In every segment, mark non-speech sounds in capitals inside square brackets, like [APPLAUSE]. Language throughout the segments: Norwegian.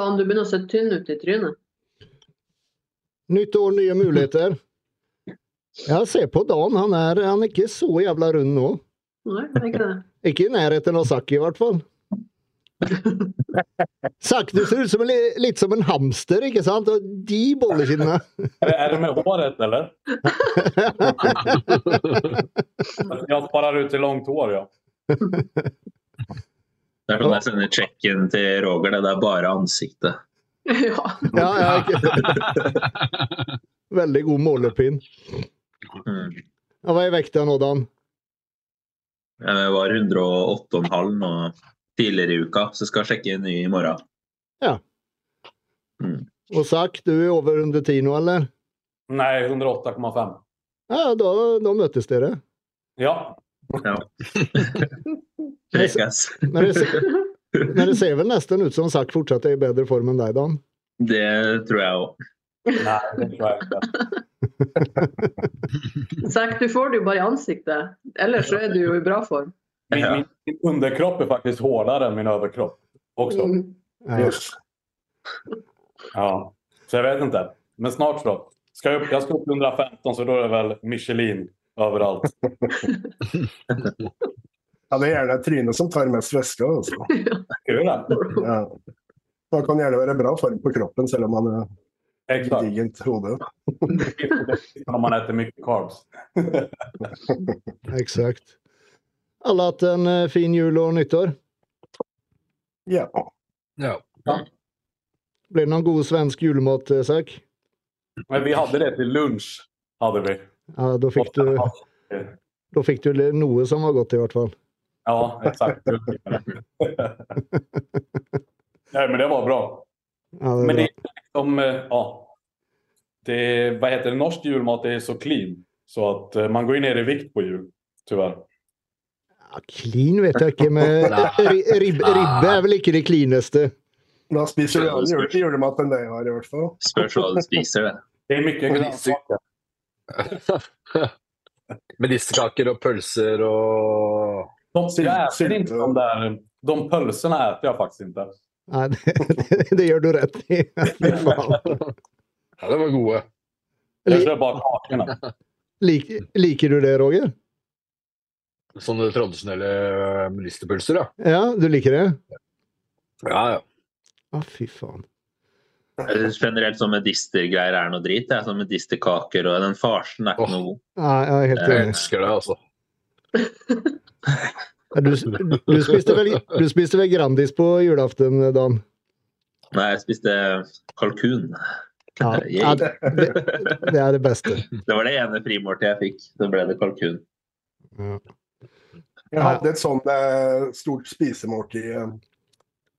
Dan, du begynner å se tynn ut i trynet. Nytt år, nye muligheter. Jeg ser på Dan, han er, han er ikke så jævla rund nå. Nei, ikke det. [LAUGHS] Ikke i nærheten av Sakki, i hvert fall. [LAUGHS] Zack, du ser ut som en, litt som en hamster, ikke sant? Og de bollekinnene. [LAUGHS] er det, med håret eller? Jeg sparer ut til långt hår, ja. Det er sånn jeg sender check-in til Roger. Det er bare ansiktet. [LAUGHS] Ja. Ja, ja, ikke. [LAUGHS] Veldig god målepinn. Mm. Ja, hva er vekta nå, Dan? Jeg var 108,5 nå tidligere i uka, så skal jeg sjekke en ny i morgen. Ja. Og Zack, du er over 110 nå, eller? Nei, 108,5. Ja, da, da møtes dere. Ja. Ja. [LAUGHS] Men det, ser, men det ser vel nesten ut som Zack fortsatt er i bedre form enn deg, Dan? Det tror jeg òg. Nei, det tror jeg ikke. [LAUGHS] Zack, du får det jo bare i ansiktet. Ellers så er du jo i bra form. Min, min, min underkropp er faktisk hårdare enn min overkropp også. Mm. Ja. Så jeg vet ikke. Men snart så. Skal jeg, opp, jag ska upp 115 så da er det vel Michelin överallt. [LAUGHS] Ja, det er gjerne trynet som tar mest væske. Altså. [LAUGHS] Ja. Man kan gjerne være bra form på kroppen selv om man er gedigent hode. Når man spiser mye carbs. [LAUGHS] Eksakt. Alle hatt en eh, fin jul og nyttår? Ja. Ja. Ble det noen god svensk julemat, Zack? Men vi hadde det til lunsj, hadde vi. Ja, da fikk du, da fikk du noe som var godt, i hvert fall. Ja, exakt. Nej, men det var bra. Ja, det er Men det är liksom, eh, ja. Det, vad heter det, norsk julmat är så clean. Så att eh, man går ju ner i vikt på jul. Tyvärr. Ja, clean vet jeg ikke, men [LAUGHS] rib, ribbe er vel ikke det cleaneste? Da spiser du annen jule, julemat enn det jeg har, i hvert fall. Spørs hva du spiser, det. Det er mye Men grönsaker. Medisterkaker og pølser og De, jag äter inte de där, de pölserna äter jag faktiskt inte. Nei, det, det, det gjør du rett i. Fy faen. Ja, de var gode. Jag kör bara kakorna. lik, liker du det, Roger? Sånne tradisjonelle ministerpølser, ja. Ja, du liker det? Ja, ja. Å, fy faen. Jeg synes Generelt sånn medistergreier er noe drit. Det er sånn medisterkaker og den farsen er ikke oh, noe god. Nei, jeg er helt Jeg elsker det, altså. Du, du, spiste vel, du spiste vel Grandis på julaften, Dan? Nei, jeg spiste kalkun. Ja, ja det, det, det er det beste. Det var det ene frimåltidet jeg fikk. Så ble det kalkun. Ja. Jeg hadde et sånt eh, stort spisemåltid eh,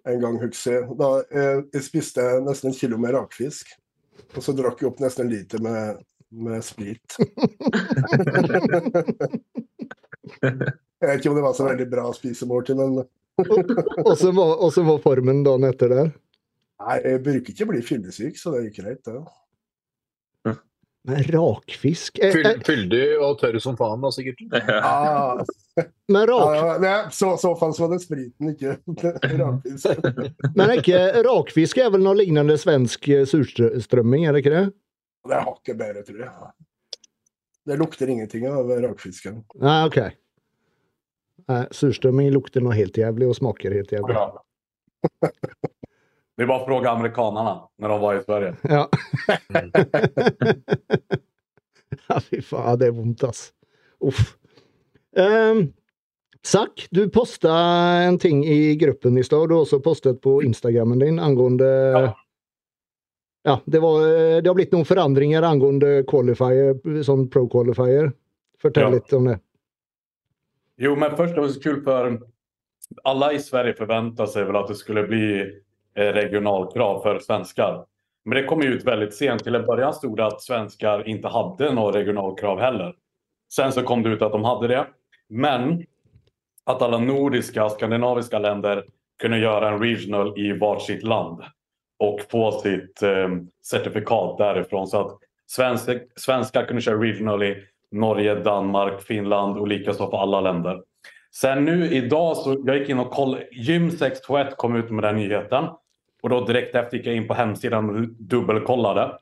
en gang, husker jeg. Da, eh, jeg spiste nesten en kilo med rakfisk. Og så drakk jeg opp nesten en liter med, med sprit. [LAUGHS] jeg vet ikke om det var så veldig bra spisemåltid, men så var, var formen dagen etter der. nei, jeg bruker ikke å bli fyllesyk, så det gikk greit, det. Men rakfisk Fyll, eh, fyldig og tørr som faen, da, sikkert. Ah, [LAUGHS] Men, rak, ja, det, så, så fall så var det spriten, ikke [LAUGHS] rakfisk. [LAUGHS] men ikke, rakfisk er vel noe lignende svensk eh, surstrømming, er det ikke det? Det er hakket bedre, tror jeg. Det lukter ingenting av rakfisken. Nei, OK. Nei, surstrømming lukter noe helt jævlig og smaker helt jævlig. Ja. Det är bara att fråga amerikanerna när de var i Sverige. Ja. [LAUGHS] ja, fy faen, det er vondt, ass. Uff. Um, Zack, du posta en ting i gruppen i stad. Du har også postet på Instagrammen din angående Ja. Ja, det, var, det har blitt noen forandringer angående qualifier, sånn pro qualifier. Fortell Ja. litt om det. Jo, men först var det så kul för alla i Sverige förväntar sig väl att det skulle bli eh, regionalkrav för svenskar. Men det kom ut väldigt sent. Till en början stod det att svenskar inte hade några regionalkrav heller. Sen så kom det ut att de hade det. Men att alla nordiska och skandinaviska länder kunde göra en regional i varsitt land och få sitt eh, certifikat därifrån. Så att svenska, svenskar kunde köra regional i Norge, Danmark, Finland och likaså för alla länder. Sen nu idag så jag gick in och kollade. Gym 621 kom ut med den nyheten. Och då direkt efter gick jag in på hemsidan och dubbelkollade.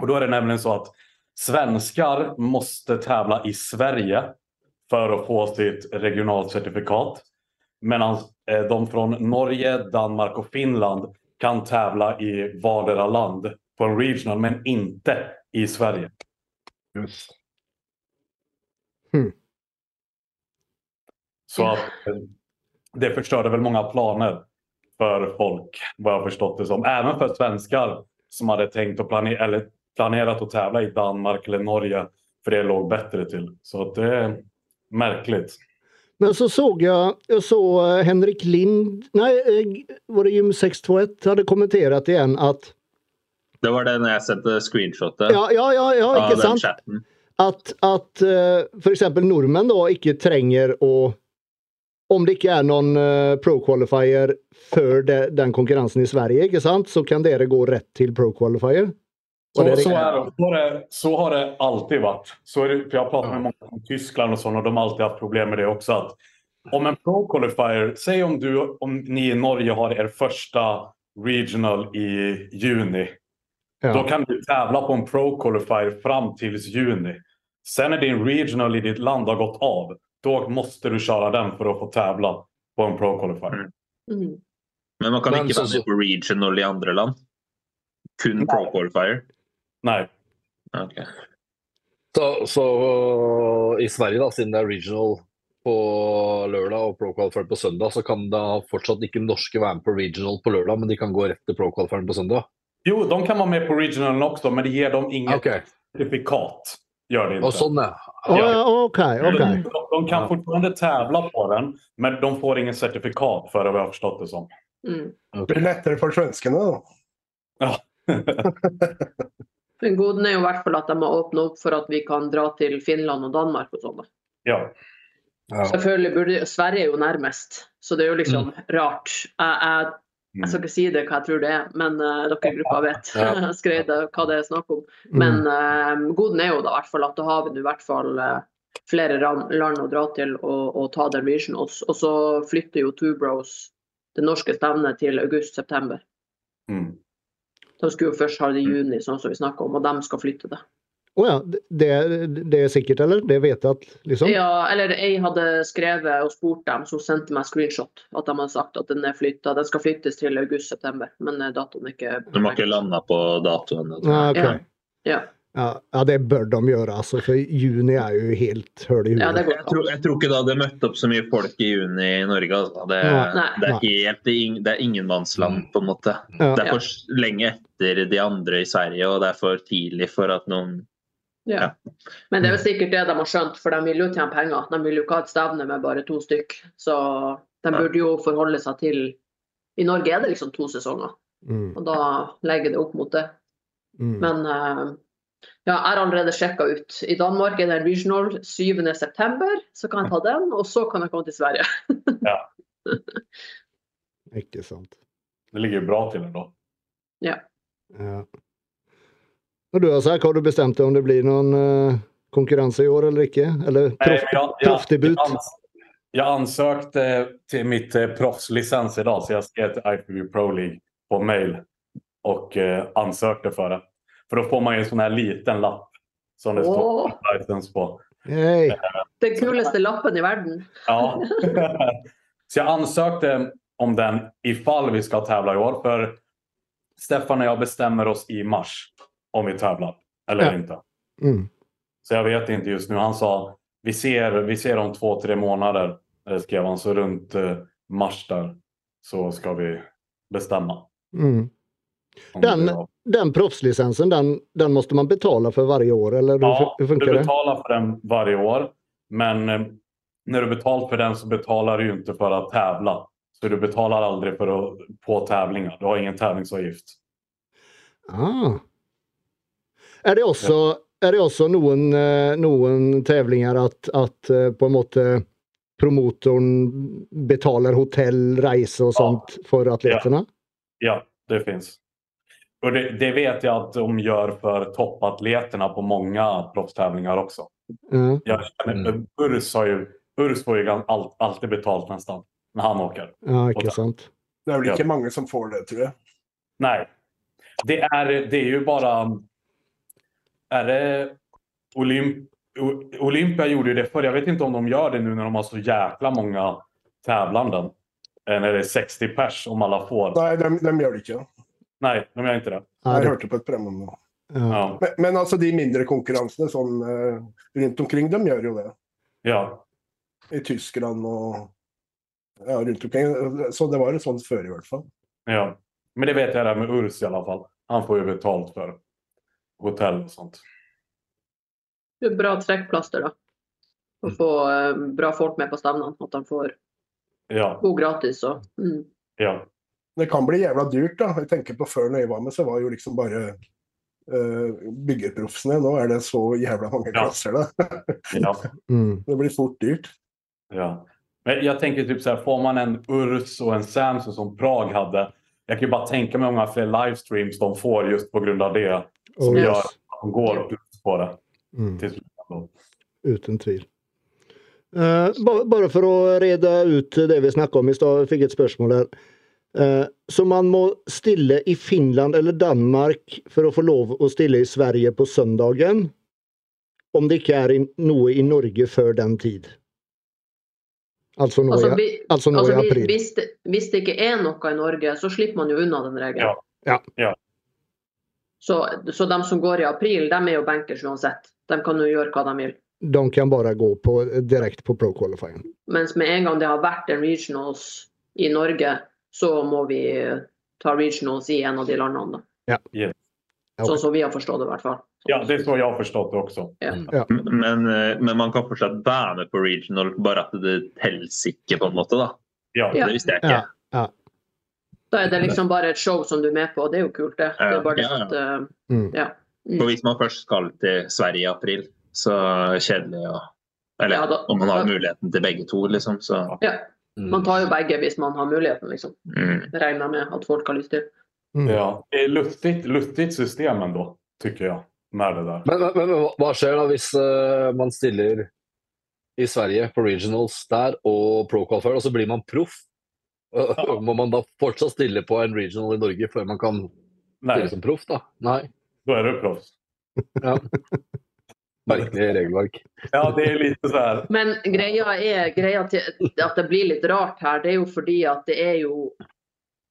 Och då är det nämligen så att svenskar måste tävla i Sverige för att få sitt regionalt certifikat. Medan eh, de från Norge, Danmark och Finland kan tävla i vardera land på en regional, men inte i Sverige. Just. Så att eh, det förstörde väl många planer för folk, vad jag förstått det som. Även för svenskar som hade tänkt att planera, eller planerat att tävla i Danmark eller Norge, för det låg bättre till. Så att det är märkligt. Men så såg jag, jag såg eh, Henrik Lind, nej, eh, var det Gym 621 hade kommenterat igen att Det var det når jeg sendte screenshotet Ja, ja, ja, ja ikke sant? chatten. At, at eh, eksempel nordmenn da ikke trenger å Om det ikke er noen eh, pro-qualifier før det, den konkurransen i Sverige, ikke sant, så kan dere gå rett til pro-qualifier? Så, så. Så, har det, så har det alltid vært. Så det, for jeg har pratet med mange om Tyskland og sånn, og de har alltid hatt problem med det også. Om en pro qualifier, Si om, du, om ni i Norge har er første regional i juni. Da Ja. kan du tävla på en pro qualifier fram til juni. Sen när din regional i ditt land har gått av, då måste du köra den för att få tävla på en pro qualifier. Mm. Mm. Men man kan Men ikke være med på regional i andre land? Kun pro qualifier? Nei. Okay. Så, så i Sverige, da, siden det er regional på lørdag og pro qualifier på søndag, så kan da fortsatt ikke norske være med på regional på lørdag, men de kan gå rett til pro qualifieren på søndag? jo, de kan være med på regionalen også, men det gir dem ingen okay. certifikat. Gör det inte. Og sånn, ja. Okay, OK. ok. De, de kan Ja. fortfarande tävla på den, men de får ingen certifikat för det vad jag har förstått det som. Mm. Det blir lettere for svenskene, da. Ja. [LAUGHS] Men goden er jo i hvert fall at de har åpna opp for at vi kan dra til Finland og Danmark og sånn. ja. ja. Selvfølgelig burde Sverige er jo nærmest, så det er jo liksom rart. Jeg, jeg, jeg skal ikke si det hva jeg tror det er, men uh, dere i gruppa vet Ja. [LAUGHS] Jeg hva det er snakk om. Mm. Men uh, goden er jo da hvert fall at da har vi i hvert fall uh, flere land å dra til og, og ta den regionals. Og så flytter jo Two Bros det norske stevnet til august-september. Mm. De skulle jo først ha det i juni, sånn som vi snakka om, og de skal flytte det. Å ja, det, det er sikkert, eller? Det vet jeg at, liksom? Ja, eller jeg hadde skrevet og spurt dem, som sendte meg screenshot, at de hadde sagt at den er flytta. Den skal flyttes til august-september, men eh, datoen er ikke De har ikke landa på datoen. tror jeg. Ja. Ja. Ja, Ja, ja, det bør de gjøre, altså, for juni er jo helt høl i ja, huet. går Jeg tror, jeg tror ikke det hadde møtt opp så mye folk i juni i Norge. Altså. Det, det er helt det er er ingenmannsland, på en måte. Ja. Det er for lenge etter de andre i Sverige, og det er for tidlig for at noen Ja. Men det er jo sikkert det de har skjønt, for de vil jo tjene penger. De vil jo ikke ha et stevne med bare to stykk. Så de burde jo forholde seg til I Norge er det liksom to sesonger, Mm, og da legger det opp mot det. mm. Men eh, ja, jeg har allerede sjekka ut. I Danmark er det en regional 7.9, så kan jeg ta den. Og så kan jeg komme til Sverige. [LAUGHS] Ikke sant. Det ligger bra nå. Ja. Ja. Og du, Asak, har du bestemt deg om det blir noen eh, konkurranse i år eller ikke? Eller proff, proffdebut? jag, ans- jag ansökte till mitt proffslisens i dag, så jeg skrev til IPV Pro League på mail og ansøkte for för det. For da får man ju en sånn her liten lapp som det står står license på. Hey. Den kuleste lappen i verden. Ja. [LAUGHS] så jeg ansøkte om den ifall vi skal tävla i år. For Stefan og jeg bestemmer oss i mars om vi tävlar eller Ja. inte. Mm. Så jag vet inte just nu. Han sa vi ser, vi ser om två, tre månader. eh, Skrev han. Så runt eh, mars där så ska vi bestämma. Mm. Den- det. Den proffslicensen, den, den måste man betala för varje år, eller Ja, hur funkar du det? betalar för den varje år. Men eh, när du betalar för den så betalar du ju inte för att tävla. Så du betalar aldrig för att, på tävlingar. Du har ingen tävlingsavgift. Ah. Er det også, er det også noen, eh, noen tevlinger at, at eh, på en måte promotoren betaler hotell, reise og sånt for atletene? Ja, det fins. Och det, det vet jag att de gör för toppatleterna på många proffstävlingar också. Mm. Jag känner, Mm. Urs, har ju, Urs får ju all, alltid betalt nästan när han åker. ja, ikke sant. Det er vel Ja. ikke mange som får det, tror jeg. Nej. Det är, det är ju bara... Är det Olymp, Olympia gjorde ju det förr. Jag vet inte om de gör det nu när de har så jäkla många tävlanden. När det är 60 pers om alla får. Nei, de, de gjør det ikke. Nej, de gör inte det. Ja, Jeg det, på ett program om det. ja. Ja. Men, men altså, de mindre konkurransene sånn eh, rundt omkring, de gjør jo det. ja. I Tyskland og ja, rundt omkring. Så det var jo sånn før, i hvert fall. Ja. Men det vet jag där med Urs i alla fall. Han får ju betalt för hotell og sånt. Det er bra trekkplaster, da. Å få eh, bra folk med på stevnene. At de får Ja, bo gratis og mm. ja. Det kan bli jævla dyrt, da. Jeg tenker på Før når jeg var med, så var jo liksom bare uh, byggeproffene. Nå er det så jævla mange Ja. klasser, da. [LAUGHS] ja. Mm. Det blir fort dyrt. Ja. Men jeg tenker typ så här, får man en Urs og en Samson som Prag hadde, jeg kan bare tenke meg mig hur många fler livestreams de får just på grund av det. Som Oh, gör yes. att de går ut på det Mm. Uten tvil. Eh, ba- bare for å rede ut det vi snakka om i stad, fikk et spørsmål her. Eh, så man må stille i Finland eller Danmark for å få lov å stille i Sverige på søndagen? Om det ikke er noe i Norge før den tid? Altså nå, Altså, i, vi, altså nå altså, i april? hvis, det, hvis det ikke er noe i Norge, så slipper man jo unna den regelen. Ja. Ja. Så, så de som går i april, de er jo bankers uansett. De kan jo gjøre hva de vil. De kan bare gå på, direkte på pro qualifying? Mens med en gang det har vært en regionals i Norge, så må vi ta regionals i en av de landene. Ja. Yeah. Okay. Sånn som vi har forstått det, i hvert fall. ja, det er så jeg har forstått det også. Men, Ja. men man kan fortsatt være med på regional, bare at det teller ikke, på en måte. da. Ja, Ja. Det visste jeg ikke. Ja. Da er det liksom bare et show som du er med på, og det er jo kult, det. det er bare Ja, ja. at, Mm. ja. Mm. For hvis man først skal til Sverige i april, så kjedelig å Eller Ja, da- om man har da- muligheten til begge to, liksom. Så ja. Man tar jo begge hvis man har muligheten, liksom. mm. Regner med at folk har lyst til. Mm. ja. Det är lustigt, lustigt system ändå, tycker jag. Med det där. Men, men, men hva- skjer da hvis uh, man stiller i Sverige på regionals der og pro qualifier, og så blir man proff? Eh, Må man da fortsatt stille på en regional i Norge før man kan stille som proff, da? Nei. Da er du proffs. Ja. Merkelig regelverk. Ja, det er litt sånn. Men greia er greia til at det blir litt rart her, det er jo fordi at det er jo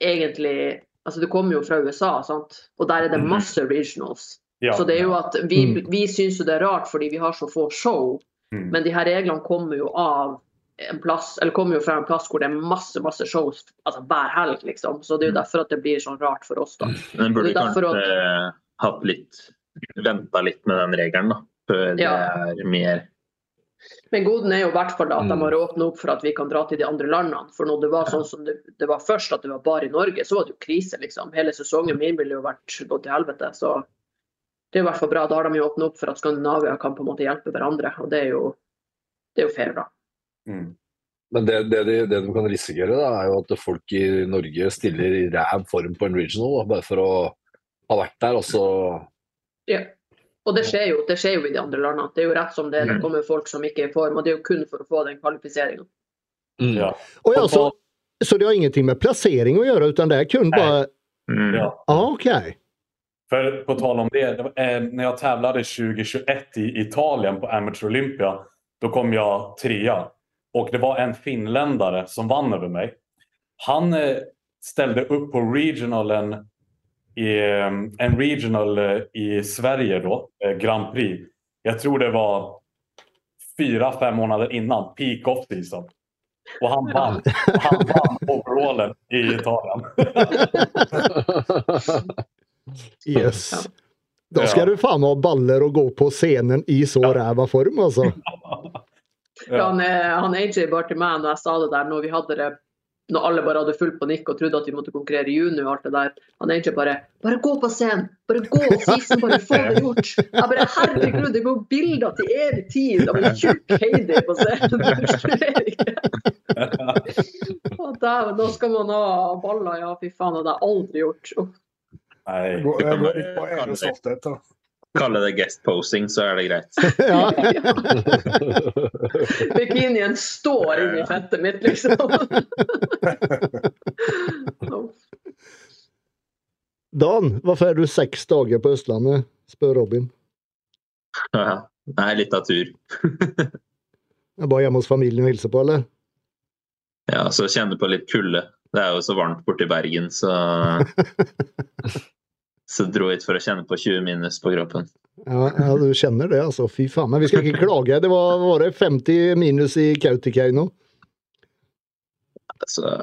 egentlig Altså du kommer jo fra USA, sant? og der er det masse regionals. Ja. Så det er jo at vi, Mm. vi syns jo det er rart fordi vi har så få show, Mm. men de her reglene kommer jo av en plass, eller kommer jo fra en plass hvor det er masse masse shows altså hver helg, liksom. Så det er jo derfor at det blir sånn rart for oss, da. Men burde Det er derfor kanskje hatt litt Venta litt med den regelen, da. Før Ja. det er mer Men goden er jo i hvert fall at de Mm. har åpnet opp for at vi kan dra til de andre landene. For når det var sånn som det, det var først, at det var bare i Norge, så var det jo krise, liksom. Hele sesongen min ville jo vært gått til helvete. Så det er i hvert fall bra. Da har de jo åpnet opp for at Skandinavia kan på en måte hjelpe hverandre. Og det er jo, det er jo fair, da. Mm. Men det, det, de, det de kan risikere, da, er jo at folk i Norge stiller i ræv form på en regional, da, bare for å ha vært der, og så Ja. Og det skjer, jo, det skjer jo i de andre landene. Det er jo rett som det. Det Mm. kommer folk som ikke er i form, og det er jo kun for å få den kvalifiseringa. mm. Ja. Og ja, så, så det har ingenting med plassering å gjøre, utan det er kun bare mm. Ja. ah, OK. For på tal om det, det var, eh, når jeg tävlade 2021 i Italien på Amateur Olympia, da kom jeg trea. Och det var en finländare som vann över mig. Han eh, ställde upp på regionalen i, eh, en regional eh, i Sverige då, Grand Prix. Jag tror det var fyra, fem månader innan, peak off season. Och han vann, han vann overallen i Italien. [LAUGHS] Yes. Da skal Ja. du faen ha baller og gå på scenen i så ræva form, altså. [LAUGHS] Ja. Han, eh, han AJ bare til meg når jeg sa det der, når vi hadde det når alle bare hadde full panikk og trodde at vi måtte konkurrere i juni og alt det der. Han AJ bare Bare gå på scenen! Bare gå season, bare få det gjort! Jeg bare Herregud, det går bilder til evig tid av en tjukk Heidi på scenen! Du skjer ikke. Å, da skal man ha baller, ja fy faen, det har jeg aldri gjort. Nei, Nej. Jeg går, jeg går litt på egen stolthet, da. Kalle det guest posing, så er det greit. [LAUGHS] Ja. [LAUGHS] Bikinien står inni fettet mitt, liksom. [LAUGHS] Dan, hvorfor er du seks dager på Østlandet? spør Robin. Ja, det er litt av tur. Jeg bare hjemme hos familien og hilser på, eller? Ja, så kjenne på litt kulde. Det er jo så varmt borte i Bergen, så Så dro hit for å kjenne på 20 minus på kroppen. Ja, ja, du kjenner det, altså. Fy faen. Men vi skal ikke klage. Det var, var det 50 minus i Kautokeino. Altså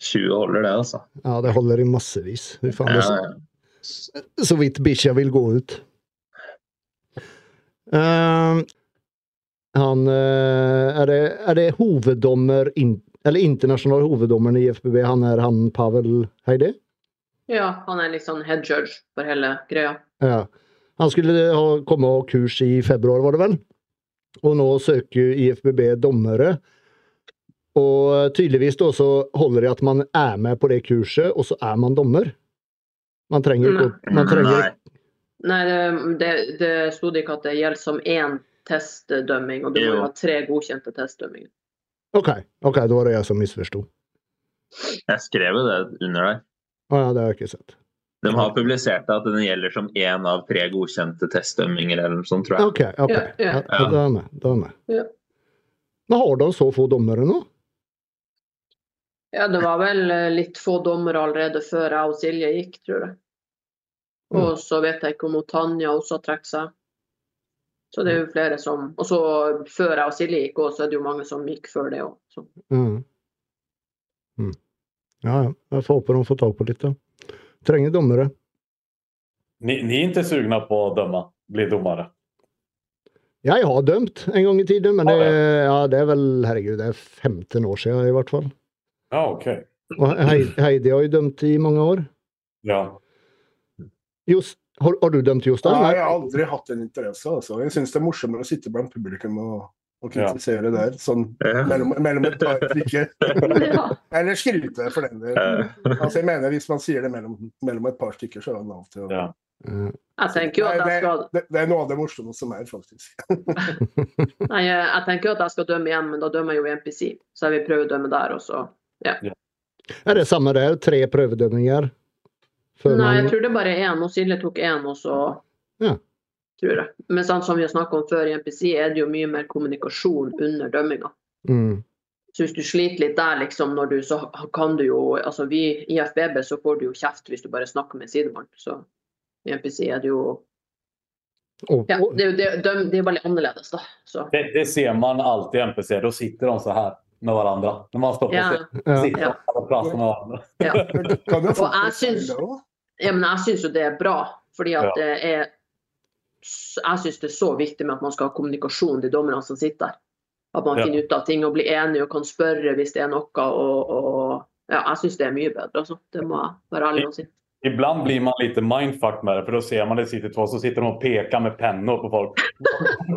20 holder det, altså. Ja, det holder i massevis. Fy faen. Ja, ja. Så vidt bikkja vil gå ut. Uh, han eh, Er det, er det hoveddommer in, Eller internasjonal hoveddommeren i FBB, han er han Pavel Heidi? Ja, han er litt sånn head judge for hele greia. Ja. Han skulle ha komme og kurs i februar, var det vel? Og nå søker IFBB dommere. Og tydeligvis da så holder det at man er med på det kurset, og så er man dommer. Man trenger ikke man trenger, Nei. Nei, det, det, det sto det ikke at det gjelder som én testdømming, og du må ha tre godkjente testdømminger. OK, ok, da var det jeg som misforsto. Jeg skrev jo det under der. Å ja, det har jeg ikke sett. De har publisert at den gjelder som én av tre godkjente testdømminger eller noe sånt, tror jeg. OK, ok. Ja, ja. Ja, det er med. Det er med. Ja. Men har de så få dommere nå? Ja, det var vel eh, litt få dommere allerede før jeg og Silje gikk, tror jeg. Og så vet jeg ikke om Tanja også har trukket seg. Så det er jo flere som Og så før jeg og Silje gikk òg, så er det jo mange som gikk før det òg. Mm. Mm. Ja, ja. Jeg får håpe de får tak på litt, ja. Trenger dommere. Ni, ni er ikke sugne på å dømme? bli dommere? Jeg har dømt en gang i tiden, men det, ja, det er vel herregud, det er 15 år siden i hvert fall. Ja, ok. Og Heidi har jo dømt i mange år. Ja. Just, har, har du dømt, Jostein? Nei, jeg har aldri hatt en interesse. Altså. Jeg syns det er morsommere å sitte blant publikum og, og kritisere der, sånn mellom, mellom et par stykker. [LAUGHS] Eller skryte, for den del. Eh, Altså, jeg mener, Hvis man sier det mellom, mellom et par stykker, så er det lov til å ja. Eh, Jeg tenker jo at jeg skal det, det er noe av det morsomme som er, faktisk. [LAUGHS] Nei, jeg jeg tenker jo at jeg skal dømme igjen, men da dømmer jeg jo i NPC. Så jeg vil prøve å dømme der også. Er det samme der? Tre prøvedømminger? Nei, jeg tror det er bare én. Silje tok én, og så Ja. Tror jeg. Men sånn som vi har snakket om før i NPC, er det jo mye mer kommunikasjon under dømminga. mm. Så hvis du sliter litt der, liksom, når du, så kan du jo Altså vi i FBB så får du jo kjeft hvis du bare snakker med sidemann. Så i NPC er det jo Ja, og, det det, de, det er veldig annerledes, da. Så Det, det ser man alltid i NPC. Da sitter de så her med hverandre. Når man står på ja. ja. sitter Ja. de prater med hverandre. ja. [LAUGHS] Det Og jeg syns- det ja men jeg syns jo det er bra. Fordi at Ja. det er Jeg syns det er så viktig med at man skal ha kommunikasjon til dommerne som sitter der. At man Ja. finner ut av ting og blir enige og kan spørre hvis det er noe. Og, og ja, jeg syns det er mye bedre, altså. Det må jeg være ærlig og si. Ibland blir man litt mindfuck med det, for da ser man det sitter två, så sitter de og peker med penner på folk.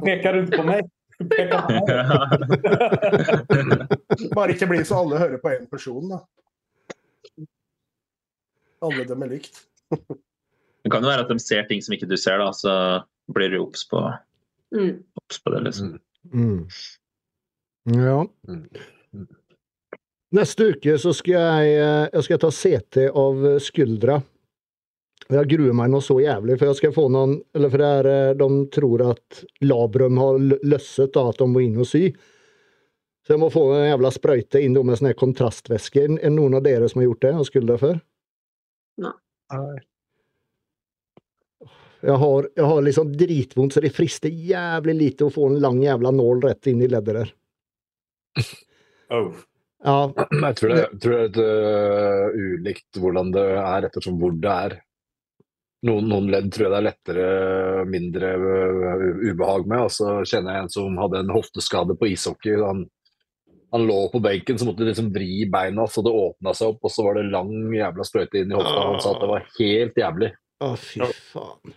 peker du ikke på meg? Peker på meg. [LAUGHS] Bare ikke bli så alle hører på én person, da. Alle dem er likt. Det kan jo være at de ser ting som ikke du ser, da, så blir du obs på, Mm. på det. liksom. Mm. Ja. Mm. Neste uke så skal jeg, eh, jeg skal ta CT av skuldra. Jeg gruer meg nå så jævlig, for jeg skal få noen Eller for det er, eh, de tror at labrum har løsset, da, at de må inn og sy. Så jeg må få en jævla sprøyte inn med sånn kontrastvæske. Er det noen av dere som har gjort det av skuldra før? Jeg har, jeg har liksom dritvondt, så det frister jævlig lite å få en lang jævla nål rett inn i leddet der. Oh. Ja, [CLEARS THROAT] Jeg tror det, jeg tror det er øh, ulikt hvordan det er, ettersom hvor det er. Noen, noen ledd tror jeg det er lettere, mindre øh, ubehag med. Og så kjenner jeg en som hadde en hofteskade på ishockey. Han, han lå på benken, så måtte de liksom vri beina så det åpna seg opp, og så var det lang jævla sprøyte inn i hofta. Han sa at det var helt jævlig. Å fy faen.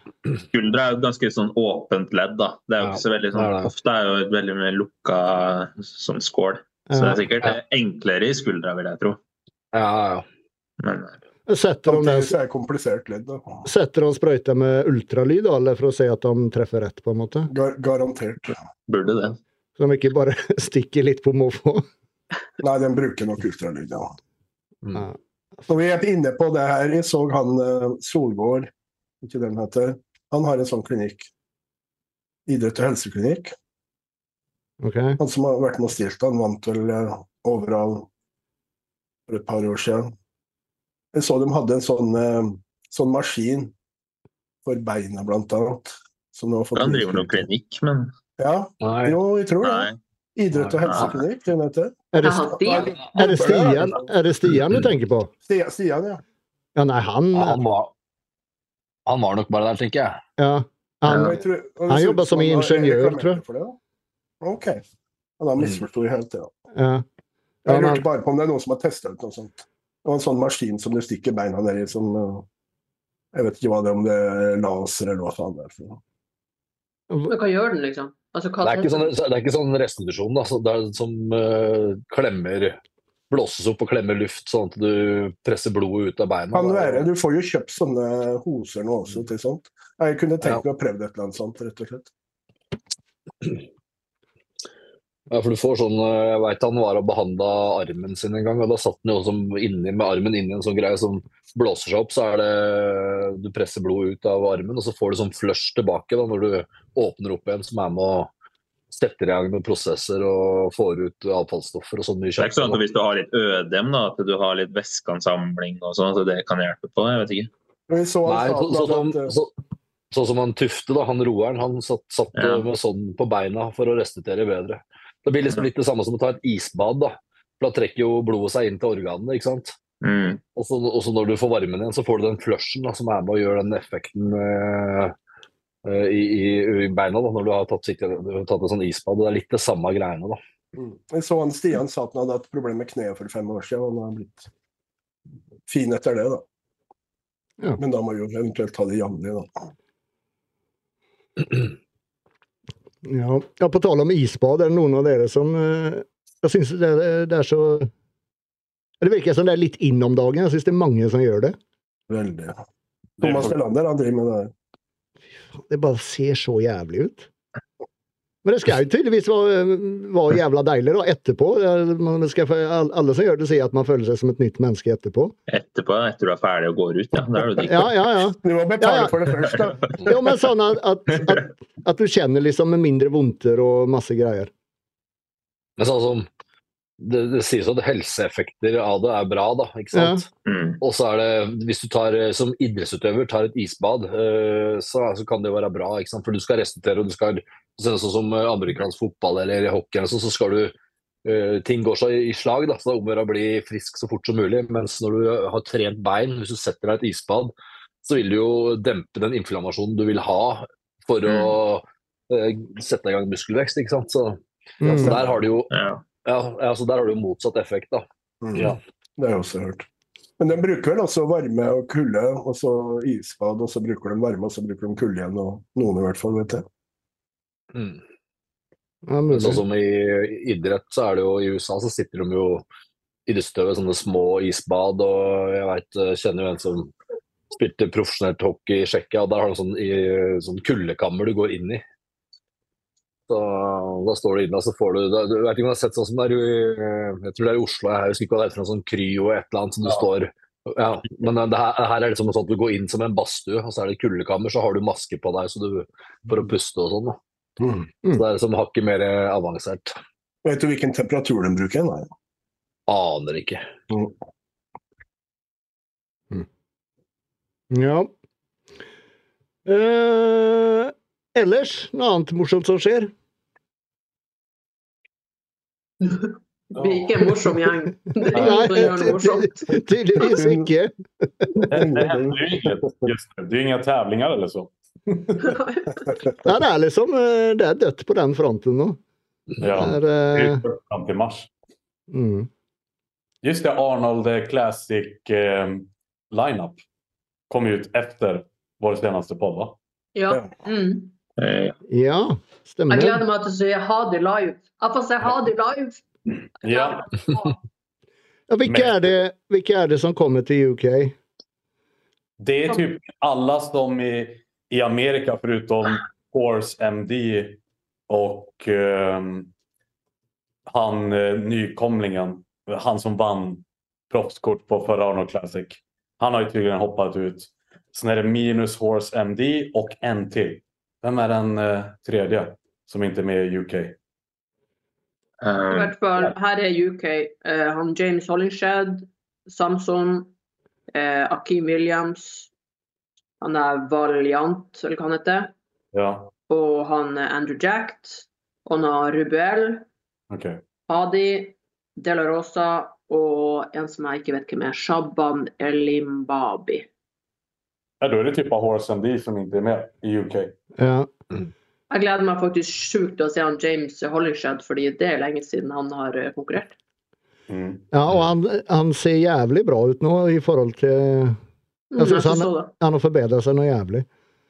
Skuldra er jo ganske sånn åpent ledd. da. Det er jo Ja, ikke så veldig sånn. Hofta er jo et veldig mer lukka som skål. Så det er sikkert enklere i skuldra, vil jeg tro. Ja, ja. Men Setter er da. setter han sprøyta med ultralyd, eller for å se at de treffer rett, på en måte? Gar garantert. burde det. Så de ikke bare [LAUGHS] stikker litt på måfå? Nei, den bruker nok ultralyd, ja. Mm. Når vi er inne på det her, jeg så han eh, Ikke den heter, han har en sånn klinikk. Idrett- og helseklinikk. Okay. Han som har vært med og stilt, han vant vel overall for et par år siden. Jeg så de hadde en sånn, eh, sånn maskin for beina, blant annet. Som de har fått Han driver noen klinikk, men Ja, Nei. jo, jeg tror det. Idrett- og helseklinikk, den heter. Er det, er det Stian, er det Stian du tenker på? Stian, Stian ja. Ja, nei, han han, var, han var nok bare der, tenker jeg. Ja. Han, jeg tror- han jobba som ingeniør, tror jeg. det. OK. Han har misforsto mm. hele tida. Ja. Jeg lurte bare på om det er noen som har testa ut noe sånt. Det var en sånn maskin som du stikker beina ned i som eh, Jeg vet ikke hva det er, om det er laser eller hva faen det er. for noe. Men hva gjør den, liksom? Altså, hva Det er ikke sånn, det er ikke sånn restitusjon da, som uh, klemmer blåses opp og klemmer luft, sånn at du presser blodet ut av beina. Kan være. Du får jo kjøpt sånne hoser nå også til sånt. Jeg kunne tenkt meg å prøve et eller annet sånt, rett og slett. [CLEARS THROAT] Ja, for du får sånn, eh, Jeg veit han var og behandla armen sin en gang, og da satt han jo som inni med armen inni en sånn greie som blåser seg opp. Så er det Du presser blodet ut av armen, og så får du sånn flush tilbake da, når du åpner opp igjen, som er med å setter i gang med prosesser og får ut avfallsstoffer og sånn mye Det er ikke sånn at hvis du har litt ødem, da, at du har litt væskeansamling og sånn, så det kan hjelpe på? Jeg vet ikke. Så Nei, så, sånn som, eh, så, sånn som han Tufte, da, han roeren, han satt, satt Ja. med sånn på beina for å restituere bedre. Det blir liksom litt det samme som å ta et isbad, da. For da trekker jo blodet seg inn til organene, ikke sant. Mm. Og så, når du får varmen igjen, så får du den flushen da, som er med å gjøre den effekten eh, eh, i, i, i beina da, når du har tatt, du har tatt en sånn isbad. Det er litt det samme greiene, da. mm. Jeg så han Stian sa at han hadde hatt problemer med kneet for fem år siden, og han har blitt fin etter det, da. Ja. Men da må vi jo eventuelt ta det jevnlig, da. [CLEARS THROAT] Ja. ja, på tale om isbad, er det noen av dere som uh, Jeg syns det, det er så Det virker som det er litt inn om dagen. Jeg syns det er mange som gjør det. Veldig. Thomas Welander, han driver med det. Det bare ser så jævlig ut. Men det skal jo tydeligvis være, være jævla deilig da, etterpå. Skal, alle som gjør det, sier at man føler seg som et nytt menneske etterpå. Etterpå, etter du er ferdig og går ut, ja. Da er du digg. Ja, ja, ja. Du må betale Ja, ja. for det først, da. [LAUGHS] Jo, men sånn at, at, at, at du kjenner liksom med mindre vondter og masse greier. Men sånn som det, det sies at helseeffekter av det er bra, da. ikke sant? Mm. Og så er det, hvis du tar eh, som idrettsutøver tar et isbad, eh, så, så kan det jo være bra. ikke sant? For du skal restituere, og du skal Sånn som eh, amerikansk fotball eller hockey, eller sånn, så skal du eh, Ting går så i, slag, da, så det er om å gjøre å bli frisk så fort som mulig. Mens når du har trent bein, hvis du setter deg et isbad, så vil du jo dempe den inflammasjonen du vil ha for å uh, sette i gang muskelvekst. ikke sant? Så, Mm. så der har du jo Ja. Ja, altså der har du jo motsatt effekt, da. Mm. Ja. Det har jeg også hørt. Men de bruker vel også varme og kulde, og så isbad, og så bruker de varme, og så bruker de kulde igjen, og noen i hvert fall, vet jeg. Mm. Ja, sånn som i idrett, så er det jo i USA så sitter de jo i det støvet sånne små isbad, og jeg vet, kjenner jo en som spilte profesjonelt hockey i Tsjekkia, og der har de sånn, i, sånn kuldekammer du går inn i. Så Da står du inne, og så får du da, Du vet ikke om du har sett sånn som det er i Jeg tror det er i Oslo, jeg husker ikke hva det heter, sånn kryo et eller annet, som du Ja. står ja, men det her, her er det liksom sånn at du går inn som en badstue, og så er det kuldekammer, så har du maske på deg så du, for å puste og sånn. da. Så det er liksom hakket mer avansert. Vet du hvilken temperatur den bruker? Nei. Aner ikke. Ja. Eh, ellers, noe annet morsomt som skjer? [LAUGHS] Vi er ikke en morsom gjeng. Det er ingen som gjør noe morsomt. [LAUGHS] tydeligvis [LAUGHS] ikke. Det, er nu. Det är inga tävlingar eller så. Nei, det er liksom eh, Det er dødt på den fronten nå. Ja. Det er, eh, fram til mars. mm. Just det, Arnold Classic eh, lineup kom ut etter vår seneste podd va? Ja. Mm. Eh, Ja, Jeg stemmer. gleder meg til å se ha det live. Jeg får se ha det live. Ja. Ja, hvilke, er det, hvilke, er det som kommer til UK? Det er typ alle som i, i Amerika foruten Horse MD og um, han eh, nykomlingen, han som vann proffskort på förra Arnold Classic. Han har ju tydligen hoppat ut. Sen är det minus Horse MD och en till. Vem är den eh, tredje som inte är med i UK? I Eh, hvert fall, her er UK. Eh, han James Hollingshed, Samson, eh, Akeem Williams, han er Valiant, eller hva han heter, Ja, og han er Andrew Jacked, og han har Rubuel, okay. Hadi, De La Rosa og en som jeg ikke vet hvem er, Shaban Elimbabi. Ja, da er det typ av Horse MD som ikke er med i UK. Ja. Jeg gleder meg faktisk sjukt til å se han James Hollingshed, fordi det er lenge siden han har eh, konkurrert. Mm. ja, og han, han ser jævlig bra ut nå i forhold til Mm, Jeg synes han- Han har forbedret seg noe jævlig.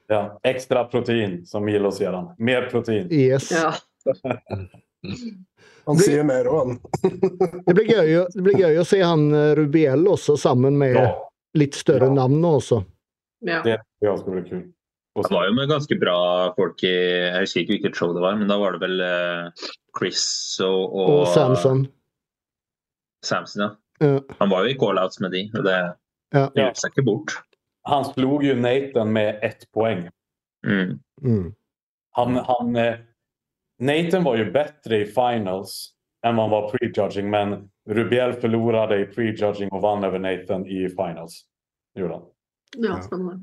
Ja, Ekstra protein som Milo ser han. Mer protein. Yes. Ja. Han sier mer òg, han. Det blir gøy, det blir gøy å se han eh, Rubiel også, sammen med Ja, litt større Ja. navn også. Ja. det jag skulle bli kult. Och Det var jo med ganske bra folk i Jeg husker ikke hvilket show det var, men da var det vel eh, Chris og, og, Og Samson. Samson, ja. Ja. Han var jo i call-outs med de, og det Ja. gjorde seg ikke bort. Han slog jo Nathan med ett poeng. Mm. Mm. Han, han, eh, Nathan var jo bedre i finals enn han var prejudging, men Rubiel förlorade i prejudging og vann over Nathan i finals. Gjorde han. Ja, spennende.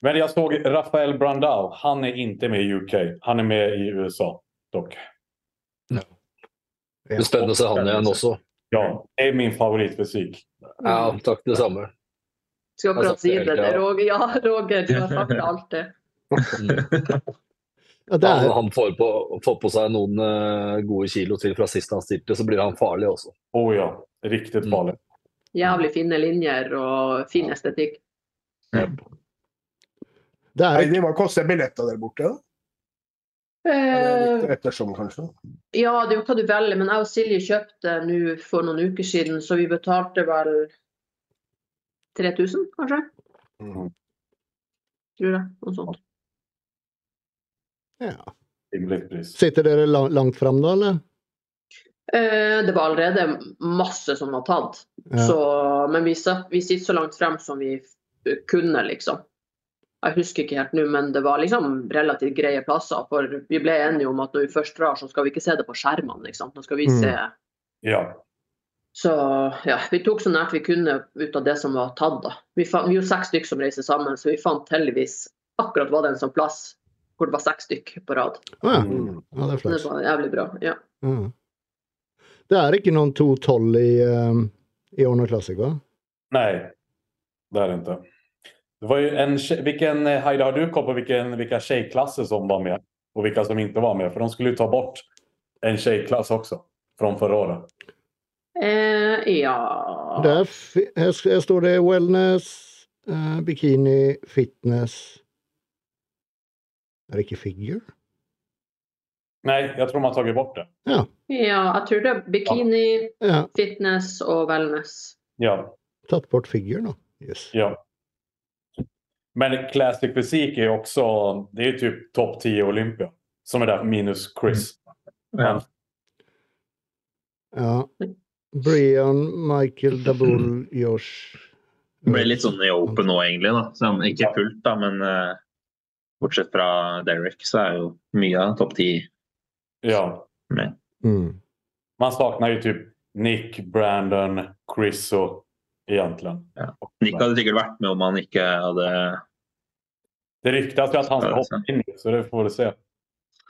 Men jag såg Rafael Brandal. Han är inte med i UK. Han är med i USA dock. Det blir spennende å se han igjen også. Ja, det är min favoritfysik. Ja, takk, det samme. Skal akkurat Altså, si det. det. ja. er Roger, ja, Roger, du har sagt alt det. [LAUGHS] Ja, det Han, er, han får, på, får på seg noen eh, gode kilo til fra sist han stilte, så blir han farlig også. Oh ja, riktigt Mm. Jævlig fine linjer og fin estetikk. det er Heidi, hva koster billetter der borte? da? Eh, ettersom, kanskje? ja, det er jo hva du velger, men jeg og Silje kjøpte nå for noen uker siden, så vi betalte vel 3000, kanskje? Mm. Tror jeg. Noe sånt. ja. Sitter dere langt fram da, eller? Eh, det var allerede masse som var tatt. Ja. Så, men vi, vi sitter så langt frem som vi kunne, liksom. Jeg husker ikke helt nå, men det var liksom relativt greie plasser. For vi ble enige om at når vi først drar, så skal vi ikke se det på skjermene. liksom. Nå skal vi Mm. se Ja, Så ja, vi tok så nært vi kunne ut av det som var tatt, da. Vi, fant, vi er jo seks stykker som reiser sammen, så vi fant heldigvis Akkurat var det en sånn plass hvor det var seks stykker på rad. Ja. Mm. ja, det er Så det var jævlig bra. ja. Ja. Det er ikke noen 212 i, um, i Arnold Classic, va? Nei, Det er det ikke. Det var ju en, hvilken vilken, eh, Heidi, har du koll på hvilken, vilka tjejklasser som var med? og hvilke som ikke var med? For de skulle jo ta bort en tjejklass også, fra forrige året. Eh, ja Der, her, her står det wellness, eh, bikini, fitness Er det ikke figure? Nej, jag tror man har tagit bort det. Ja, jeg tror det er bikini, Ja, fitness og wellness. Ja, tatt bort figure, da. Yes. ja. Men Classic Fysik är också, det är jo typ topp 10 Olympia. Som är där minus Chris. Ja. Ja. Brian, Michael, Dabul, Josh Det ble litt sånn i open nå, egentlig. da. Sånn, ikke fullt, da, men uh, bortsett fra Derek, så er jo mye av topp ti Ja. Mm. man saknar ju typ Nick, Brandon, Chris och egentligen. Nick hadde sikkert vært med om han ikke hadde Det ryktas ju att han ska hoppe hoppa in så det får vi se.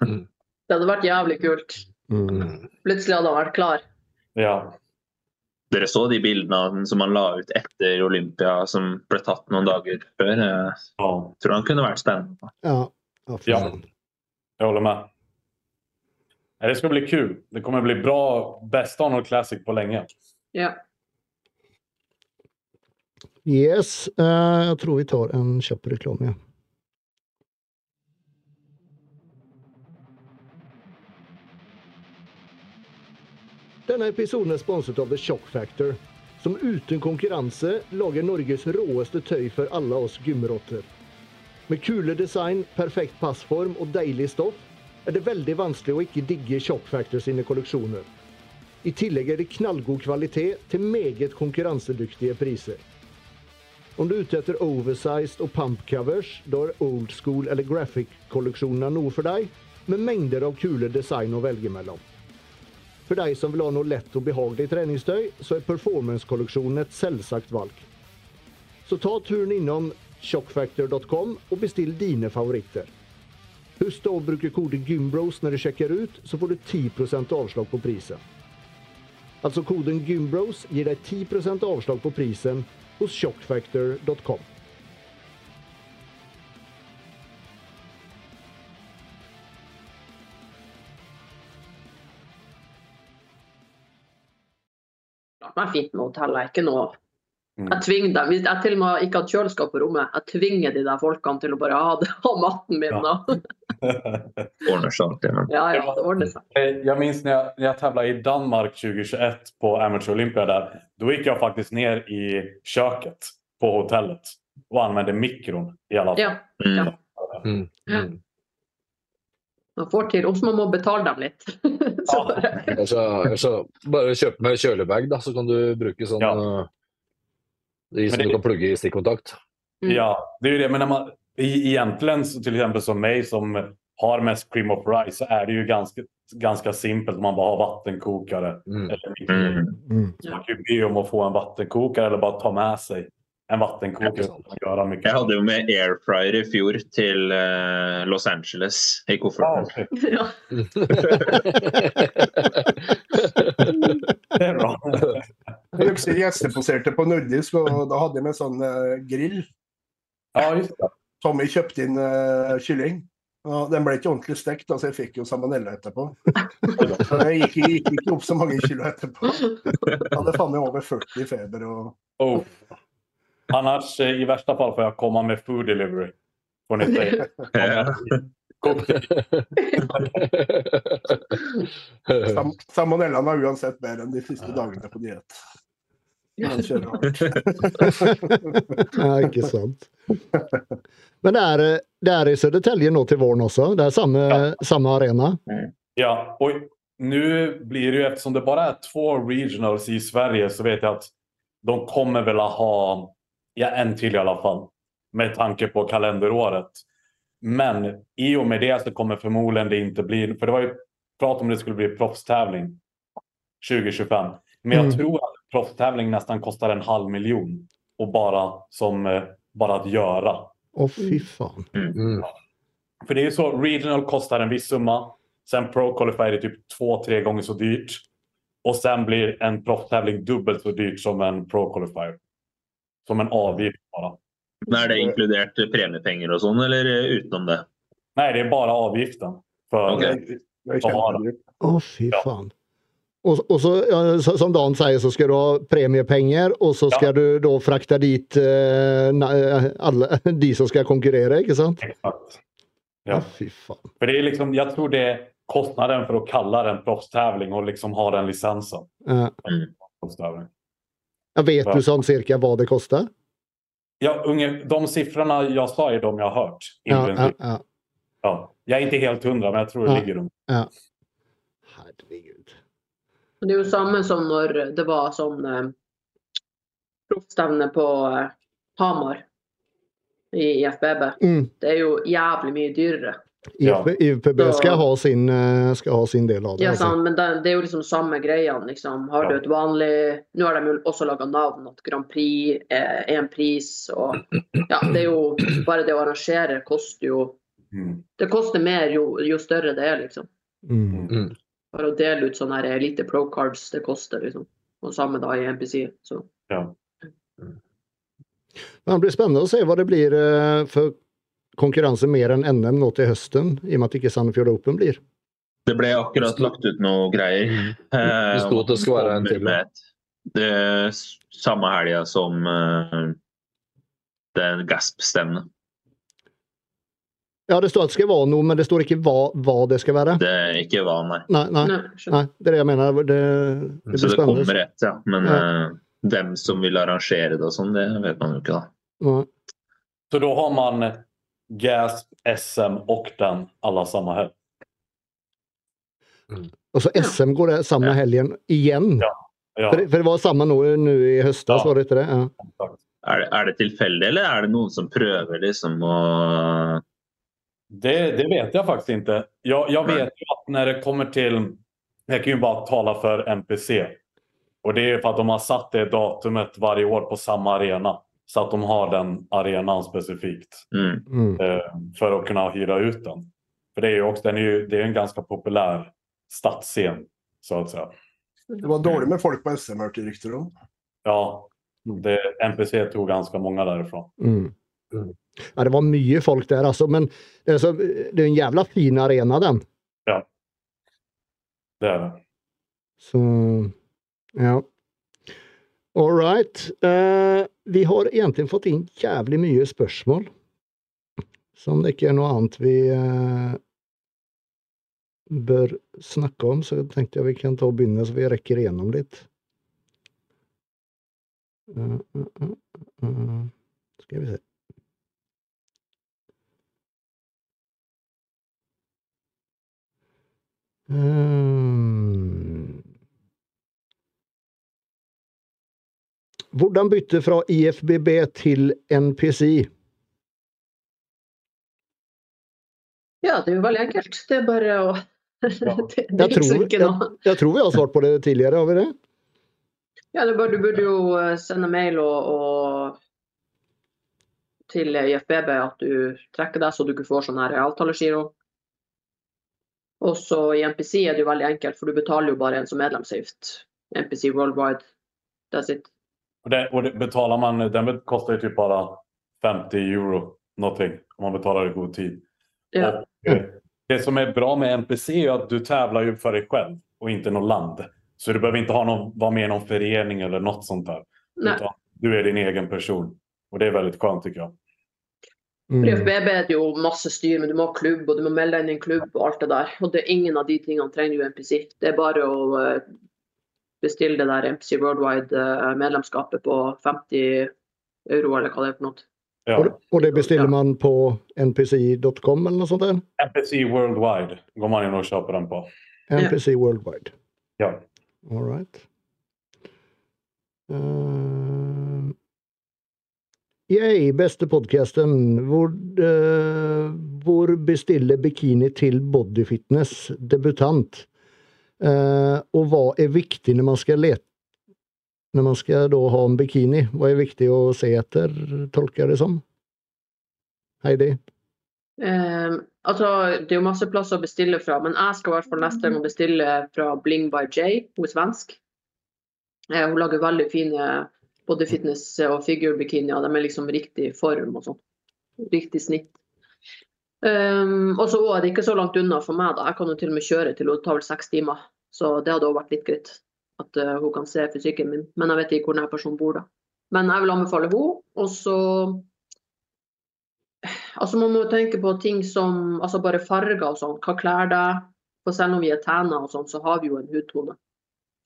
Det hadde vært jævlig kult. Mm. Plutselig hadde han vært klar. Ja, Dere så de bildene som han la ut etter Olympia, som ble tatt noen dager før. Jeg ja, tror han kunne vært spennende. Ja. ja, Ja. jag håller med. Det ska bli kul. Det kommer bli bra, bästa Arnold Classic på lenge. Ja. Yes. Uh, jeg tror vi tar en kjapp reklame. Ja. Denne episoden er sponset av The Shock Factor, som uten konkurranse lager Norges råeste tøy for alle oss gymrotter. Med kule design, perfekt passform og deilig stoff er det veldig vanskelig å ikke digge Shock Factor sine kolleksjoner. I tillegg er det knallgod kvalitet til meget konkurransedyktige priser. Om du er ute etter oversized og pump covers, da er old school eller graphic-kolleksjonene noe for deg, med mengder av kule design å velge mellom. For deg som vil ha noe lett og behagelig treningstøy, så er performance-kolleksjonen et selvsagt valg. Så ta turen innom shockfactor.com og bestill dine favoritter. Husk å bruke kode GYMBROS når du sjekker ut, så får du 10% avslag på prisen. Altså koden GYMBROS gir deg 10% avslag på prisen hos shockfactor.com. klart meg fint med hotell. Jeg er ikke noe Mm. Jeg tvinger dem. Hvis jeg til og med ikke har kjøleskap på rommet, jeg tvinger de der folkene til å bare ha, det, ha maten min. Ja. [LAUGHS] Ordner seg alltid. Men. Ja, ja, det ordner seg. Jag minns när jag, när jag tävlade i Danmark 2021 på Amateur Olympia där. Då gick jag faktiskt ner i köket på hotellet och använde mikron i alla fall. Ja, Mm. Ja. Mm. Mm. man får til. Også man må betale dem litt. [LAUGHS] Så bare, Altså, altså, bare kjøp med kjølebag, da, så kan du bruke sånn Ja. uh, som det- du kan plugge i stikkontakt. Mm. Ja, det er jo det. Men når man, i- egentligen, så till exempel som mig som har mest cream of rice, så är det ju ganska, ganska simpelt. Man bara har vattenkokare. Mm. Eller. Mm. Mm. Man kan ju be om att få en vattenkokare eller bara ta med sig en vattenkokare. Ja, kan man göra mycket. Jeg hadde jo med airfryer i fjor til uh, Los Angeles i kofferten. okej. [LAUGHS] ja. [LAUGHS] det är bra. Jeg husker gjesteposerte på nordisk, og da hadde jag med en sånn eh, grill. Ja, just det. Tommy kjøpte inn uh, kylling. Og den ble ikke ordentlig stekt, så jeg fikk jo salmonella etterpå. [LAUGHS] Så jeg gikk, gikk ikke opp så mange kilo etterpå. Jeg hadde faen meg over 40 i feber. og Oh. Annars eh, i verste fall får jeg komme med food delivery. på [LAUGHS] sam Salmonellaen var uansett bedre enn de siste dagene på diett. [LAUGHS] Ja, ikke sant. Men det er, det er i Södertälje nå til våren også? Det er samme, samme arena? Ja, Og nu blir det jo, ettersom det bare er to regionals i Sverige så vet jeg at de kommer vel å ha ja, en til i alle fall med tanke på kalenderåret. Men i og med det så kommer förmodligen det inte bli, för det var ju prat om det skulle bli proffstävling 2025. Men jeg Mm. tror att proffstävling nästan kostar en halv miljon och bara som eh, bara att göra. Å, fy faen. Mm. För det är ju så, regional kostar en viss summa. Sen pro qualifier är typ två, tre gånger så dyrt. Och sen blir en proffstävling dubbelt så dyrt som en pro qualifier. Som en avgift bara. Men är det inkludert premiepengar og sånt eller utenom det? Nej, det är bara avgiften. För, Ok. Det er kjempedyrt. Å, fy Ja. Og, og så, ja, som Dan sier, så skal du ha premiepenger, og så skal du da frakte dit eh, na- alle [LAUGHS] de som skal konkurrere, ikke sant? Exakt. Ja. Ja. fy faen. For det er liksom, jeg tror det er kostnaden for å kalle det en proffstävling og liksom ha den licensen. Ja. Vet du sånn cirka hva det koster? Ja, unge, de siffrorna jeg sa er de jeg har hørt. Ja, ja, ja. Ja. Jag är inte helt hundra, men jeg tror det Ja. ligger runt. Herregud. Det er jo samme som når det var sånn eh, proffstevne på eh, Hamar i IFBB. Mm. Det er jo jævlig mye dyrere. Ja. IFB, IFPB skal ha, sin, eh, skal ha sin del av det. Ja, altså. sant, men det, det er jo liksom samme greiene. Liksom. Har du et vanlig Nå har de jo også laga navn, at Grand Prix er en pris. Og ja, det er jo Bare det å arrangere koster jo Mm. Det koster mer jo, jo større det er, liksom. Mm. Mm. Bare å dele ut sånne her lite pro cards, det koster, liksom. Og samme da i NPC. Så. Ja. Men Det blir spennende å se hva det blir eh, for konkurranse mer enn NM nå til høsten, i og med at ikke Sandefjord Open blir. Det ble akkurat lagt ut noe greier. Det sto at det skal være en til. Det er samme helga som uh, det Gasp-stevnet. Ja, det står at det skal være noe, men det står ikke hva, hva det skal være. Det er ikke hva, nei. Nei, nei, Nei, nei, det er det jeg mener. Det, det Så det spennende. kommer et, ja. Men Ja. Uh, dem som vil arrangere det og sånn, det vet man jo ikke, da. Ja. Så da har man GASP, SM og den alle samme helg. Og så SM går det samme helgen igjen? Ja, For, for, det var samme nå, nå i høst. Ja. var det inte det? Ja. Er det, er det tilfeldig, eller er det noen som prøver liksom å det, det vet jag faktiskt inte. Jag, jag vet ju att när det kommer till... Jag kan ju bara tala för NPC. Och det är för att de har satt det datumet varje år på samma arena. Så att de har den arenan specifikt. mm. Mm. eh, för att kunna hyra ut den. För det är ju också den är ju, det är en ganska populär stadsscen så att säga. Det var dårlig med folk på SM, hörde rykter om. Ja, det, NPC tog ganska många därifrån. Mm. Ja, det var mye folk der, altså. Men det er, så, det er en jævla fin arena, den. Det er det. Så ja. All right. Eh, vi har egentlig fått inn jævlig mye spørsmål. Så om det ikke er noe annet vi eh, bør snakke om, så tenkte jeg vi kan ta og begynne, så vi rekker igjennom litt. Uh, uh, uh. Skal vi se. Hvordan bytte fra IFBB til NPC? Ja, det er jo veldig enkelt. Det er bare å Ja. [LAUGHS] det, det Jeg tror, ikke jeg, noe. jeg tror vi har svart på det tidligere, har vi det? Ja, det bare, du burde jo eh, sende mail og, og til IFBB at du trekker deg, så du ikke får sånn her avtalegiro. Og så i NPC er det jo veldig enkelt, for du betaler jo bare en som medlemsavgift. NPC Worldwide. That's it. Og, det, og det betalar man, den koster jo typ bare 50 euro någonting om man betalar i god tid. Ja. Och, eh, det som er bra med NPC er at du tävlar ju for deg selv, og ikke noe land. Så du behöver ikke ha någon, vara med i någon förening eller något sånt där. Du er din egen person. Og det er veldig skönt tycker jag. For Mm. IFBB er det jo masse styr, men du må ha klubb, og du må melde deg inn i en klubb og alt det der. Og det er ingen av de tingene trenger jo NPC. Det er bare å eh, bestille det der NPC Worldwide-medlemskapet på 50 euro, eller hva det er for noe. Ja. Og, og det bestiller man på npc.com eller noe sånt? der? NPC Worldwide går man inn og kjøper den på. NPC Worldwide. Ja. All right. Uh, yay, beste podkasten Hvor, uh, hvor bestiller bikini til bodyfitness debutant? Uh, og hva er viktig når man skal lete Når man skal da ha en bikini? Hva er viktig å se etter, tolker jeg det som? Heidi? Um, altså, det er jo masse plasser å bestille fra, men jeg skal i hvert fall neste gang bestille fra Bling by J. Hun er svensk. Uh, hun lager veldig fine body fitness og figure bikinier. De er liksom riktig form og sånn. Riktig snitt. Um, og så er det ikke så langt unna for meg. da. Jeg kan jo til og med kjøre til hun tar vel seks timer. Så det hadde òg vært litt greit. At uh, hun kan se fysikken min. Men jeg vet ikke hvor denne personen bor, da. Men jeg vil anbefale henne. Og så Altså Man må jo tenke på ting som altså bare farger og sånn. Hva kler deg? For selv om vi er tæna og sånn, så har vi jo en hudtone.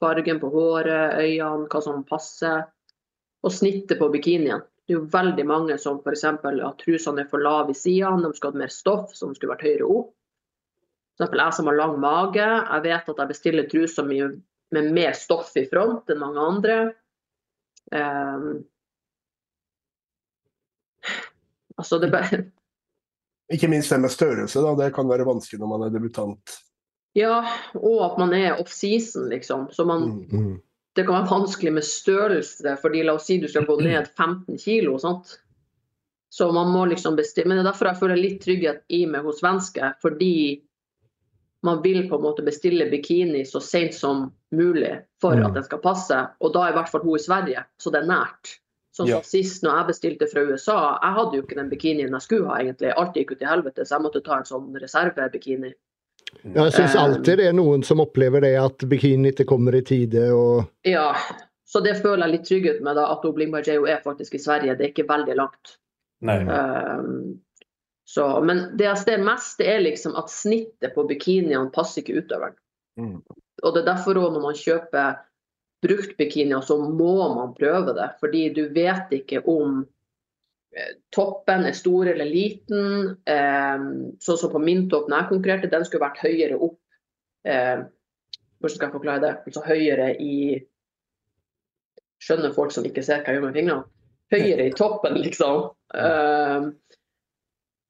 Fargen på håret, øynene, hva som passer. Og snittet på bikinien. Det er jo veldig mange som f.eks. at trusene er for lave i sidene, de skulle hatt mer stoff, som skulle vært høyere opp. Eksempel jeg som har lang mage, jeg vet at jeg bestiller truser mye med mer stoff i front enn mange andre. Um, altså det bare Ikke minst det med størrelse, da. Det kan være vanskelig når man er debutant. Ja, og at man er off-season, liksom. Så man, Mm. Mm. Det kan være vanskelig med størrelse, fordi la oss si du skal gå ned [CLEARS THROAT] 15 kilo. Sant? Så man må liksom bestille. Men det er derfor jeg føler litt trygghet i meg hos svenske. Fordi man vil på en måte bestille bikini så sent som mulig for Mm. at den skal passe. Og da er i hvert fall hun i Sverige, så det er nært. Sånn som Ja. sist når jeg bestilte fra USA, jeg hadde jo ikke den bikinien jeg skulle ha egentlig. Alt gikk ut i helvete, så jeg måtte ta en sånn reservebikini. Jeg syns Eh. alltid det er noen som opplever det, at bikini ikke kommer i tide. og Ja, så det føler jeg litt trygghet med, da, at Blingberg J er faktisk i Sverige. Det er ikke veldig langt. Nei. Um, så, men det jeg ser mest, det er liksom at snittet på bikiniene passer ikke utøveren. Mm. Og det er derfor også når man kjøper brukt bikini, så må man prøve det. Fordi du vet ikke om toppen er stor eller liten. Um, sånn som på min topp når jeg konkurrerte, den skulle vært høyere opp. Um, Hvordan skal jeg forklare det? Altså høyere i Skjønner folk som ikke ser hva jeg gjør med fingrene? Høyere i toppen, liksom. Eh,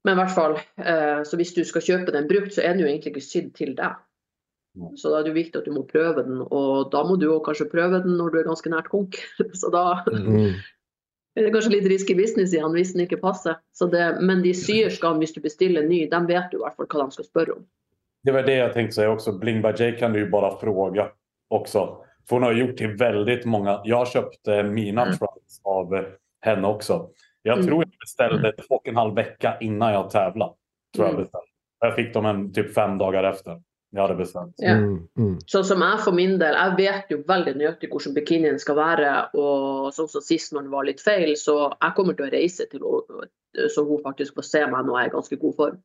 men i hvert fall, eh, så hvis du skal kjøpe den brukt, så er den jo egentlig ikke sydd til deg. Så da er det jo viktig at du må prøve den, og da må du òg kanskje prøve den når du er ganske nært konk. [LAUGHS] Så da Mm. er kanskje litt risky business igjen hvis den ikke passer. Så det, men de syerskene, hvis du bestiller ny, de vet jo i hvert fall hva de skal spørre om. Det var det jeg tenkte säga også. Bling by J kan du bare bara fråga också. För hon har gjort till väldigt många. Jag köpte mina Mm. trunks av eh, henne også. Jag Mm. tror jeg bestilte to og en halv uke innan jeg konkurrerte. Jeg fikk Mm. fick dem en, typ fem dagar efter det hade beställt. Ja. Mm. Mm. Sånn som jeg for min del, jeg vet jo veldig nøyaktig hvordan bikinien skal være. Og sånn som sist når den var litt feil, så jeg kommer til å reise til henne så hun faktisk får se meg når jeg er i ganske god form.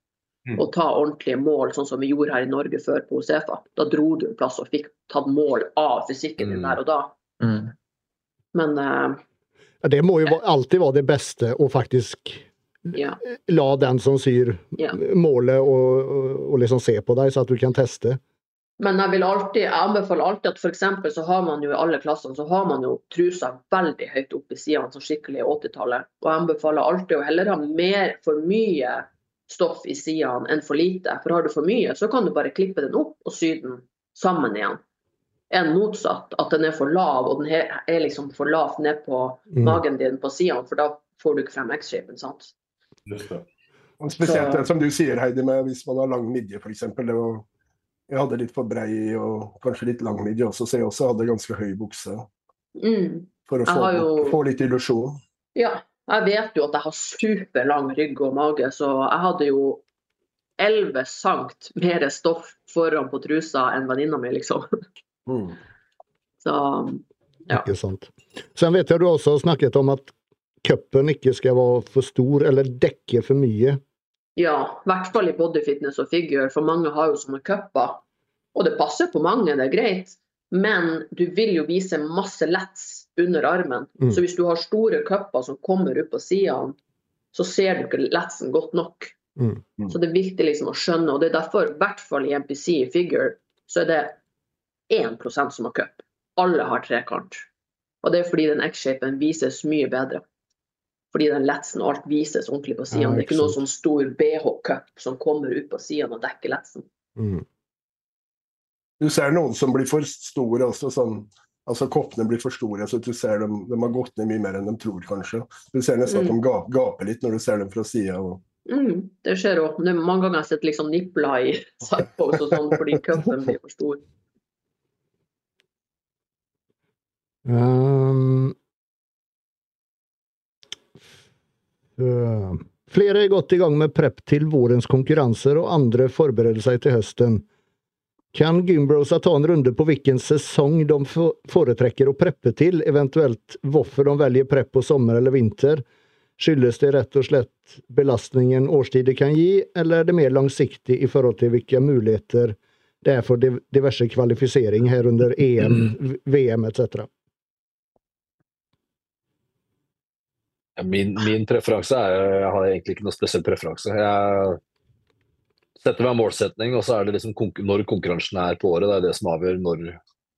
Mm. Og ta ordentlige mål, sånn som vi gjorde her i Norge før på Osefa. Da dro du en plass og fikk tatt mål av fysikken din Mm. der og da. Mm. Men uh, Ja, Det må jo alltid være det beste å faktiskt ja. la den som syr Ja. måle og, och, och liksom se på deg, så at du kan teste. Men jeg vil alltid, jeg anbefaler alltid at f.eks. så har man jo i alle klassene så har man jo trusa veldig høyt opp i sidene, som skikkelig 80-tallet. Og jeg anbefaler alltid å heller ha mer for mye stoff i sidene enn for lite. For har du for mye, så kan du bare klippe den opp og sy den sammen igjen. Enn motsatt, at den er for lav, og den er liksom for lavt ned på Mm. magen din på sidene, for da får du ikke frem X-shapen. sant? Og Spesielt Så- som du sier, Heidi, med hvis man har lang midje f.eks. Jeg hadde litt for brei og kanskje litt lang midje også, så jeg også hadde ganske høy bukse. Mm. For å få, jo- få litt illusjon. Ja, jeg vet jo at jeg har superlang rygg og mage, så jeg hadde jo 11 sankt mer stoff foran på trusa enn venninna mi, liksom. Mm. Så Ja. Ikke sant. Sen vet jo du også har snakket om att kuppen ikke skal være for stor eller dekke for mye. ja, i hvert fall i bodyfitness og figure, for mange har jo sånne cuper. Og det passer på mange, det er greit. Men du vil jo vise masse lets under armen. Mm. Så hvis du har store cuper som kommer opp på sidene, så ser du ikke letsen godt nok. Mm. Mm. Så det er viktig liksom å skjønne, og det er derfor, i hvert fall i MPC i figure, så er det 1% som har cup. Alle har trekant. Og det er fordi den X-shapen vises mye bedre. Fordi den letsen og alt vises ordentlig på sidene. Ja, det er ikke noen noe sånn stor BH-cup som kommer ut på sidene og dekker letsen. Mm. Du ser noen som blir for store også, sånn Altså koppene blir for store, så du ser dem, de har gått ned mye mer enn de tror, kanskje. Du ser nesten at de ga- gaper litt når du ser dem fra sida. Og... Mm, det skjer òg. Mange ganger har jeg sett liksom nipler i [LAUGHS] sidepose og sånn fordi cupen blir for stor. Ehm. Eh, Flere har gått gang med prepp til vårens konkurrenser og andre forbereder seg til høsten. Kan Gymbrosa ta en runde på hvilken sesong de foretrekker å preppe til, eventuelt hvorfor de velger prepp på sommer eller vinter? Skyldes det rett og slett belastningen årstider kan gi, eller er det mer langsiktig i forhold til hvilke muligheter det er for diverse kvalifisering her under EM, VM etc. Min, min preferanse er Jeg har egentlig ikke noe spesiell preferanse. Jeg setter meg en målsetning, og så er det liksom når konkurransen er på året. Det er det som avgjør når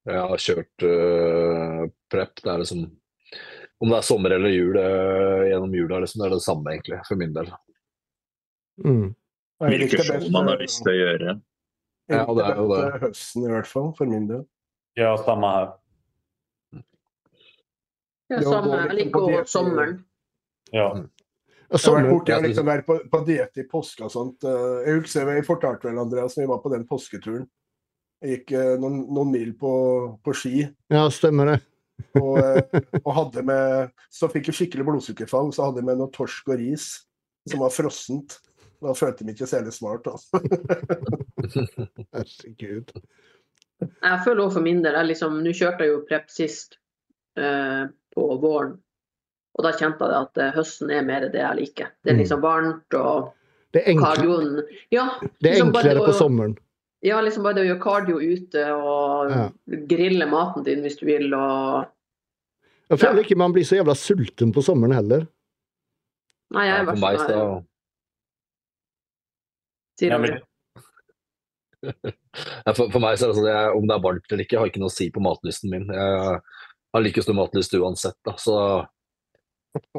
jeg har kjørt uh, prep. Det er liksom Om det er sommer eller jul uh, gjennom jula, liksom, det er det samme, egentlig, for min del. Mm. Hvilke show man har lyst til å gjøre. Ja, det er jo det. Høsten, i hvert fall, for min del. Ja, samme her. Ja, samme. på også diet. sommeren. Ja. Mm. Jeg har vært borti liksom vært på, på diett i påske og sånt. Eh, Jeg husker jeg fortalte vel Andreas vi var på den påsketuren. Jeg gikk eh, noen, noen mil på, på ski ja, stemmer det. og, eh, og hadde med Så fikk jeg skikkelig blodsukkerfall, så hadde jeg med noe torsk og ris som var frossent. Da følte jeg meg ikke særlig smart. Altså. [LAUGHS] Herregud. Jeg føler òg for min del jeg liksom, Nå kjørte jeg jo prep sist eh, på våren. Og da kjente jeg at eh, høsten er mer det jeg liker. Det er Mm. liksom varmt og Det er, enkl kardioen Ja, det er liksom det på sommeren? ja, liksom bare det å gjøre cardio ute og Ja. grille maten din hvis du vil og Jeg føler Ja. ikke man blir så jævla sulten på sommeren heller. Nei, jeg er Ja, fall så Sier du det? [LAUGHS] For, for meg så er det sånn jeg, om det er varmt eller ikke, har ikke noe å si på matlysten min. Jeg har like stor matlyst uansett. Da. Så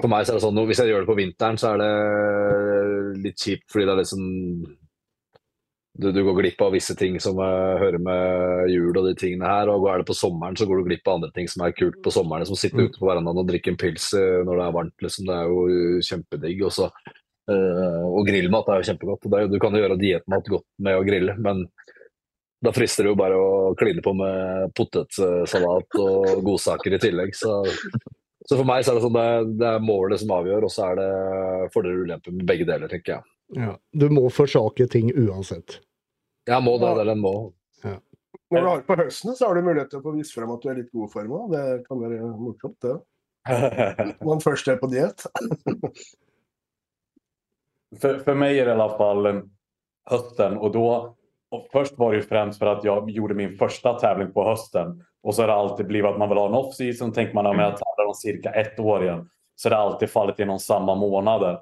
for meg så er det sånn, hvis jeg gjør det på vinteren, så er det litt kjipt fordi det er liksom du, du går glipp av visse ting som uh, hører med jul og de tingene her. Og er det på sommeren, så går du glipp av andre ting som er kult på sommeren. Som sitter Mm. ute på verandaen og drikker en pils uh, når det er varmt. Liksom. Det er jo kjempedigg. Også. uh, og grillmat er jo kjempegodt. er, jo- du kan jo gjøre dietmat godt med å grille, men da frister det jo bare å kline på med potetsalat og godsaker i tillegg. Så, så for meg så er det sånn det, er- det er målet som avgjør, og så er det fordeler og ulemper med begge deler, tenker jeg. Ja. Du må forsake ting uansett. Jeg må det, eller en må. Når du har på høsten, så har du mulighet til å få vise frem at du er litt god form òg. Det kan være morsomt, det. [LAUGHS] Når man først er på diett. [LAUGHS] för, för mig är det i alla fall eh, hösten och då och först var det ju främst för att jag gjorde min första tävling på hösten och så har det alltid blivit att man vill ha en off-season. Tänker man att jag tävlar om cirka ett år igen så det alltid fallit inom samma månader.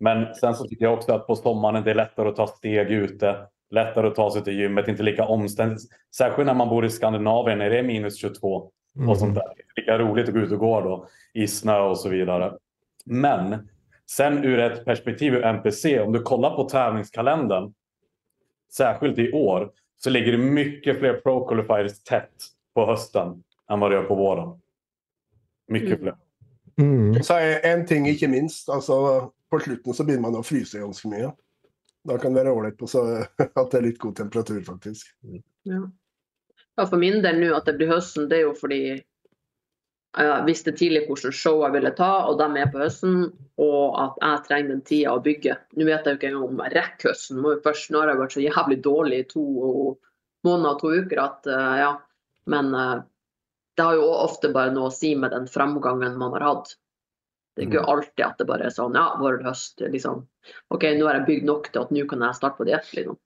Men sen så tycker jag också att på sommaren det är lättare att ta steg ute, lättare att ta sig till gymmet, inte lika omständigt. Särskilt när man bor i Skandinavien när det är minus 22 och sånt där. Det är lika roligt att gå ut och gå då i snö och så vidare. Men sen ur ett perspektiv ur NPC, om du kollar på tävlingskalendern, särskilt i år, så ligger det mycket fler pro qualifiers tätt på høsten enn hva det gjør på våren. Mye Mm. Mm. Så er en ting ikke minst. altså På slutten så begynner man å fryse ganske mye. Da kan det være ålreit på [LAUGHS] at det er litt god temperatur, faktisk. Ja. ja, for min del nå at det blir høsten, det er jo fordi jeg visste tidlig hvilke show jeg ville ta, og de er på høsten, og at jeg trenger den tida å bygge. Nå vet jeg jo ikke engang om jeg rekker høsten. Må jo først, nå har jeg vært så jævlig dårlig i to måneder og to uker at eh, ja. Men eh, det har jo ofte bare noe å si med den framgangen man har hatt. Det er ikke alltid at det bare er sånn ja, vår høst. Liksom. OK, nå har jeg bygd nok til at nå kan jeg starte på diett. Liksom.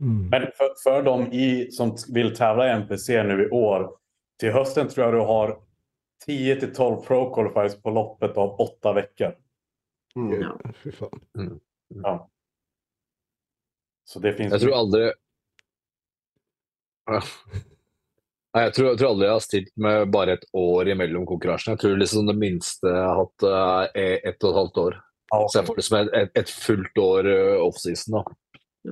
Mm. Men for, for de i, som vill tävla i NPC nu i år, till hösten tror jag du har 10 till 12 pro qualifiers på loppet av åtta veckor. Mm. Ja. Fy faen. Ja. Så det finns Jeg tror aldri [LAUGHS] Ja. Nei, jeg tror, jeg tror aldri jeg har stilt med bare et år imellom konkurransene. Jeg tror liksom det minste jeg har hatt, eh, er ett og et halvt år. Ja. Så jeg får liksom et, et, et fullt år eh, offseason. da.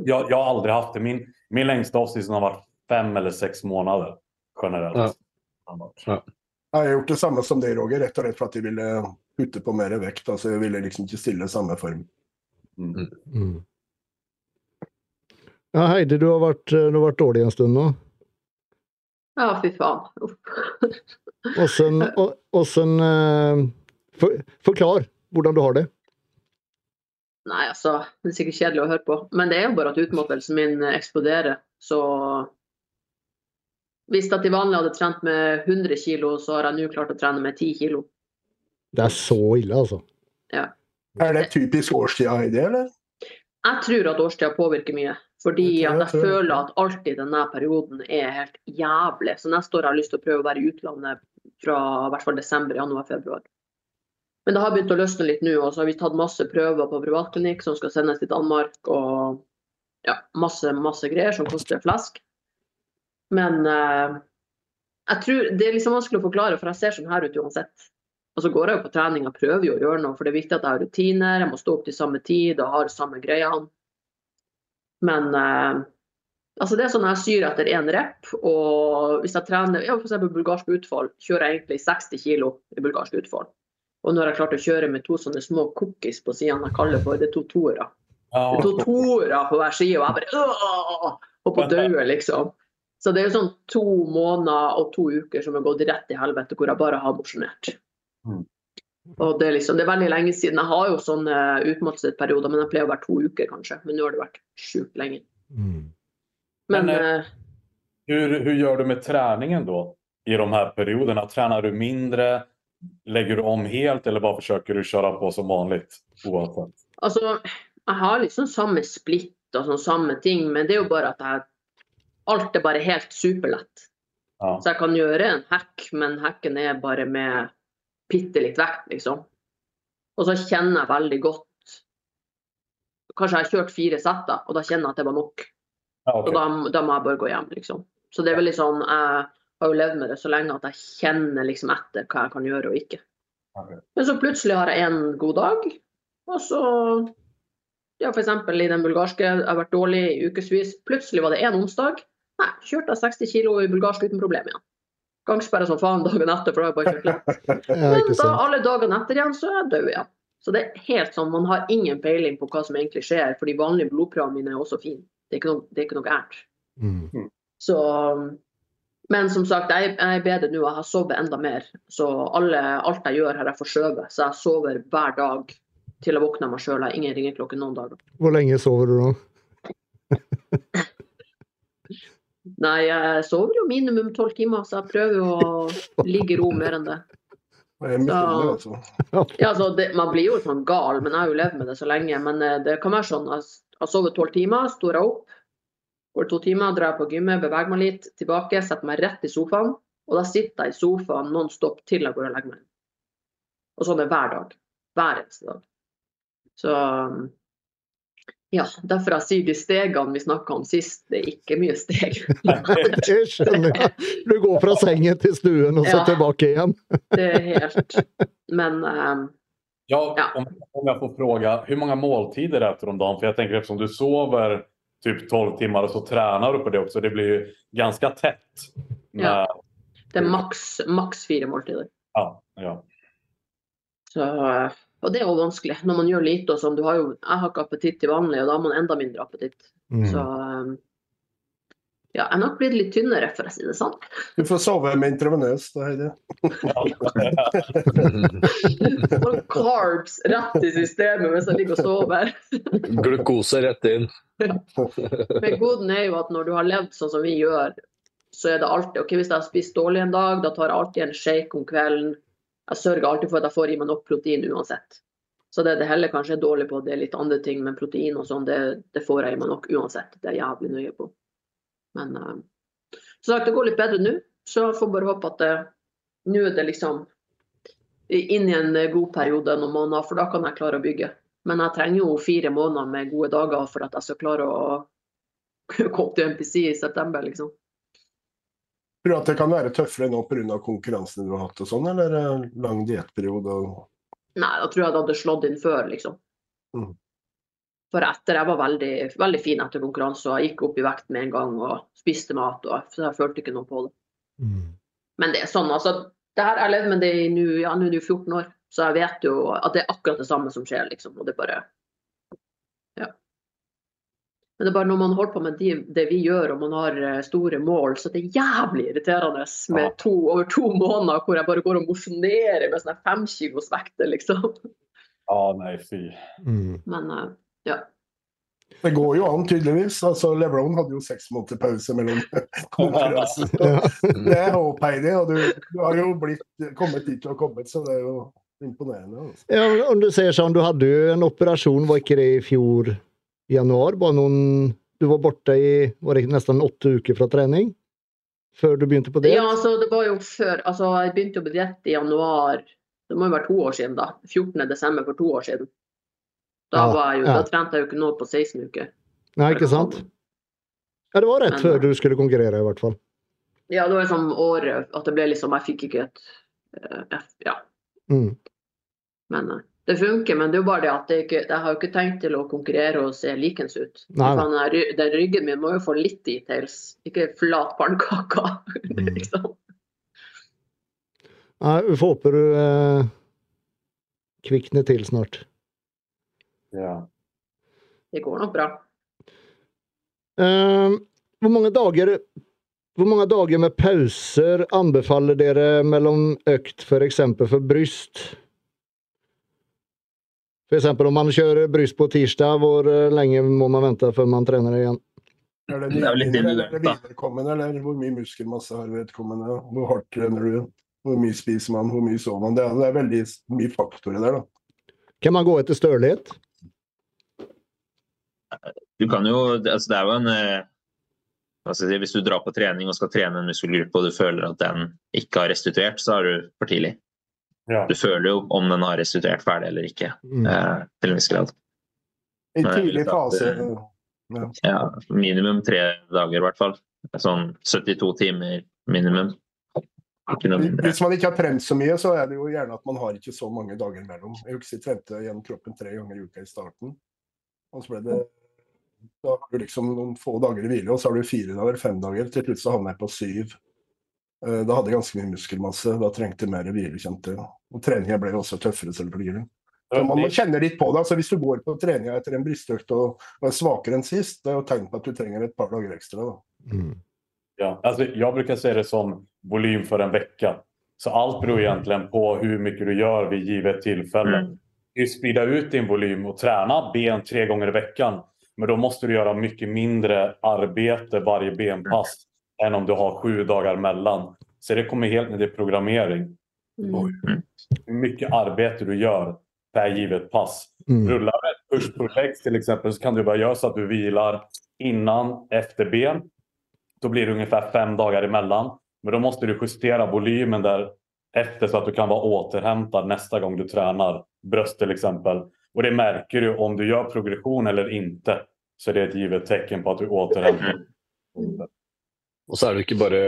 jeg jag har aldri hatt det. Min, min lengste off-season har vært fem eller seks månader generellt. Ja. Ja. Jeg har gjort det samme som deg, Roger, rett og slett for at jeg ville putte på mer vekt. altså Jeg ville liksom ikke stille samme form. Mm. Mm. Ja, Heidi, du har, vært, du har vært dårlig en stund nå. Ja, fy faen. Åssen [LAUGHS] eh, for, Forklar hvordan du har det. Nei, altså, det er sikkert kjedelig å høre på. Men det er jo bare at utmattelsen min eksploderer. Så hvis jeg til vanlig hadde trent med 100 kg, så har jeg nå klart å trene med 10 kg. Det er så ille, altså. Ja. Er det typisk årstida, i det, eller? Jeg tror at årstida påvirker mye. Fordi Jeg jeg føler at alt i denne perioden er helt jævlig. Så neste år har jeg lyst til å prøve å være i utlandet fra i hvert fall desember, januar, februar. Men det har begynt å løsne litt nå, og så har vi tatt masse prøver på privatklinikk som skal sendes til Danmark. Og ja, masse, masse greier som koster flesk. Men eh, jeg tror det er liksom vanskelig å forklare, for jeg ser sånn her ut uansett. Og så går jeg jo på trening og prøver jo å gjøre noe, for det er viktig at jeg har rutiner. Jeg må stå opp til samme tid og har samme greiene. Men eh, altså det er sånn jeg syr etter én rep, og hvis jeg trener ja, f.eks. bulgarsk utfall, kjører jeg egentlig 60 kg i bulgarsk utfall. Og nå har jeg klart å kjøre med to sånne små cookies på sidene jeg kaller for det er to toere. Det er to toere på hver side, og jeg bare! Og på døde, liksom. Så det er jo sånn to måneder og to uker som har gått rett i helvete, hvor jeg bare har mosjonert. Mm. Og det er liksom, det er veldig lenge siden. Jeg har jo sånne utmattelsesperioder, men jeg pleier å være to uker, kanskje. Men nå har det vært sjukt lenge. Mm. Men Men, eh, Hur, hur du med treningen da, i de her periodene? Trener du mindre? Legger du om helt eller bare forsøker du å kjøre på som vanlig? Uansett? altså, jeg har liksom samme splitt og sånn samme ting, men det er jo bare at jeg Alt er bare helt superlett. Ja. Så jeg kan gjøre en hack, men hacken er bare med bitte litt vekt, liksom. Og så kjenner jeg veldig godt Kanskje jeg har kjørt fire setter, og da kjenner jeg at det var nok. Ja, Og da, da må jeg bare gå hjem, liksom. Så det er veldig sånn Jeg har jo levd med det så lenge at jeg kjenner liksom etter hva jeg kan gjøre og ikke. Okay. Men så plutselig har jeg en god dag, og så Ja, eksempel i den bulgarske, jeg har vært dårlig i ukevis. Plutselig var det en onsdag. Nei, kjørte jeg 60 kilo i bulgarsk uten problem igjen. Gangsperre som faen dagen etter, for da har jeg bare kjørt lett. [LAUGHS] Men da alle dagene etter igjen, så er jeg død igjen. Så det er helt sånn, man har ingen peiling på hva som egentlig skjer, for de vanlige blodprøvene mine er også fine. Det er ikke noe, det er ikke noe gærent. Mm. Så Men som sagt, jeg, jeg er bedre nå. Jeg har sovet enda mer. Så alle, alt jeg gjør, har jeg forskjøvet. Så jeg sover hver dag til jeg våkner meg sjøl. Jeg har ingen ringeklokke noen dager. Hvor lenge sover du da? [LAUGHS] Nei, jeg sover jo minimum tolv timer, så jeg prøver jo å ligge i ro mer enn det. Det er Ja. det, altså. Altså, det, Man blir jo sånn gal, men jeg har jo levd med det så lenge. Men eh, det kan være sånn jeg har sovet tolv timer, står jeg opp, går to timer, drar jeg på gymmet, beveger meg litt, tilbake, setter meg rett i sofaen. Og da sitter jeg i sofaen non stop til jeg går og legger meg. Og sånn er hver dag. Hver eneste dag. Så ja, derfor jeg sier de stegene vi snakka om sist, det er ikke mye steg. [LAUGHS] Det skjønner jeg. Du går fra sengen til stuen og så Ja. tilbake igjen. [LAUGHS] Det er helt Men um, Ja, Ja. Om, om jeg får fråga, hvor mange måltider spiser du om dagen? For jeg tenker, eftersom du sover typ 12 timer, og så trener du på det også, Det blir jo ganske tett. Med, Ja. det er maks, maks fire måltider. ja, ja. Så, eh, og det er jo vanskelig når man gjør lite og sånn. Du har jo, jeg har ikke appetitt til vanlig, og da har man enda mindre appetitt. Mm. Så eh, ja, jeg er nok blitt litt tynnere, for å si det sånn. Du får sove med intravenøs, da, Heidi. [LAUGHS] Og carbs rett i systemet mens jeg ligger og sover. [LAUGHS] Glukose rett inn. Men goden er jo at når du har levd sånn som vi gjør, så er det alltid ok, Hvis jeg har spist dårlig en dag, da tar jeg alltid en shake om kvelden. Jeg sørger alltid for at jeg får i meg nok protein uansett. Så det det heller kanskje er dårlig på, det er litt andre ting, men protein og sånn, det, det får jeg i meg nok uansett. Det er jeg jævlig nøye på. Men uh, så sagt, det går litt bedre nå, så jeg får bare håpe at det, nå er det liksom inn i en god periode noen måneder, for da kan jeg klare å bygge. Men jeg trenger jo fire måneder med gode dager for at jeg skal klare å [LAUGHS] komme til MPC i september, liksom. Tror du at det kan være tøffere nå pga. konkurransen du har hatt og sånn, eller eh, lang diettperiode? og- Nei, da tror jeg det hadde slått inn før, liksom. Mm. For etter, jeg var veldig, veldig fin etter konkurranse, og jeg gikk opp i vekt med en gang og spiste mat, og, så jeg følte ikke noe på det. Mm. Men det er sånn, altså. Det her, jeg levd med det i nå, ja, er det 14 år, så jeg vet jo at det er akkurat det samme som skjer, liksom. Og det bare. Men det er bare når man holder på med de, det vi gjør, og man har eh, store mål, så det er jævlig irriterende med Ja. to, over to måneder hvor jeg bare går og mosjonerer med sånne fem kilos vekter, liksom. ja, nei, fy. Mm. Men eh, ja. Det går jo an, tydeligvis. Altså, LeBron hadde jo seks måneder pause mellom [LAUGHS] konkurransene. [LAUGHS] Det er håp, Heidi. Og du, du har jo blitt, kommet dit du har kommet, så det er jo imponerende. Altså. Ja, om du ser sånn, du hadde jo en operasjon, var ikke det i fjor januar? Bare noen Du var borte i var det nesten åtte uker fra trening? Før du begynte på det? ja, altså det var jo før Altså jeg begynte på diett i januar, det må jo være to år siden, da. 14. desember for to år siden. Da, Ja, jo, ja. da trente jeg jo ikke nå på 16 uker. Nei, ikke sant? Ja, det var rett Men- før du skulle konkurrere, i hvert fall. Ja, det var liksom året at det ble liksom Jeg fikk ikke et uh, F, Ja. Mm. Men eh, det funker. Men det er jo bare det at det ikke, jeg har jo ikke tenkt til å konkurrere og se likens ut. Nei, nei. Den, den ryggen min må jo få litt details, ikke flat pannekake. [LAUGHS] Mm. liksom. Nei, vi får håpe du eh, kvikner til snart. Ja. Det går nok bra. Eh, hvor mange dager hvor mange dager med pauser anbefaler dere mellom økt, f.eks. For, for bryst? F.eks. om man kjører bryst på tirsdag, hvor eh, lenge må man vente før man trener igjen? Er det, Det er litt individuelt, da. eller hvor mye muskelmasse har vedkommende? Hvor hardt trener du? Hvor mye spiser man? Hvor mye sover man? Det er, det er veldig mye faktorer der, da. Kan man gå etter størlighet? Du kan jo, altså det er jo en hva skal jeg si, Hvis du drar på trening og skal trene en muskelgruppe og du føler at den ikke har restituert, så er du for tidlig. Ja. Du føler jo om den har restituert ferdig eller ikke, Mm. eh, til en viss grad. I tidlig fase Ja. Ja, minimum tre dager, i hvert fall. Sånn 72 timer minimum. Ikke noe mindre. Hvis man ikke har trent så mye, så er det jo gjerne at man har ikke så mange dager imellom. Jeg husker jeg trente gjennom kroppen tre ganger i uka i starten. Og så ble det Da har du liksom noen få dager i hvile, og så har du fire dager, fem dager. Til slutt så havner jeg på syv. Eh, Da hadde jeg ganske mye muskelmasse. Da trengte jeg mer hvile, kjente jeg. Og treninga ble også tøffere, selvfølgelig. Så man kjenner litt på det. altså Hvis du går på treninga etter en brystøkt og, og er svakere enn sist, det er jo tegn på at du trenger et par dager ekstra. da. Mm. Ja, alltså jag brukar se det som volym for en vecka. Så alt beror egentlig på hvor mye du gjør ved givet tilfelle. Mm. Du sprider ut din volym og trene ben tre ganger i veckan. Men da må du gjøre mye mindre arbeid varje benpass än om du har sju dagar mellan. Så det kommer helt ner till programmering. Mm. Hur mycket arbete du gör per givet pass. Mm. Rullar du ett push pull legs till exempel så kan du bara göra så att du vilar innan, efter ben. Då blir det ungefär fem dagar emellan. Men då måste du justera volymen där efter så att du kan vara återhämtad nästa gång du tränar bröst till exempel. Och det märker du om du gör progression eller inte. Så det är ett givet tecken på att du återhämtar. Og så er det ikke bare,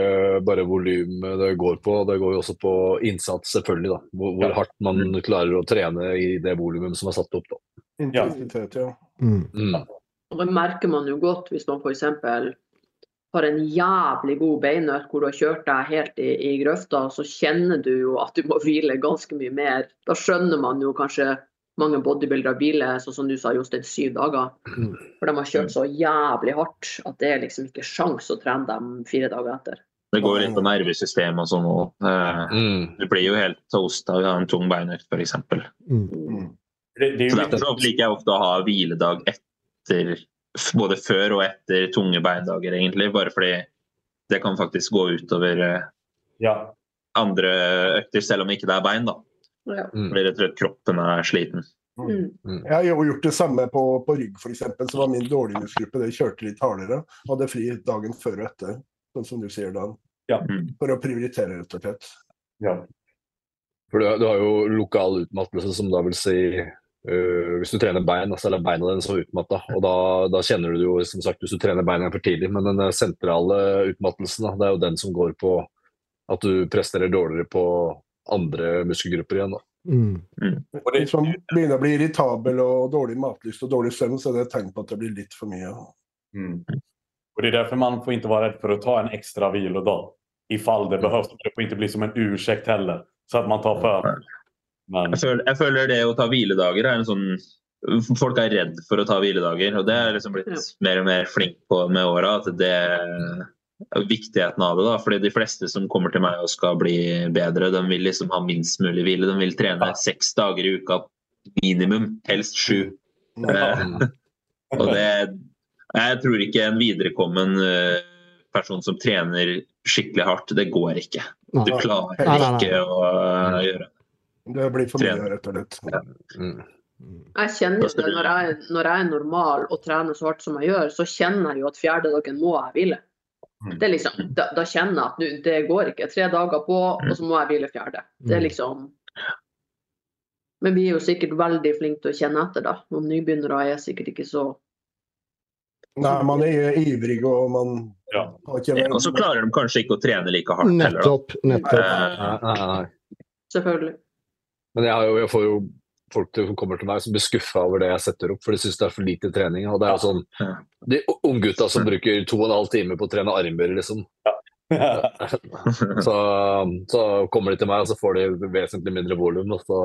bare volym det går på, det går jo også på innsats, selvfølgelig. da. Hvor, hvor Ja. hardt man klarer å trene i det volumet som er satt opp. da. Intensitet, ja. Mm. Mm. Og det merker man jo godt hvis man f.eks. har en jævlig god beinøkt hvor du har kjørt deg helt i, i grøfta, så kjenner du jo at du må hvile ganske mye mer. Da skjønner man jo kanskje mange bodybuildere hviler, sånn som du sa, Jostein, syv dager. Mm. For de har kjørt så jævlig hardt at det er liksom ikke sjans å trene dem fire dager etter. Det går litt på nervesystemet og sånn òg. Mm. Du blir jo helt toasta av en tung beinøkt, f.eks. Mm. Mm. Det, det är Så Derfor liker jeg ofte å ha hviledag etter både før og etter tunge beindager, egentlig. Bare fordi det kan faktisk gå utover eh, ja, andre økter, selv om ikke det er bein. da. Ja. Mm. Fordi rett og slett kroppen er sliten. Mm. Jeg har jo gjort det samme på, på rygg, f.eks. Så var min dårligmusgruppe det kjørte litt hardere. Hadde fri dagen før og etter, sånn som du sier, Dan. Ja. For å prioritere, rett og slett. ja. For du, du har jo lokal utmattelse, som da vil si Uh, Hvis du trener bein, altså, eller beina dine så utmatta. Og da, da kjenner du det jo som sagt hvis du trener beina for tidlig. Men den sentrale utmattelsen, da, det er jo den som går på at du presterer dårligere på andre muskelgrupper igjen. da. Mm. Och det, Hvis man begynner å bli irritabel og dårlig matlyst og dårlig søvn, så er det et tegn på at det blir litt for mye. Mm. Och det är därför man får inte vara rädd för att ta en extra vilodag. Ifall det behövs. Det får inte bli som en ursäkt heller. Så att man tar för. Men, Jeg føler, jeg føler det å ta hviledager er en sånn Folk er redd for å ta hviledager, og det er liksom blitt mer og mer flink på med åra. At det er viktigheten av det. da, fordi De fleste som kommer til meg og skal bli bedre, de vil liksom ha minst mulig hvile. De vil trene seks dager i uka minimum, helst sju. Eh. Og det Jeg tror ikke en viderekommen eh, person som trener skikkelig hardt, det går ikke. Du klarer ikke å eh, gjøre Det Det blir for mye, rett og slett. Mm. Jeg kjenner det når jeg, når jeg er normal og trener så hardt som jeg gjør, så kjenner jeg jo at fjerde dagen må jeg hvile. Mm. Det er liksom, da, da kjenner jeg at nu, det går ikke. Tre dager på, og så må jeg hvile fjerde. Det er liksom Men vi er jo sikkert veldig flinke til å kjenne etter, da. Noen nybegynnere er sikkert ikke så Nei, man er ivrig, og man ja. har ikke Ja, og så klarer de kanskje ikke å trene like hardt heller. da. Nettopp. nettopp. Eh, Nei, nei, nei. Selvfølgelig. Men jeg, har jo, jeg får jo folk som kommer til meg som blir skuffa over det jeg setter opp, for de syns det er for lite trening. Og det er sånn. De unggutta som bruker to og en halv time på å trene armer, liksom. [LAUGHS] Så, så kommer de til meg, og så får de vesentlig mindre volum, og så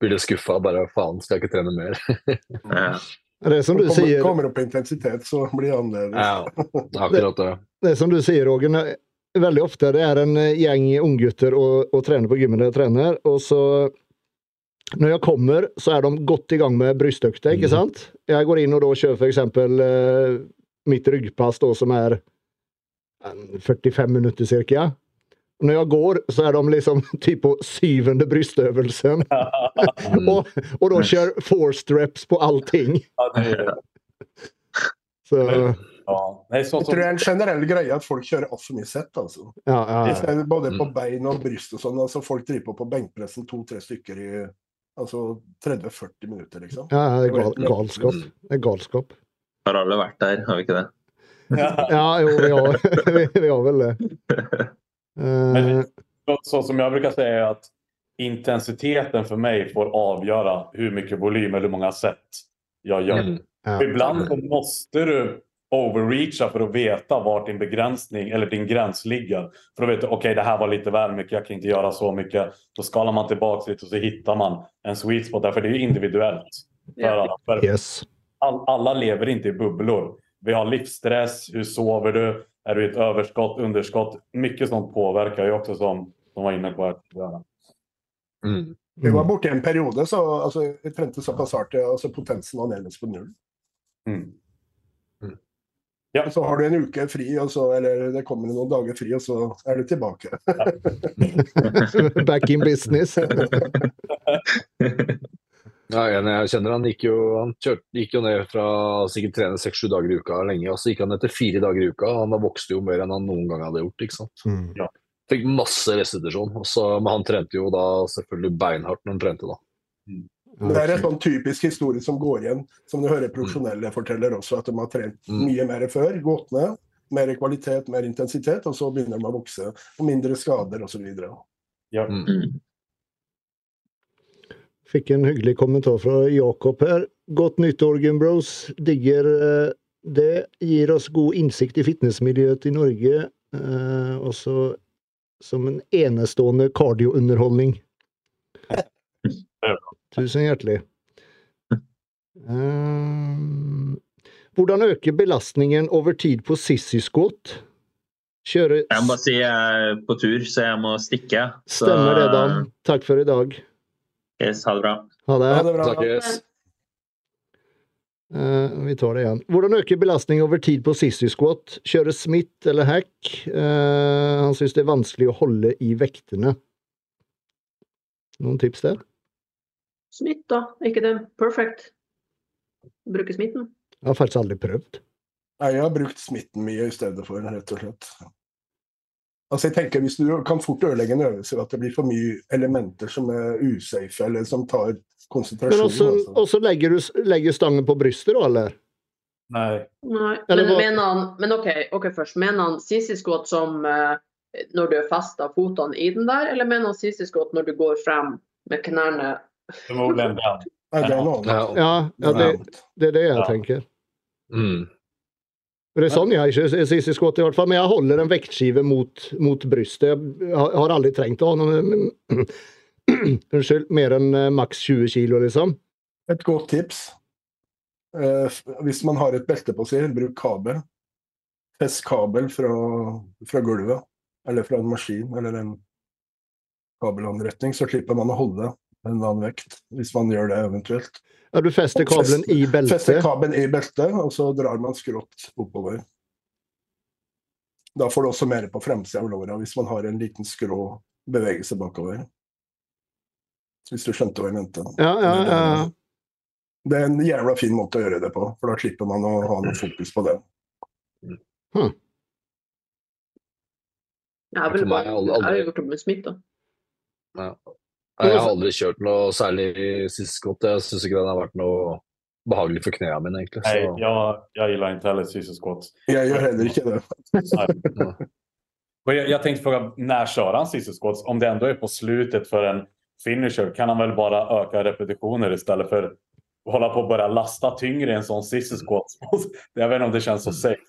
blir de skuffa. Bare faen, skal jeg ikke trene mer? [LAUGHS] Det som du kommer, sier... kommer opp i intensitet, så blir det annerledes. Ja, det akkurat det. det som du sier, Roger. Veldig ofte det er en gjeng unggutter og, og trener på gymmet der trener, og så Når jeg kommer, så er de godt i gang med brystøkta, ikke Mhm. sant? Jeg går inn og da kjører f.eks. Eh, mitt ryggpass, da, som er eh, 45 minutter cirka. Når jeg går, så er de liksom [LAUGHS] typ på syvende brystøvelsen. [LAUGHS] Og, og da kjører four reps på allting. Så, ja. Nei, så, Jeg tror det er en generell greie at folk kjører altfor mye sett. altså. ja, ja, ja. Både på Mm. bein og bryst og sånn. altså Folk driver på på benkpressen to-tre stykker i altså 30-40 minutter, liksom. ja det er gal, galskap. Det er galskap. Har alle vært der, har vi ikke det? Ja, [LAUGHS] jo, vi har, [LAUGHS] vi, vi har vel det. Uh, [LAUGHS] Men- Så, så som jeg bruker si, er at intensiteten for meg får avgjøre hvor mye volym eller hvor mange sett jeg gjør. Mm. ja. Iblant så måste du overreacha för att veta vart din begränsning eller din gräns ligger. För att veta, okej okay, det här var lite väl mycket, jag kan inte göra så mycket. Då skalar man tillbaka lite och så hittar man en sweet spot Därför det är ju individuellt. För, för Yes. all, alla lever inte i bubblor. Vi har livsstress, hur sover du? Är du i ett överskott, underskott? Mycket sånt påverkar ju också som de var inne på. Att göra. Mm. Vi var borte en periode, så altså, vi trente såpass hardt. ja, Altså, potensen var nærmest på null. Mm. Og så har du en uke fri, og så, eller det kommer noen dager fri, og så er du tilbake. [LAUGHS] Back in business. [LAUGHS] Ja, jeg kjenner han gikk jo, han kjørte, gikk jo ned fra sikkert trene seks-sju dager i uka lenge, og så gikk han ned til fire dager i uka. Han har vokst jo mer enn han noen gang hadde gjort. ikke sant? Mm. Fikk masse restitusjon. og Men han trente jo da selvfølgelig beinhardt når han trente, da. Det er en sånn typisk historie som går igjen, som du hører profesjonelle forteller også, at de har trent Mm. mye mer før, gått ned. Mer kvalitet, mer intensitet, og så begynner de å vokse. Og mindre skader osv. Ja. Mm. Mm. Fikk en hyggelig kommentar fra Jakob her. Godt nyttår, Gumbros. Digger eh, det. Gir oss god innsikt i fitnessmiljøet i Norge. Eh, også som en enestående kardiounderholdning. Tusen hjertelig. Um, hvordan øke belastningen over tid på sissy-squat? Kjøre Jeg må bare si jeg er på tur, så jeg må stikke. Så, Stemmer det, Dan. Takk for i dag. Yes, ha det bra. Ha det. Ha det bra. Snakkes. Uh, vi tar det igjen. Hvordan øke belastning over tid på sissy squat? Kjøre smitt eller hack? Uh, han syns det er vanskelig å holde i vektene. Noen tips der? Smitt, da. Er ikke det perfect? Bruke smitten? Jeg har faktisk aldri prøvd. Nei, jeg har brukt smitten mye i stedet for, rett og slett. Altså jeg tenker Hvis du kan fort ødelegge en øvelse ved at det blir for mye elementer som er usafe, eller som tar Men konsentrasjon også, altså. også legger du legger stangen på brystet, da, eller? Nei. Nei. Eller Men, hva- mener han, men OK, ok først. Mener han sissy squat som eh, når du er festa fotene i den der, eller mener han sissy squat når du går frem med knærne Förmodligen den. Nei, det. Ja. Ja, ja det, det er det jeg Ja. tenker. Mm. Det er sånn jeg ikke sissy squat i hvert fall, men jeg holder en vektskive mot, mot brystet. Jeg har aldri trengt å ha noe [CLEARS THROAT] Unnskyld, mer enn eh, maks 20 kilo, liksom. Et godt tips. Eh, hvis man har et belte på seg, bruk kabel. Fest kabel fra, fra gulvet, eller fra en maskin, eller en kabelanretning, så slipper man å holde en annen vekt, hvis man gjør det eventuelt. Ja, du fester kabelen i beltet? Fester kabelen i beltet, og så drar man skrått oppover. Da får du også mer på fremsida av låra hvis man har en liten skrå bevegelse bakover. Hvis du skjønte hva jeg mente. Ja, ja, ja. Det er en jævla fin måte å gjøre det på, for da slipper man å ha noe fokus på det. Hmm. Jeg har vel bare- aldri- gjort det med smitt, da. Nei, Jeg har aldri kjørt noe særlig sist skott. Jeg syns ikke den har vært noe behagelig for knærne mine, egentlig. Så. Nei, jag, jeg gillar ikke heller sissy squats. Jeg gjør heller ikke det. Jeg, jeg tenkte på når kjører han sissy squats? Om det enda er på slutet for en finisher, kan han vel bare øke repetisjoner i stedet for å holde på å bare laste tyngre i en sånn sissy jeg Jag vet ikke om det kjennes så safe.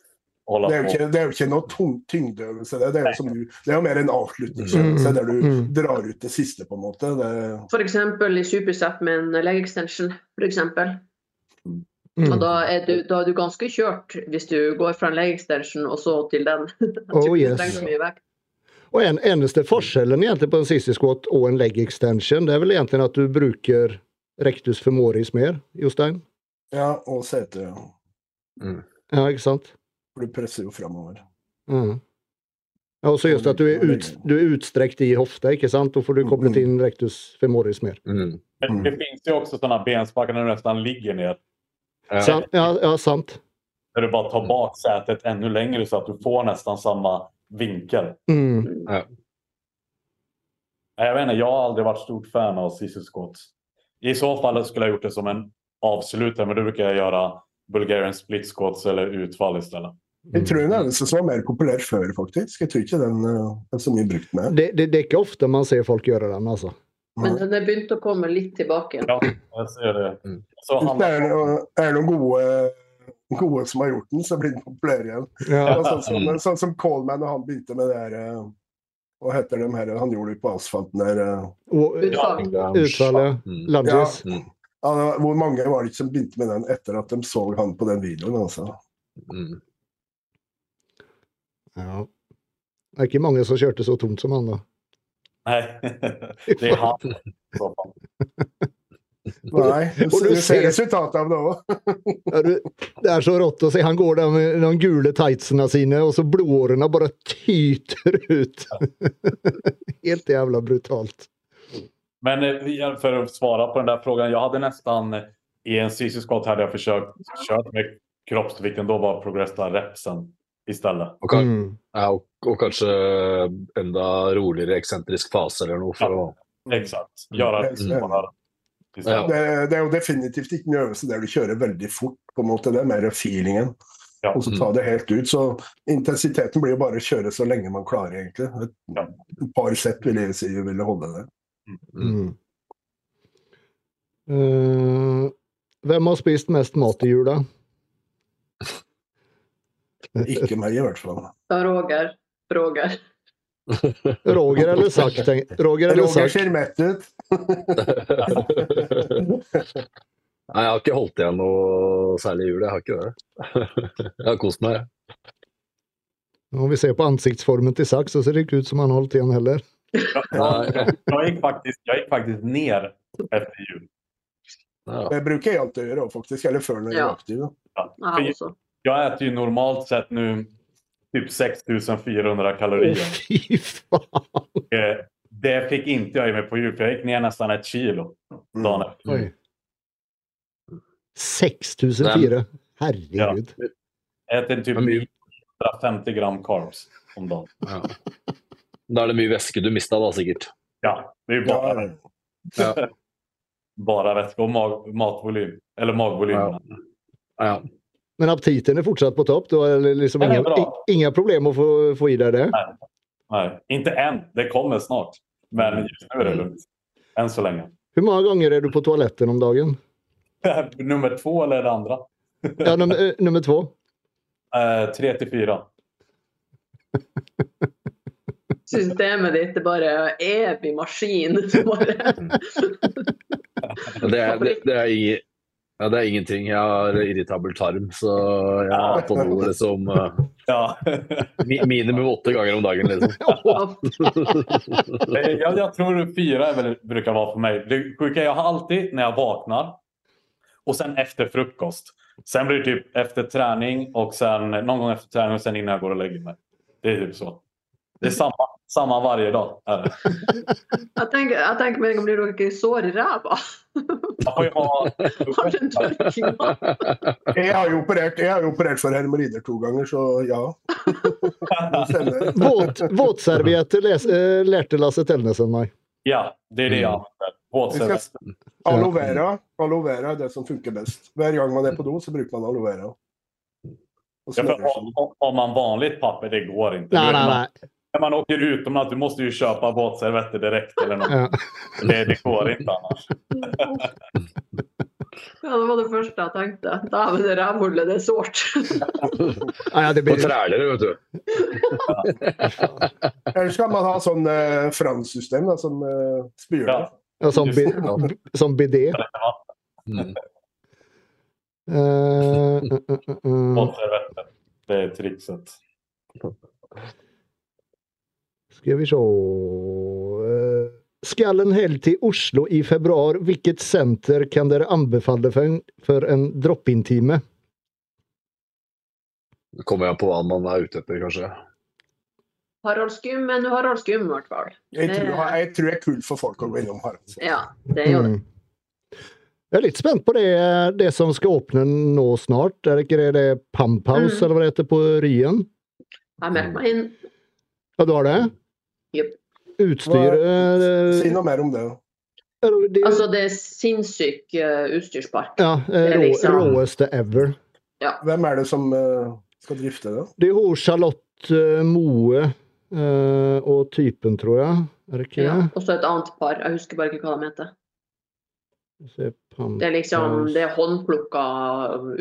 Det er jo på. ikke, det er jo ikke noe tung- tyngdeøvelse. Det, det, er du, det er jo mer en avslutningsøvelse Mm, der du mm. drar ut det siste, på en måte. Det, eksempel i superset med en leg extension, eksempel. Mm. Og da er, du, da er du ganske kjørt hvis du går fra en leg extension og så til den. [LAUGHS] Oh, yes. Og en, eneste forskjellen egentlig på en sissy squat og en leg extension, det er vel egentlig at du bruker rectus femoris mer, Jostein? ja, og sete. ja. Ja, ikke sant? For du presser jo framover. Mm. Ja, og så just at du er, ut, du er utstrekt i hofta, ikke sant? Da får du koblet inn rectus femoris mer. mm. Mm. det finnes jo også sånne benspackar der du nesten ligger ned. ja. Sant? Ja, ja, sant. Där du bare tar bak setet enda lenger, så at du får nesten samme vinkel. Mm. Ja. Jeg vet ikke, jeg har aldri vært stort fan av sissy Scott. I så fall skulle jeg gjort det som en avslutter, men då bruker jeg gjøre Bulgarian split squats eller utfall istället. Jeg tror den eneste som var mer populær før, faktisk. Jeg tror ikke den eh, er så mye brukt mer. Det, det, det er ikke ofte man ser folk gjøre den, altså. Men den er begynt å komme litt tilbake igjen. Ja, jeg ser det. Mm. Så han, det er, er noen gode, gode som har gjort den, så blir den populær igjen. Ja. Ja, sånn, som, sånn som Coleman og han begynte med det her eh, Hva heter de her han gjorde det på asfalten der? Utfall. Mm. Mm. ja, hvor mange var det ikke som begynte med den etter at de så han på den videoen? altså? Mm. Ja. Det er ikke mange som kjørte så tomt som han, da. Nei. [LAUGHS] det är han. [LAUGHS] Nei, du, du ser resultatet av det òg. [LAUGHS] Det er så rått å se. Han går der med de gule tightsene sine, og så blodårene bare tyter ut. Helt jævla brutalt. Men for å svare på den der frågan. Jeg hadde nästan eh, i en CC-skott forsøkt å kjøre kört med kroppsvikten. Da var progressa repsen istället. Og, kan, Mm. ja, og, og kanskje enda roligere eksentrisk fase eller noe. For å, Exakt. Göra Mm. bara ja. Det, det er jo definitivt ikke en øvelse der du kjører veldig fort. på en måte, Det er mer feelingen. Ja. Og så ta det helt ut. Så intensiteten blir jo bare å kjøre så lenge man klarer, egentlig. Et, Ja. et par sett vil jeg si ville holde det. Mm. Uh, hvem har spist mest mat i jula? Ikke meg, i hvert fall. Da Roger. Roger. [LAUGHS] Roger eller Zack? Roger eller Roger ser mett ut. [LAUGHS] Nei, jeg har ikke holdt igjen noe særlig i jul. Jeg har ikke det. [LAUGHS] Jeg har kost meg. jeg. Om vi ser på ansiktsformen til Zack, så ser det ikke ut som han holdt igjen heller. Ja, jeg, gikk faktisk, jeg gikk faktisk ned etter jul. Ja. Det bruker jeg alltid å gjøre, faktisk. Eller før når jeg er Ja. aktiv. Ja. Jag äter ju normalt sett nu typ 6400 kalorier. [LAUGHS] Fy faen! Eh, Det fick inte jag i mig på jul, för jag gick ner nästan ett kilo Mm. dagen efter. Oi. 6004. Herregud. Jag äter typ 150 gram carbs om dagen. Ja. Da er det mye væske du mista, da, sikkert. Ja, det är ju bare bara, Ja. [LAUGHS] bara vätska och mag, matvolym. Eller magvolym. Ja. Ja. Men aptiten er fortsatt på topp? Du har liksom är inga, inga problem å få, få i deg det? Nej, inte än. Det kommer snart. Men just nu är det lugnt. Än så länge. Hvor mange ganger er du på toaletten om dagen? [LAUGHS] Nummer två eller det andra? [LAUGHS] Ja, num eh, nummer två. Uh, tre till fyra. [LAUGHS] Systemet ditt er bare evig maskin. Det, er, det, det, er ingen, ja, det er ingenting. Jeg har irritabel tarm, så jeg har hatt noe liksom uh, mi- minimum åtte ganger om dagen, liksom. [LAUGHS] ja, jeg jag tror fyra bruker väl, være for meg. Det sjuke jeg har alltid når jeg våkner, og sen efter frukost. Sen blir det typ efter trening, og sen noen ganger etter trening, og så innan jeg går og legger meg. Det er typ så. Det är samma, samma varje dag. tenker, jeg tenker med en blir dere ikke sår i ræva. Har. Har en tørking. Jeg har jo operert, jeg har jo operert for hermerider to ganger, så ja. [LAUGHS] Våt, våtservietter eh, lærte Lasse Tellnesen meg. Ja, det er det jeg har. Våtservett. Aloe vera, aloe vera er det som funker best. Hver gang man er på do, så bruker man aloe vera. Ja, om, om- om man vanligt papper, det går ikke. Nei, nei, nei. När man åker utomlands, du måste ju köpa båtservetter direkt eller något. Ja. Det, det går inte annars. [LAUGHS] Ja, det var det første jeg tenkte. Dæven, det rævhullet, det er sårt. Ah, [LAUGHS] ja, det På blir, træler, vet du. Eller skal man ha sånn eh, franssystem da, som eh, spyler. Ja. ja, som, bi, som bidé. Mm. Uh, uh, uh. Det är trixet. Skal vi se Eh, Skal en helg til Oslo i februar, hvilket senter kan dere anbefale for en, for en drop-in-time? Det kommer jeg på hva man er ute etter, kanskje. Harald Skum, men du Skum i hvert fall. Jeg tror, jeg tror det er kult for folk å gå innom Harald. Ja, det gjør det. Mm. Jeg er litt spent på det, det som skal åpne nå snart. Er det ikke det, det Pump House, Mm. eller hva det heter, på Ryen? Jeg meldte meg inn. Ja, du har det? Jupp. Utstyret Si eh, noe mer om det. De, Altså, det er sinnssyk uh, utstyrspark. Ja, eh, rå, liksom- råeste ever. Hvem er det som uh, skal drifte det? Det er hun Charlotte uh, Moe eh, og typen, tror jeg. Er det ikke Ja. Og så et annet par. Jeg husker bare ikke hva de heter. Det er liksom det er håndplukka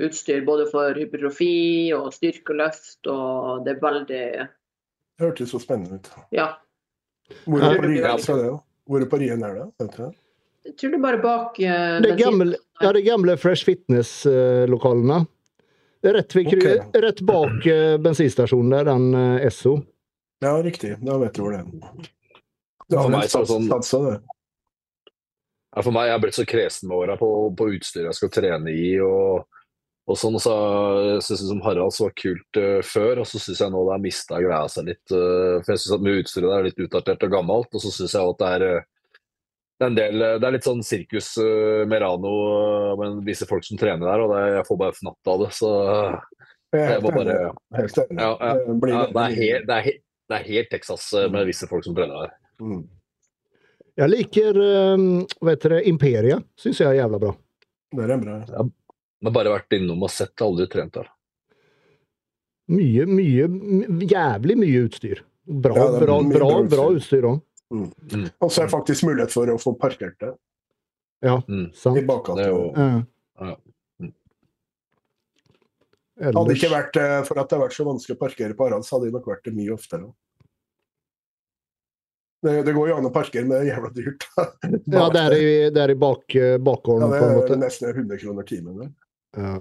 utstyr både for hypertrofi og styrkeløft, og det er veldig Det hørtes så spennende ut. Ja. Hvor Ja. på Rien er det? Hvor på Rien er det? Vet du? Jeg tror det er bare bak uh, Det er gamle, ja, det er gamle Fresh Fitness-lokalene. Det er rett, okay. rett bak uh, bensinstasjonen der, den uh, Esso. Ja, riktig. Da vet du hvor det er. Det har vel er satsa, det. Ja, for meg, jeg har blitt så kresen med åra på, på utstyret jeg skal trene i. og, og sånn, så synes jeg som Haralds var kult uh, før, og så syns jeg nå det har mista greia seg litt. Uh, for jeg syns at mye utstyret er litt utdatert og gammelt. Og så syns jeg at det er, uh, det er en del Det er litt sånn sirkus uh, Merano med visse folk som trener der, og det, jeg får bare fnatt av det. Så Jeg må bare. Ja, ja. Det ja, det, er helt, det, er helt, det er helt Texas med visse folk som trener der. Mm. Jeg liker um, Imperia. Syns jeg er jævla bra. Det er en bra. Jeg har bare vært innom og sett, aldri trent der. Mye, mye Jævlig mye utstyr. Bra, Ja, er bra, mye bra, bra bra utstyr. òg. Mm. Mm. Og så er det faktisk mulighet for å få parkert det Ja, Mm. sant. i bakgata. Er Ja. Ja. Mm. Hadde det ikke vært eh, for at det har vært så vanskelig å parkere på Harald, så hadde det nok vært det mye oftere. Det, det går jo an å parkere, men det er jævla dyrt. [LAUGHS] Ja, det er i, det er i bak, eh, Ja, bakgården, det på en er måte. nesten 100 kroner timen. Der.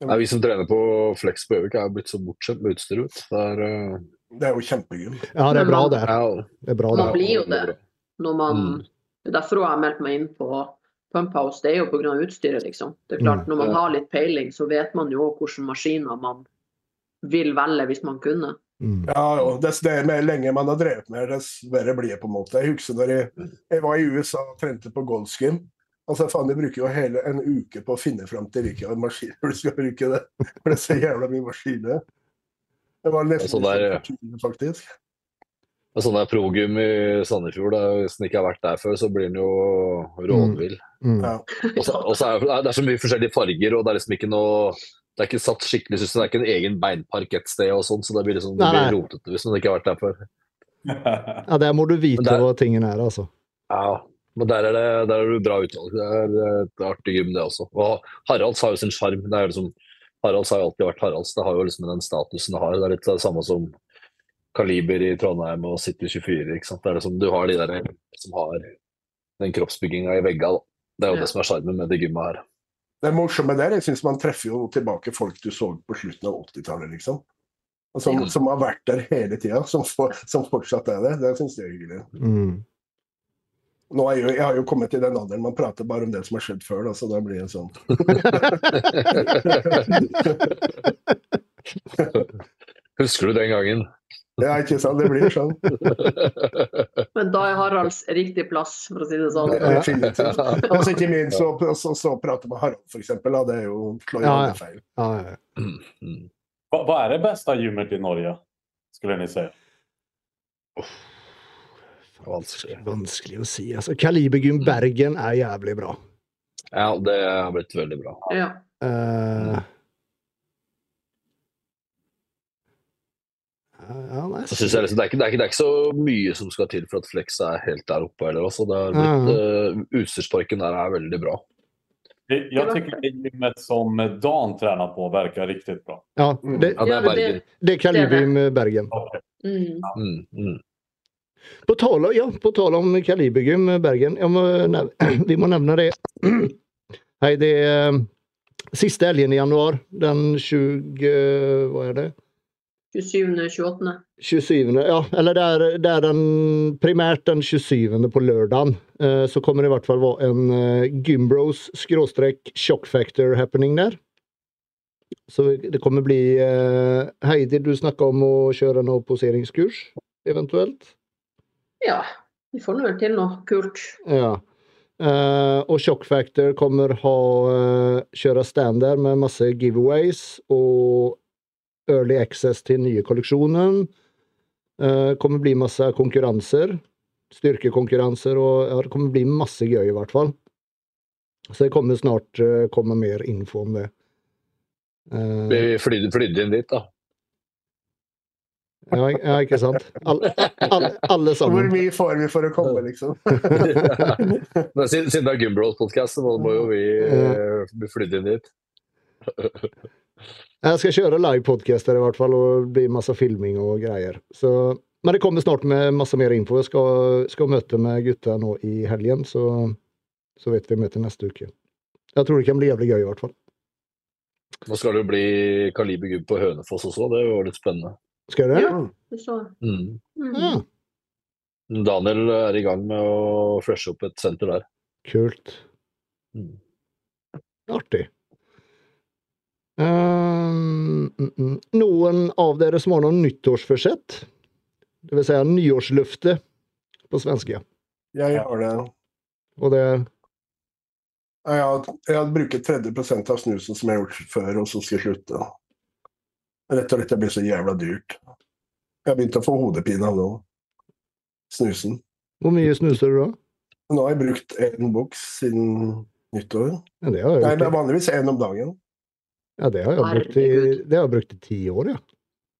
Ja. Nei, Vi som trener på Flex på Gjøvik, er blitt så bortskjemt med utstyr. Ut. Det er, eh, Det er jo kjempegøy. ja, det er bra det. man- Det er bra Man blir jo det er bra. når man Mm. Det er derfor jeg har meldt meg inn på Pump House. Det er jo pga. utstyret, liksom. Det er klart, Mm. Når man har litt peiling, så vet man jo hvilke maskiner man vil velge hvis man kunne. Mm. Ja, og dess det mer lenge man har drevet med, dess verre blir det på en måte. Jeg husker når jeg, jeg var i USA og trente på Goldskin. Altså, faen, De bruker jo hele en uke på å finne fram til hvilke maskiner [LAUGHS] du skal bruke. det. For det er så jævla mye maskiner. Det var nesten sånn der- fortvilende, faktisk. Men sånn der progym i Sandefjord, da, hvis den ikke har vært der før, så blir den jo rådvill. Mm. Ja. Og så, og så er det er så mye forskjellige farger, og det er liksom ikke noe det er ikke satt skikkelig system, det er ikke en egen beinpark et sted, og sånn, så det blir liksom det blir rotete hvis den ikke har vært der før. Ja, der må du vite der- hva tingen er, altså. Ja, men der er det, der er det bra utvalg. Det er et artig gym, det også. Og Haralds har jo sin sjarm. Liksom, Haralds har jo alltid vært Haralds. Det har jo liksom den statusen det har. Det er litt det samme som Kaliber i Trondheim og City 24. ikke sant? Det er liksom, du har de der som har den kroppsbygginga i vegga. Da. Det er jo Ja. det som er sjarmen med det gymmet her. Det morsomme der, jeg syns man treffer jo tilbake folk du så på slutten av 80-tallet, liksom. Som, som har vært der hele tida, som, for- som fortsatt er det. Det syns jeg er hyggelig. Mm. Nå er jeg, jeg har jo kommet til den alderen man prater bare om det som har skjedd før, da, så da blir det sånn. [LAUGHS] Husker du den gangen? Ja, ikke sant? Det blir sånn. [LAUGHS] Men da er Haralds riktig plass, for å si det sånn. Ja. Definitivt. Og så ikke minst så, så, så prate med Harald. Da. Det er jo slår jo Ja, feil. Ja, ja. Hva, hva er vad är det bästa gymmet i Norge? Skulle ni säga? Vanskelig. Vanskelig å si. Altså, Kalibergym Bergen er jævlig bra. Ja, det har blitt veldig bra. Ja. Uh, ja, nei, Så jeg liksom, det, er ikke, det, er ikke, det er ikke så mye som skal til for at Flex er helt der oppe. heller. Altså. Det eh, utstyrsparken der er veldig bra. Jeg Jag tycker det gymmet som Dan tränar på verkar riktigt bra. ja, det, Ja, det Ja, er men det- Bergen. det er Kalibergym Bergen. Mm. Mm, mm. På tal, ja, på tale om Kalibergym Bergen, jeg må, [CLEARS THROAT] vi må nevne det. [CLEARS THROAT] Hei, det er eh, siste helgen i januar, den 20 Hva er det? 27.-28. 27. Ja, eller det er, det er den, primært den 27. på lørdagen. Eh, så kommer det i hvert fall være en eh, Gymbros skråstrek shock factor happening der. Så det kommer bli eh, Heidi, du snakka om å kjøre noe poseringskurs, eventuelt? Ja, vi får nå vel til noe kult. Ja. Uh, og Shock Factor kommer ha uh, kjøre stand der med masse giveaways og early access til nye kolleksjonen. Uh, kommer bli masse konkurranser. Styrkekonkurranser og ja, det kommer bli masse gøy, i hvert fall. Så det kommer snart uh, komme mer info om det. Uh, Vi flydde, flydde inn dit, da. Ja, ja, ikke sant? Alle, alle, alle Hvor mye får vi for å komme, liksom? [LAUGHS] Men siden, siden det er Gumbros-podkast, så må, må jo vi eh, bli flydd inn dit. Jeg skal kjøre live-podcaster i hvert fall, og det blir masse filming og greier. Så, men det kommer snart med masse mer info. Jeg skal, skal møte med gutta nå i helgen, så, så vet vi møter neste uke. Jeg tror det kan bli jævlig gøy, i hvert fall. Nå skal det jo bli Kaliber Gubb på Hønefoss også, det var litt spennende. Skal det? Ja. Det så. Mm. Mm. Ja, Daniel er i gang med å freshe opp et senter der. kult. Mm. Artig. Mm. Noen av dere som har noen nyttårsforsett? Det vil si nyårsløfte på svenske. Jeg har det. Og det Jeg har jeg brukt 30 av snusen som jeg har gjort før, og så skal jeg slutte. Rett og slett det blir så jævla dyrt. Jeg begynte å få hodepine av det òg. Snusen. Hvor mye snuser du da? Nå har jeg brukt én boks siden nyttår. Ja, det har jeg Nei, det er vanligvis én om dagen. Ja, det har jeg brukt i, det har jeg brukt i ti år, ja.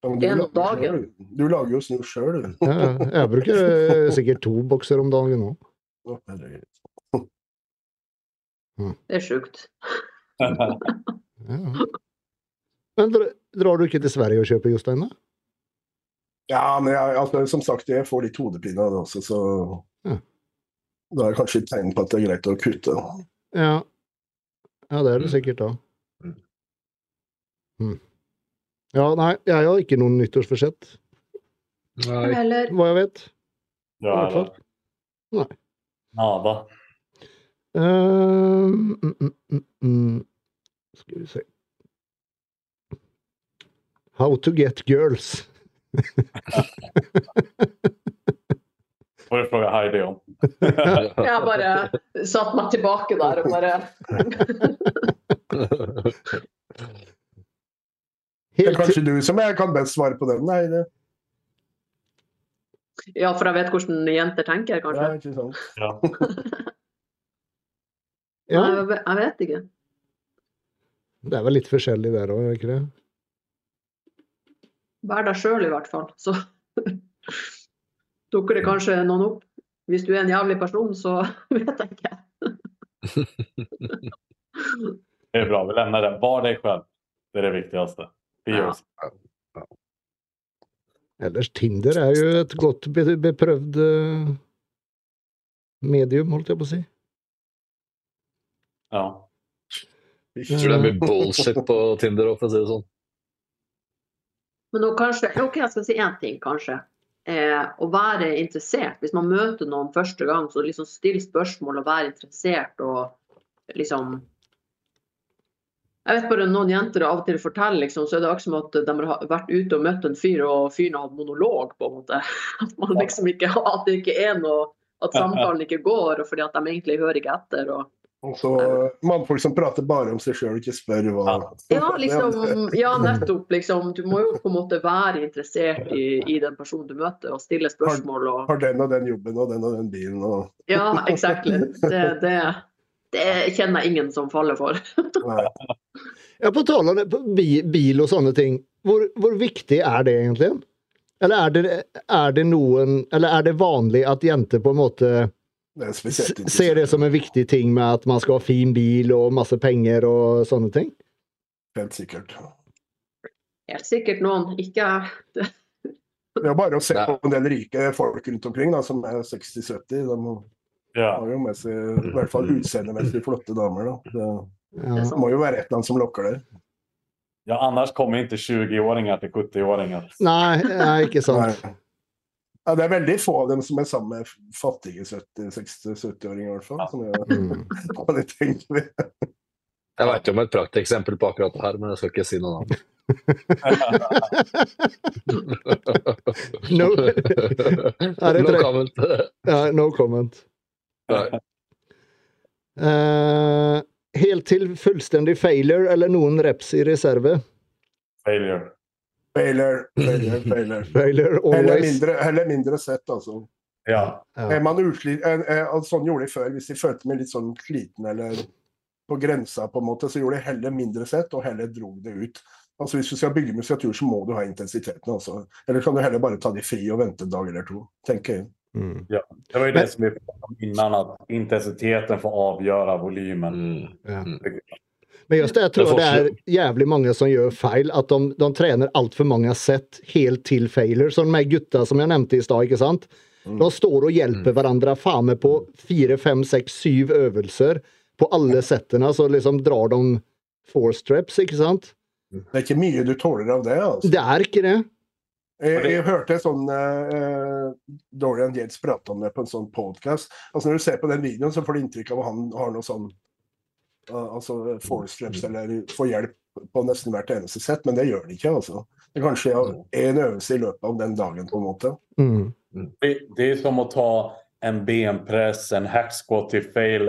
Ja, du En om dagen? Du lager jo snus sjøl, du. ja. Jeg bruker eh, sikkert to bokser om dagen nå. Det er sjukt. Ja. Men dra- drar du ikke til Sverige og kjøper Jostein, da? Ja, men jeg, altså, som sagt, jeg får litt hodepine av det også, så Ja. Da er det kanskje et tegn på at det er greit å kutte. Ja. Ja, det er det sikkert, da. Mm. Ja, nei, jeg har ikke noen nyttårsforsett, Nei. Eller hva jeg vet. I Ja, hvert fall. Nei. nada. Ehm, mm, mm, mm, mm. Skal vi se How to get girls. får jeg Heidi om. [LAUGHS] jeg bare satt meg tilbake der og bare Det er kanskje du som jeg kan best svare på den? Heidi. Ja, for jeg vet hvordan jenter tenker, ja, kanskje. ikke sant. Ja. ja, Jeg, jeg vet ikke. det er vel litt forskjellig der òg, er det ikke det? Vær deg sjøl, i hvert fall. Så [LAUGHS] dukker det kanskje noen opp. Hvis du er en jævlig person, så [LAUGHS] vet jeg ikke. [LAUGHS] Det er bra, vi lämnar den. Var deg selv. Det er det viktigaste. Be Ja. Ellers Tinder er jo et godt beprøvd eh, medium, holdt jeg på å si. Ja. Jeg tror det er mye bullshit på Tinder for å si det sånn. Men nå kanskje, ok, jeg skal si én ting, kanskje. Eh, å være interessert. Hvis man møter noen første gang, så liksom still spørsmål og vær interessert og liksom Jeg vet bare noen jenter av og til forteller, liksom, så er det akkurat som at de har vært ute og møtt en fyr, og fyren har hatt monolog, på en måte. [LAUGHS] At man liksom ikke At det ikke er noe At samtalen ikke går, og fordi at de egentlig hører ikke etter. og Og så mannfolk som prater bare om seg sjøl og ikke spør hva Ja, liksom, ja, nettopp. Liksom. Du må jo på en måte være interessert i, i den personen du møter, og stille spørsmål. Og, Har den og den jobben og den og den bilen og ja, exactly. Det, det, det kjenner jeg ingen som faller for. Ja, på tale om på bil og sånne ting, hvor, hvor viktig er det egentlig? Eller er det, er det noen Eller er det vanlig at jenter på en måte Det er ser det som en viktig ting med at man skal ha fin bil og masse penger og sånne ting? Helt sikkert. Helt sikkert noen. Ikke Det er bare å se på en del rike folk rundt omkring da, som er 60-70. De Ja. har jo med seg i hvert fall utseendemessig flotte damer. Da. Det det må jo være et eller annet som lokker der. ja, annars kommer ikke 20-åringer til 70-åringer. Nei, nei, ikke sant. Nei. Ja, det er veldig få av dem som er sammen med fattige 60-70-åringer, i hvert fall. Som [LAUGHS] jeg, Mm. vi. tenker. Jeg veit om et prakteksempel på akkurat det her, men jeg skal ikke si noe annet. No, [LAUGHS] no comment. ja, no comment. Eh, helt til fullstendig failure eller noen reps i reserve? Failure. Failure, [LAUGHS] failure, failure. Failure Heller mindre, heller mindre sett, altså. Ja. Ja. Eh, altså, Sånn gjorde de før, hvis de følte meg litt sånn sliten eller på grensa, på en måte, så gjorde de heller mindre sett, og heller dro det ut. Altså Hvis du skal bygge musiatur, så må du ha intensiteten. altså. Eller kan du heller bare ta de fri og vente en dag eller to, tenker jeg. Mm. Det var jo det som vi pratade om innan, at intensiteten får avgjøre volymen. Mm. Ja. Mm. Men just det, jeg tror Det er jævlig mange som gjør feil. At de, de trener altfor mange sett helt til failure. Som de gutta som jeg nevnte i stad. ikke sant? De står og hjelper hverandre faen meg på fire, fem, seks, syv øvelser. På alle settene så liksom drar de four straps, ikke sant? Det er ikke mye du tåler av det. altså. Det er ikke det. Jeg, jeg hørte sånn uh, Dorian Yates prate om det på en sånn podcast. Altså Når du ser på den videoen, så får du inntrykk av at han har noe sånn altså four straps eller får hjelp på nesten hvert eneste sett, men det gjør de ikke. altså. Det er kanskje én øvelse i løpet av den dagen, på en måte. Mm. Det, det er som å ta en benpress, en hacksquat til fail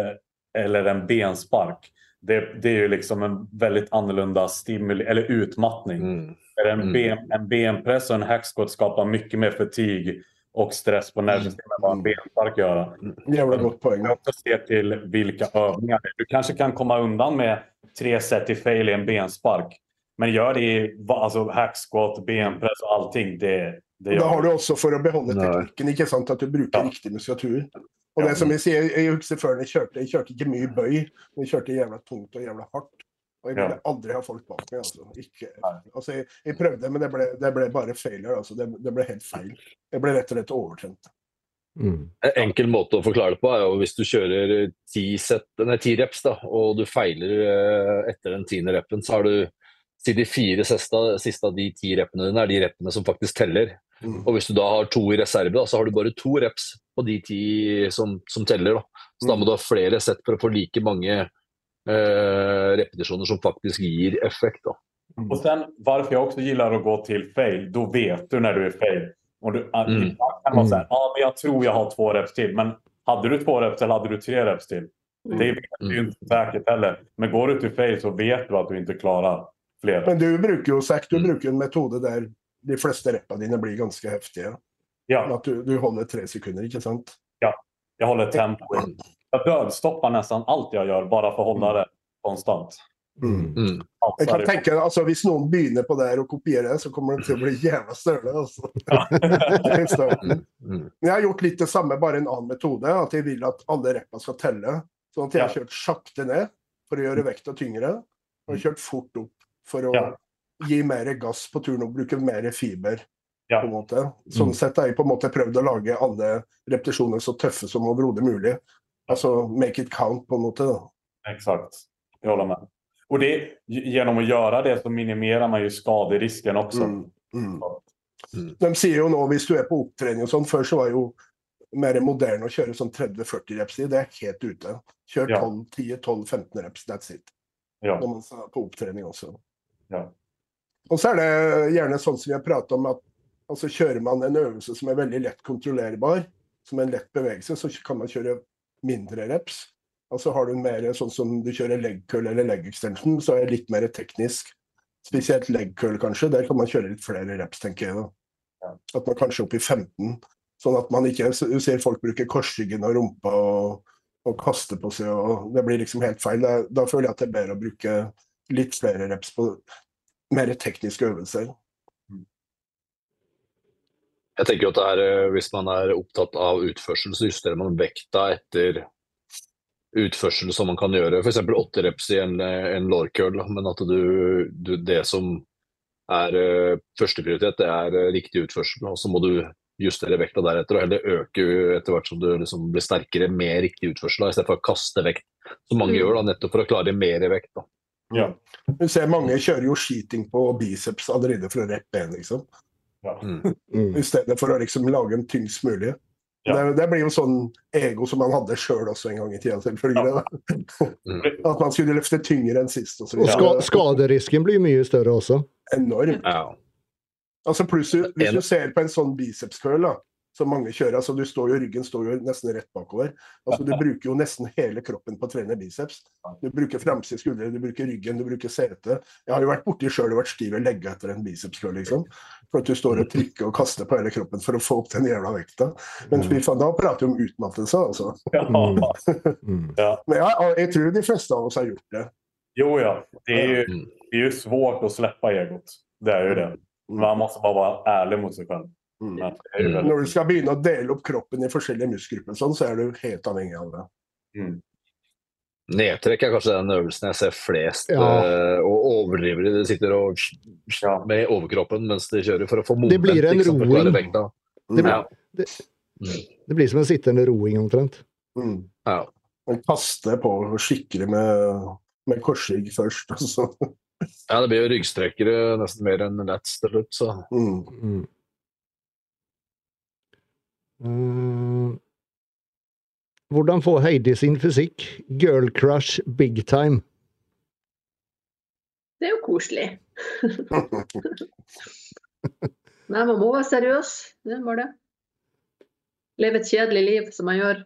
eller en benspark. Det, det er jo liksom en veldig annorlunda stimuli eller utmattning. Mm. En, Mm. ben, en benpress og en hacksquat skapar mye mer fatig och stress på nervsystemet vad en benspark gör. Jævla godt poeng. Jag också se till vilka övningar det är. Du kanske kan komma undan med tre set i fail i en benspark. Men gör det i alltså hackskott, benpress og allting. Det, det Da har du også for å beholde teknikken, ikke sant, at du bruker Ja. riktig muskulatur. Og Ja. det som Jeg sier, jeg husker før jeg kjørte, jeg kjørte ikke mye bøy, men jeg kjørte jævla tungt og jævla hardt. Og jeg ville aldri ha folk bak meg. altså. Ikke, altså jeg, jeg prøvde, men det ble, det ble bare failure. altså. Det, det ble helt feil. Jeg ble rett og slett overtrent. Mm. En enkel måte å forklare det på er jo hvis du kjører ti, set, nei, ti reps da, og du feiler eh, etter den tiende repen, så har du si de fire siste, siste av de ti repene dine er de repene som faktisk teller. Mm. Og hvis du da har to i reserve, da, så har du bare to reps på de ti som, som teller. Da. Så da må du ha flere sett for å få like mange eh, repetisjoner som faktisk gir effekt. Da. Och sen varför jag också gillar att gå till fail, då vet du när du är fail. Och du, att Mm. ibland kan man säga, ja men jag tror jag har två reps till. Men hade du två reps eller hade du tre reps till? Det vet du ju Mm. inte säkert heller. Men går du till fail så vet du att du inte klarar flere. Men du bruker jo Zack, du Mm. bruker en metode der de fleste reppa dine blir ganske heftige. Ja, At du, du holder tre sekunder, ikke sant? Ja. Jeg holder tempo. Jag dödstoppar nästan allt jag gör bara för att hålla det konstant. Mm. Mm. Jeg kan Alltså, tenke, altså Hvis noen begynner på det her og kopierer det, så kommer det til å bli jævla støle. altså. Mm. Jeg har gjort litt det samme, bare en annen metode. At jeg vil at alle reppa skal telle. Sånn at jeg har kjørt sakte ned for å gjøre vekta tyngre, og kjørt fort opp for å Ja. gi mer gass på turen og bruke mer fiber. Ja. på en måte. Sånn Mm. sett har jeg på en måte prøvd å lage alle repetisjoner så tøffe som overhodet mulig. Altså make it count, på en måte. da. Exakt. Jag håller med. Och det, genom att göra det så minimerar man ju skaderisken också. Mm. Mm. Mm. De sier jo nå, hvis du er på opptrening og sånn, før så var jo mer moderne å kjøre sånn 30-40 reps i. Det er helt ute. Kjør 10-12-15 reps, that's it. Ja. Når man er på opptrening også. Ja. Og så er det gjerne sånn som vi har pratet om, at altså kjører man en øvelse som er veldig lett kontrollerbar, som en lett bevegelse, så kan man kjøre mindre reps. Og så har du mer sånn som du kjører leg curl eller leg extension, så er det litt mer teknisk. Spesielt leg curl, kanskje. Der kan man kjøre litt flere reps, tenker jeg. da. At man kanskje er oppe i 15. Sånn at man ikke Du ser folk bruker korsryggen og rumpa og, og kaste på seg, og det blir liksom helt feil. Da, da føler jeg at det er bedre å bruke litt flere reps på mer tekniske øvelser. Jeg tenker at det er, eh, Hvis man er opptatt av utførsel, så justerer man vekta etter utførsel som man kan gjøre. F.eks. åtte reps i en, eh, en lårkøll. men at du, du, det som er uh, førsteprioritet, det er eh, riktig utførsel. Og så må du justere vekta deretter, og heller øke etter hvert som du liksom blir sterkere med riktig utførsel, istedenfor i å kaste vekt, som mange Mm. gjør, da, nettopp for å klare mer vekt. Da. Ja. Du ser Mange kjører jo skiting på biceps allerede fra reppe en, liksom. Ja. Mm. Mm. I stedet for å liksom lage dem tyngst mulig. Ja. Det, det blir jo sånn ego som man hadde sjøl også en gang i tida, selvfølgelig. da. [LAUGHS] Mm. At man skulle løfte tyngre enn sist. Og så Og ska, skaderisken blir mye større også. Enormt. Ja. Altså pluss Hvis En- du ser på en sånn biceps curl, da, som mange kjører. altså du står jo, Ryggen står jo nesten rett bakover. altså Du bruker jo nesten hele kroppen på å trene biceps. Du bruker framside skuldre, du bruker ryggen, du bruker setet. Jeg har jo vært borti sjøl og vært stiv i legget etter en bicepskø, liksom. For at du står og trykker og kaster på hele kroppen for å få opp den jævla vekta. Men fy faen, da prater vi om utmattelse, altså. Ja. Mm. [LAUGHS] Ja. Men jeg, tror de fleste av oss har gjort det. Jo, ja. Det er jo, Mm. det er jo svårt å slippe egot. Det er jo det. Man må bare være ærlig mot seg själv. Mm. Det Når du skal begynne å dele opp kroppen i forskjellige muskelgrupper, sånn, så er du helt avhengig av det. Mm. Nedtrekk er kanskje den øvelsen jeg ser flest Ja. eh, og overdrivere. De sitter og Ja. med overkroppen mens de kjører for å få Det blir en roing. vekta. Det, Ja. blir, det blir som en sittende roing omtrent. Mm. Ja. Man kaste på skikkelig med, med korsrygg først. Altså. ja, det blir jo ryggstrekkere nesten mer enn lats til slutt, så Mm. Mm. Eh, hvordan få Heidi sin fysikk? Girl crush big time. Det er jo koselig. Nei, man må være seriøs. Det er bare det. Leve et kjedelig liv, som jeg gjør.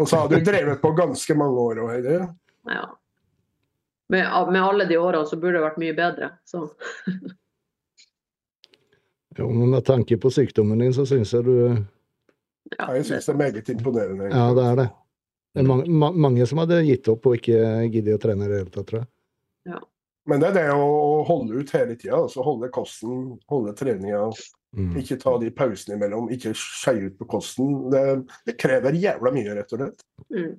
Og så har du drevet på ganske mange år òg, Heidi. Ja. Med, med alle de årene så burde det vært mye bedre. Så. Jo, men med tanke på sykdommen din, så syns jeg du Ja, Jeg syns det er meget imponerende. egentlig. Ja, det er det. Det er mange, ma mange som hadde gitt opp og ikke giddet å trene i det hele tatt, tror jeg. Men det er det å holde ut hele tida. Altså holde kosten, holde treninga. Mm. Ikke ta de pausene imellom. Ikke skeie ut på kosten. Det, det krever jævla mye, rett og slett. Mm.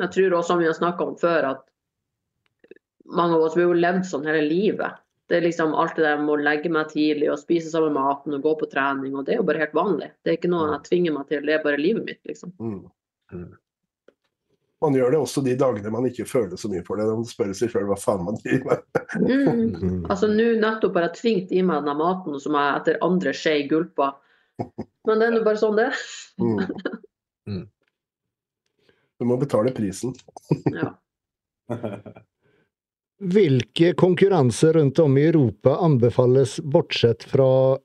Jeg tror også, som vi har snakka om før, at mange av oss vi har jo levd sånn hele livet. Det er liksom alt det der med å legge meg tidlig og spise samme maten og gå på trening, og det er jo bare helt vanlig. Det er ikke noe jeg tvinger meg til, det er bare livet mitt, liksom. Mm. Mm. Man gjør det også de dagene man ikke føler så mye for det. Man spør seg sjøl hva faen man driver med. Mm. Mm. Altså Nå nettopp har jeg tvingt i meg denne maten som jeg etter andre skje gulpa. Men det er nå bare sånn det er. Mm. [LAUGHS] Du må betale prisen. Ja. [LAUGHS] Hvilke konkurranser rundt om i Europa anbefales bortsett fra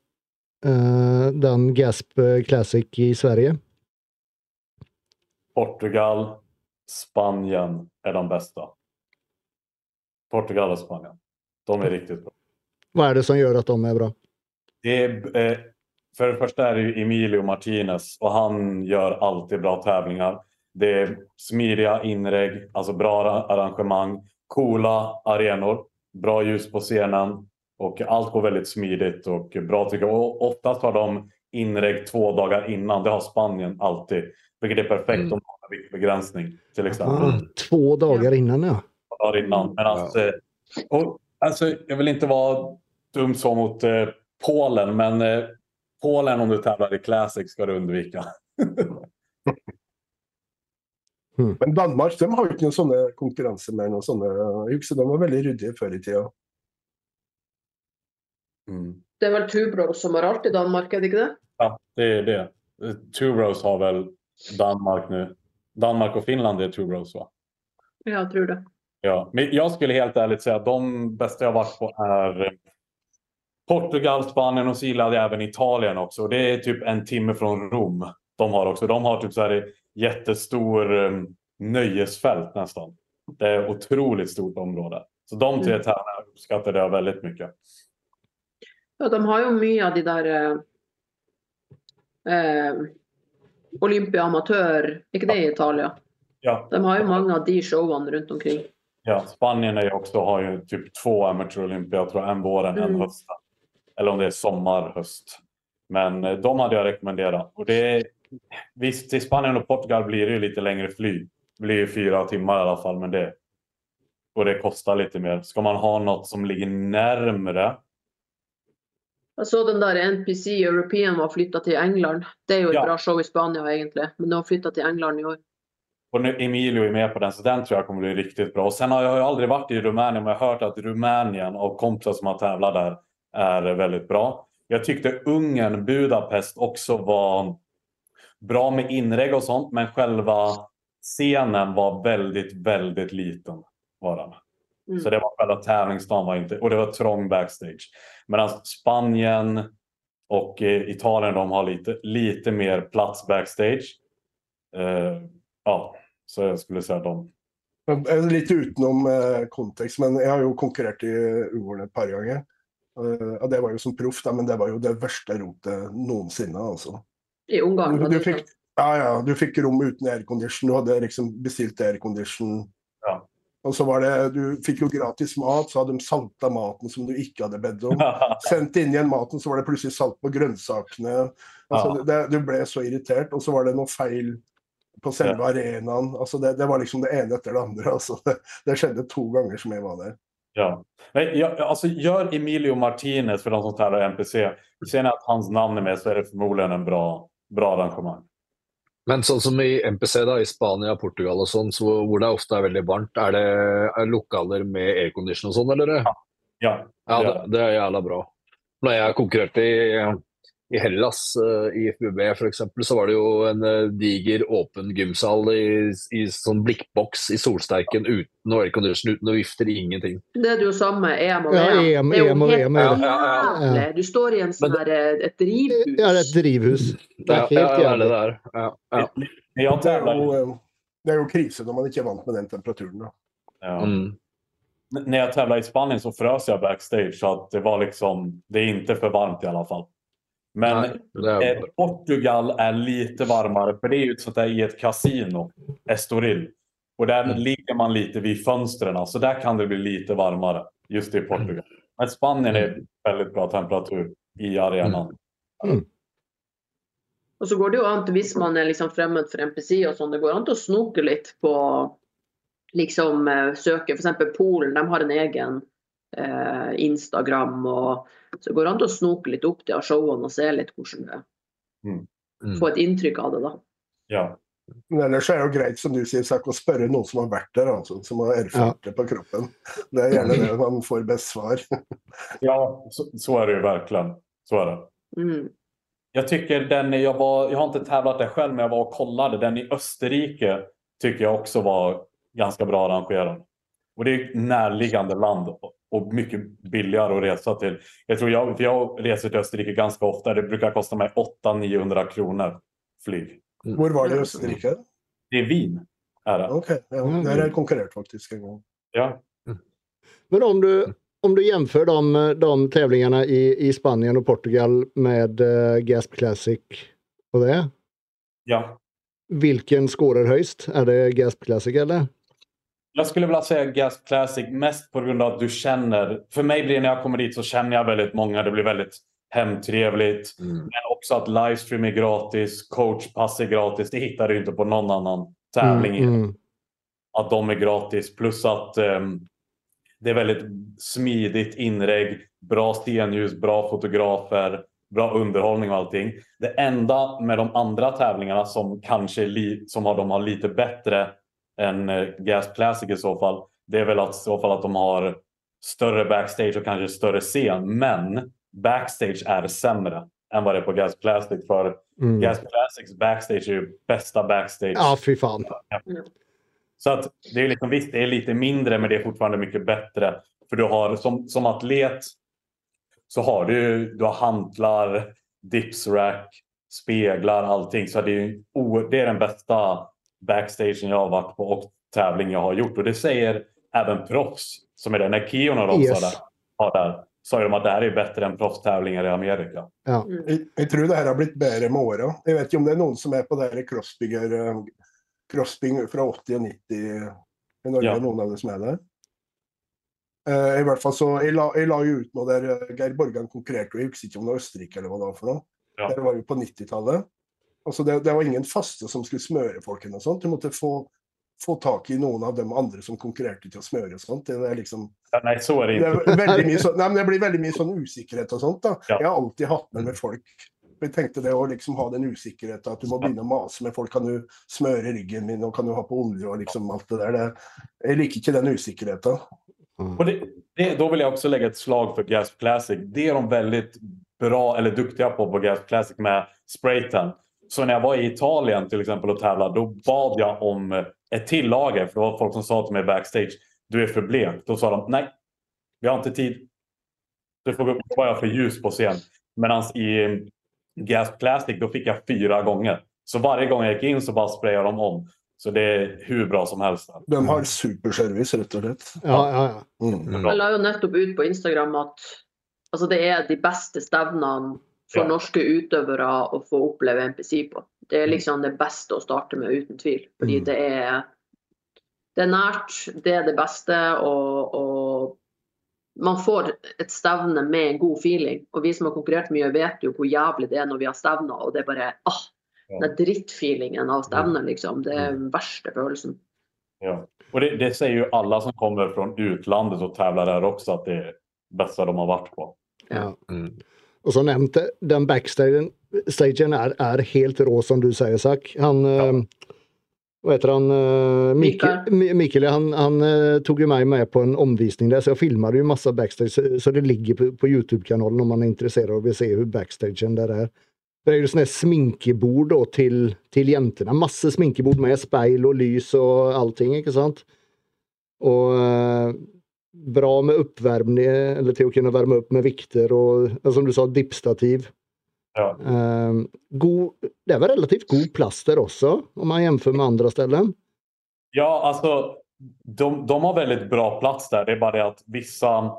uh, den Gasp Classic i Sverige? Portugal, Spanien er de beste. Portugal og Spanien. De er riktig bra. Hva er det som gjør at de er bra? Det er, eh, for det første er det Emilio Martinez og han gjør alltid bra tävlingar. Det er smidige inlägg, altså bra arra- arrangemang, coola arenor, bra ljus på scenen och allt går väldigt smidigt och bra tycker jag. Och oftast har de inlägg två dagar innan. Det har Spanien alltid. Vilket är perfekt Mm. om man har viktbegränsning till exempel. Aha, två dagar innan, ja. Två dagar innan. Men alltså, eh, och, alltså, jag vill inte vara dum så mot eh, Polen, men eh, Polen om du tävlar i Classic ska du undvika. [LAUGHS] Men Danmark de har jo ikke noen sånne konkurranser med noen sånne Jeg husker de var veldig ryddige før i tida. Det er vel Tubros som har alt i Danmark, er det ikke det? Ja, det er det. Tubros har vel Danmark nå. Danmark og Finland er Two Rows va? Ja, jeg tror det. Ja, men jeg skulle helt ærlig si at de beste jeg har vært på är eh, Portugal, Spanien og Sila, även Italien också. Det är typ en timme från Rom. De har också. De har typ så här jättestor um, nöjesfält nästan. Det är otroligt stort område. Så de tre Mm. tävlingarna uppskattade jag väldigt mycket. Ja, de har jo mye av de der eh, eh, Olympia amatör, inte det i Italien? Ja, De har jo mange av de showen rundt omkring. ja Spanien är också, har ju typ två Amateur Olympia, jag tror en våren, en Mm. hösten. Eller om det är sommar, höst. Men eh, de hade jag rekommenderat. Och det är, visst, till Spanien och Portugal blir det ju lite längre flyg. Det blir ju fyra timmar i alla fall, men det, och det kostar lite mer. Ska man ha något som ligger närmre, Jeg så den der NPC European var flytta til England. Det er jo et Ja. bra show i Spania, egentlig. Men de har flytta til England i år. och nu Emilio är med på den, så den tror jag kommer bli riktigt bra. Och sen har jag ju aldrig varit i Rumänien, men jag har hört att Rumänien av kompisar som har tävlat där är väldigt bra. Jag tyckte Ungern, Budapest också var bra med inlägg och sånt, men själva scenen var väldigt, väldigt liten. Var den. Mm. Så det var själva tävlingsdagen var inte, och det var trång backstage. Medan Spanien, Och Italien de har lite, lite mer plats backstage. Uh, ja, så jag skulle säga de. Lite Litt utenom eh, kontekst, men jeg har jo konkurrert i Ungarn et par ganger. Eh, og det var jo som proff, men det var jo det verste rotet noensinne, altså. I Ungarn. Du, du, fikk, ja, ja, du fikk rom uten aircondition, du hadde liksom bestilt aircondition. Ja. Og så var det, Du fikk jo gratis mat, så hadde de salta maten som du ikke hadde bedt om. [LAUGHS] Sendt inn igjen maten, så var det plutselig salt på grønnsakene. Altså, Ja. det, du ble så irritert, og så var det noe feil på selve arenaen. Altså, det, det var liksom det ene etter det andre. [LAUGHS] Altså, det, det skjedde to ganger som jeg var der. Ja. Men ja, altså, gjør Emilio Martinez for han som tar. Ser ni att hans navn er med så er det formodentlig en bra, bra arrangemang. Men sånn som i MPC, da, i Spania, Portugal og sånn, så hvor det ofte er veldig varmt, er det er lokaler med aircondition og sånn, eller? Ja, Ja, det det, det er jævla bra. Når jeg konkurrerte i, i Hellas, eh, i FBB f.eks., så var det jo en eh, diger, åpen gymsal i, i sånn blikkboks i solsterken uten noe aircondition, uten noe vifter, ingenting. Det er det jo samme EM og Ja, VM. EM, det er jo EM og helt VM er. Ja, ja, ja. jævlig. Du står i en sånn her, eh, et drivhus. Ja, det er et drivhus. Det Ja, er ja, helt det er det det er. Ja, ja. Det er, jo, eh, det er jo krise når man ikke er vant med den temperaturen. Da. ja. Mm. När jag tävlade i Spanien så frös jag backstage så att det var liksom, det är inte för varmt i alla fall. Men Nej, det eh, Portugal är lite varmare för det är ju ett sånt där i ett kasino, Estoril. Och där Mm. ligger man lite vid fönstren så där kan det bli lite varmare just i Portugal. Men Spanien är väldigt bra temperatur i arenan. Og så går det jo an hvis man er liksom fremmed for NPC og sånn, det går an til å snoke litt på liksom eh, søke. F.eks. Polen, de har en egen eh, Instagram. og Så det går an til å snoke litt opp til showene og se litt hvordan det er. Mm. Få et inntrykk av det, da. Ja. Men ellers er det jo greit, som du sier, Sak, å spørre noen som har vært der, altså, som har erfart det på kroppen. Det er gjerne det man får best svar. [LAUGHS] Ja, så, så er det jo verkligen. Så er det. Mm. Jag tycker den, jag, var, jag har inte tävlat det själv men jag var och kollade. Den i Österrike tycker jag också var ganska bra arrangerad. Och det är ett närliggande land och- mycket billigare att resa till. Jag tror jag, för jag reser till Österrike ganska ofta. Det brukar kosta mig 800-900 kronor flyg. Hvor var det i Østerrike? Det är Wien. Är det. Ok, ja, där har jeg konkurrert faktisk en gang. Ja. Men om du, om du jämför de, de tävlingarna i, i Spanien och Portugal med uh, Gasp Classic och det. ja. Vilken skårar högst? Är det Gasp Classic eller? Jag skulle vilja säga Gasp Classic mest på grund av att du känner. För mig blir når när jag kommer dit så känner jag väldigt många. Det blir väldigt hemtrevligt. Mm. Men också att livestream är gratis, coachpass är gratis. Det hittar du inte på någon annan tävling. Mm, mm. Att de är gratis. Plus att um, det är väldigt smidigt inreg, bra stenljus, bra fotografer, bra underhållning och allting. Det enda med de andra tävlingarna som kanske som har, de har lite bättre än eh, Gas Classic i så fall. Det är väl att, i så fall att de har större backstage och kanske större scen. Men backstage är sämre än vad det är på Gas Plastic. För Mm. Gas Classics backstage är ju bästa backstage. Ja, fy fan. Så att det är liksom, visst, det är lite mindre men det är fortfarande mycket bättre. För du har som, som atlet så har du, du har hantlar, dipsrack, speglar, allting. Så det är, det är den bästa backstagen jag har varit på och tävling jag har gjort. Och det säger även proffs som är denne När Kion och de Yes. sa, där, sa de at det här bedre enn än proffstävlingar i Amerika. Ja. Jeg, jeg tror det her har blitt bedre med åra. Jeg vet ikke om det er noen som er på det her crossbygger eh, crossbing fra 80 og 90 i Norge, Ja. noen av det som er der. Uh, I hvert fall så, Jeg la, jeg la jo ut noe der eh, Geir Borgan konkurrerte, og jeg husker ikke om det var Østerrike eller hva det var for noe. Ja. Det var jo på 90-tallet. Altså det, det var ingen faste som skulle smøre folkene og sånt. Du måtte få, få tak i noen av de andre som konkurrerte til å smøre og sånt. Det er liksom Ja, nej, så er det det, er mye sånn, nei, det blir veldig mye sånn usikkerhet og sånt. da. Ja. Jeg har alltid hatt med med folk. Jeg tenkte det å liksom ha den usikkerheten at du må begynne å mase med folk. Kan du smøre ryggen min, og kan du ha på olje og liksom alt det der. Det, jeg liker ikke den usikkerheten. og det, det, da vil jeg også legge et slag for Gasp Classic. Det er de veldig bra eller dyktige på på Gasp Classic med spraytan. Så när jag var i Italien till exempel och tävlade, då bad jag om ett till lager. För det var folk som sa till mig backstage, du är för blek. Då sa de, nej, vi har inte tid. Du får gå upp, var jag för ljus på scen. Medan i Gasp Classic då fick jag fyra gånger. Så varje gång jag gick in så bara sprayade de om. Så det är hur bra som helst. De har superservice, rett og slett. Ja, ja, ja. Mm. Mm. Jeg la jo nettopp ut på Instagram at altså, det er de beste stevnene for Ja. norske utøvere å få oppleve NPC på. Det er liksom det beste å starte med, uten tvil. Fordi Mm. det er det er nært, det er det beste, og, og man får et stevne med en god feeling. Og vi som har konkurrert mye, vet jo hvor jævlig det er når vi har stevner, og det er bare ah, den drittfeelingen av stevner, liksom. Det er den verste følelsen. Ja. Og det, det sier jo alle som kommer fra utlandet og tävlar der også, at det er det beste de har vært på. ja. Mm. Og som nevnt, den backstagen er, er helt rå, som du sier, Zack. Han Ja. eh, Hva heter han? eh, Mikkel, Mikkel han, han tok tog jo meg med på en omvisning der, så jeg filmet jo masse backstage. Så, det ligger på, på YouTube-kanalen om man er interessert og vil se hvordan backstagen der er. Det er jo sånne sminkebord da, til, til jentene. Masse sminkebord med speil og lys og allting, ikke sant? Og eh, bra med oppvarmning, eller til å kunne varme opp med vikter og som du sa, dippstativ. Ja. Um, god, det er vel relativt god plass der også, om man jämför med andre ställen. Ja, alltså de, de har väldigt bra plats där. Det är bara det att vissa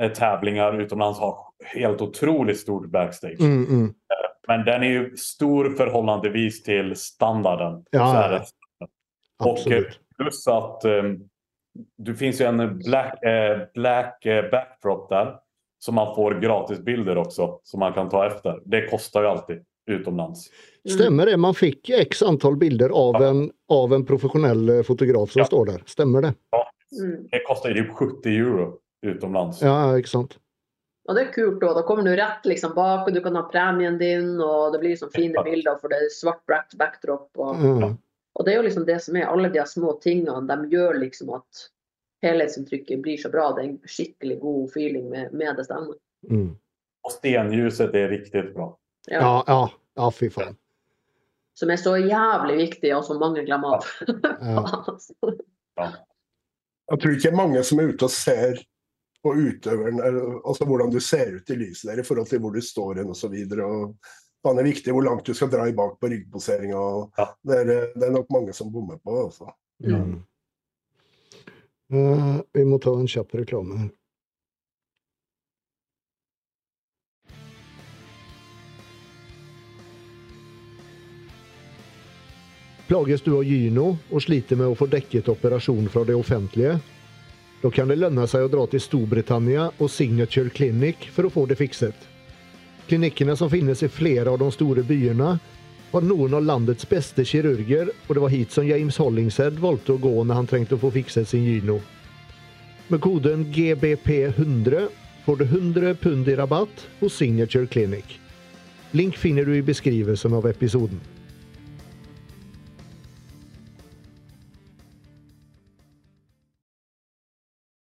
eh, tävlingar utomlands har helt otroligt stor backstage. Mm, mm. Men den är ju stor förhållandevis till standarden. Ja. Och Absolut. plus att eh, det finns ju en black, eh, black eh, backdrop där. som man får gratisbilder också som man kan ta efter. Det kostar ju alltid utomlands. Stämmer det? Man fick x antal bilder av, Ja. en, av en professionell eh, fotograf som Ja. står der. Stemmer det? Ja. Det kostar ju 70 euro utomlands. Ja, ikke sant. Og det er kult da. Da kommer du rett liksom bak, og du kan ha premien din, og det blir liksom fine Ja. bilder for det er svart back- backdrop. Og, Ja. Og det er jo liksom det som er alle de små tingene. De gjør liksom at helhetsinntrykket blir så bra. Det er en skikkelig god feeling med, med det stemmer. Mm. Og stenljuset er riktig bra. Ja. Ja, ja, ja, fy faen. Som er så jævlig viktig, og som mange glemmer av. Ja. [LAUGHS] Jeg tror ikke det er mange som er ute og ser på utøveren, altså hvordan du ser ut i lyset der i forhold til hvor du står hen osv. Det er viktig hvor langt du skal dra i bak på ryggposeringa. Ja. Det, er- det er nok mange som bommer på. Altså. Mm. Uh, vi må ta en kjapp reklame her. Plages du av gyno og sliter med å få dekket operasjon fra det offentlige? Da kan det lønne seg å dra til Storbritannia og Signature Clinic for å få det fikset. Klinikkene som finnes i flere av de store byene, var noen av landets beste kirurger, og det var hit som James Hollingshead valgte å gå når han trengte å få fikset sin gyno. Med koden GBP100 får du 100 pund i rabatt hos Signature Clinic. Link finner du i beskrivelsen av episoden.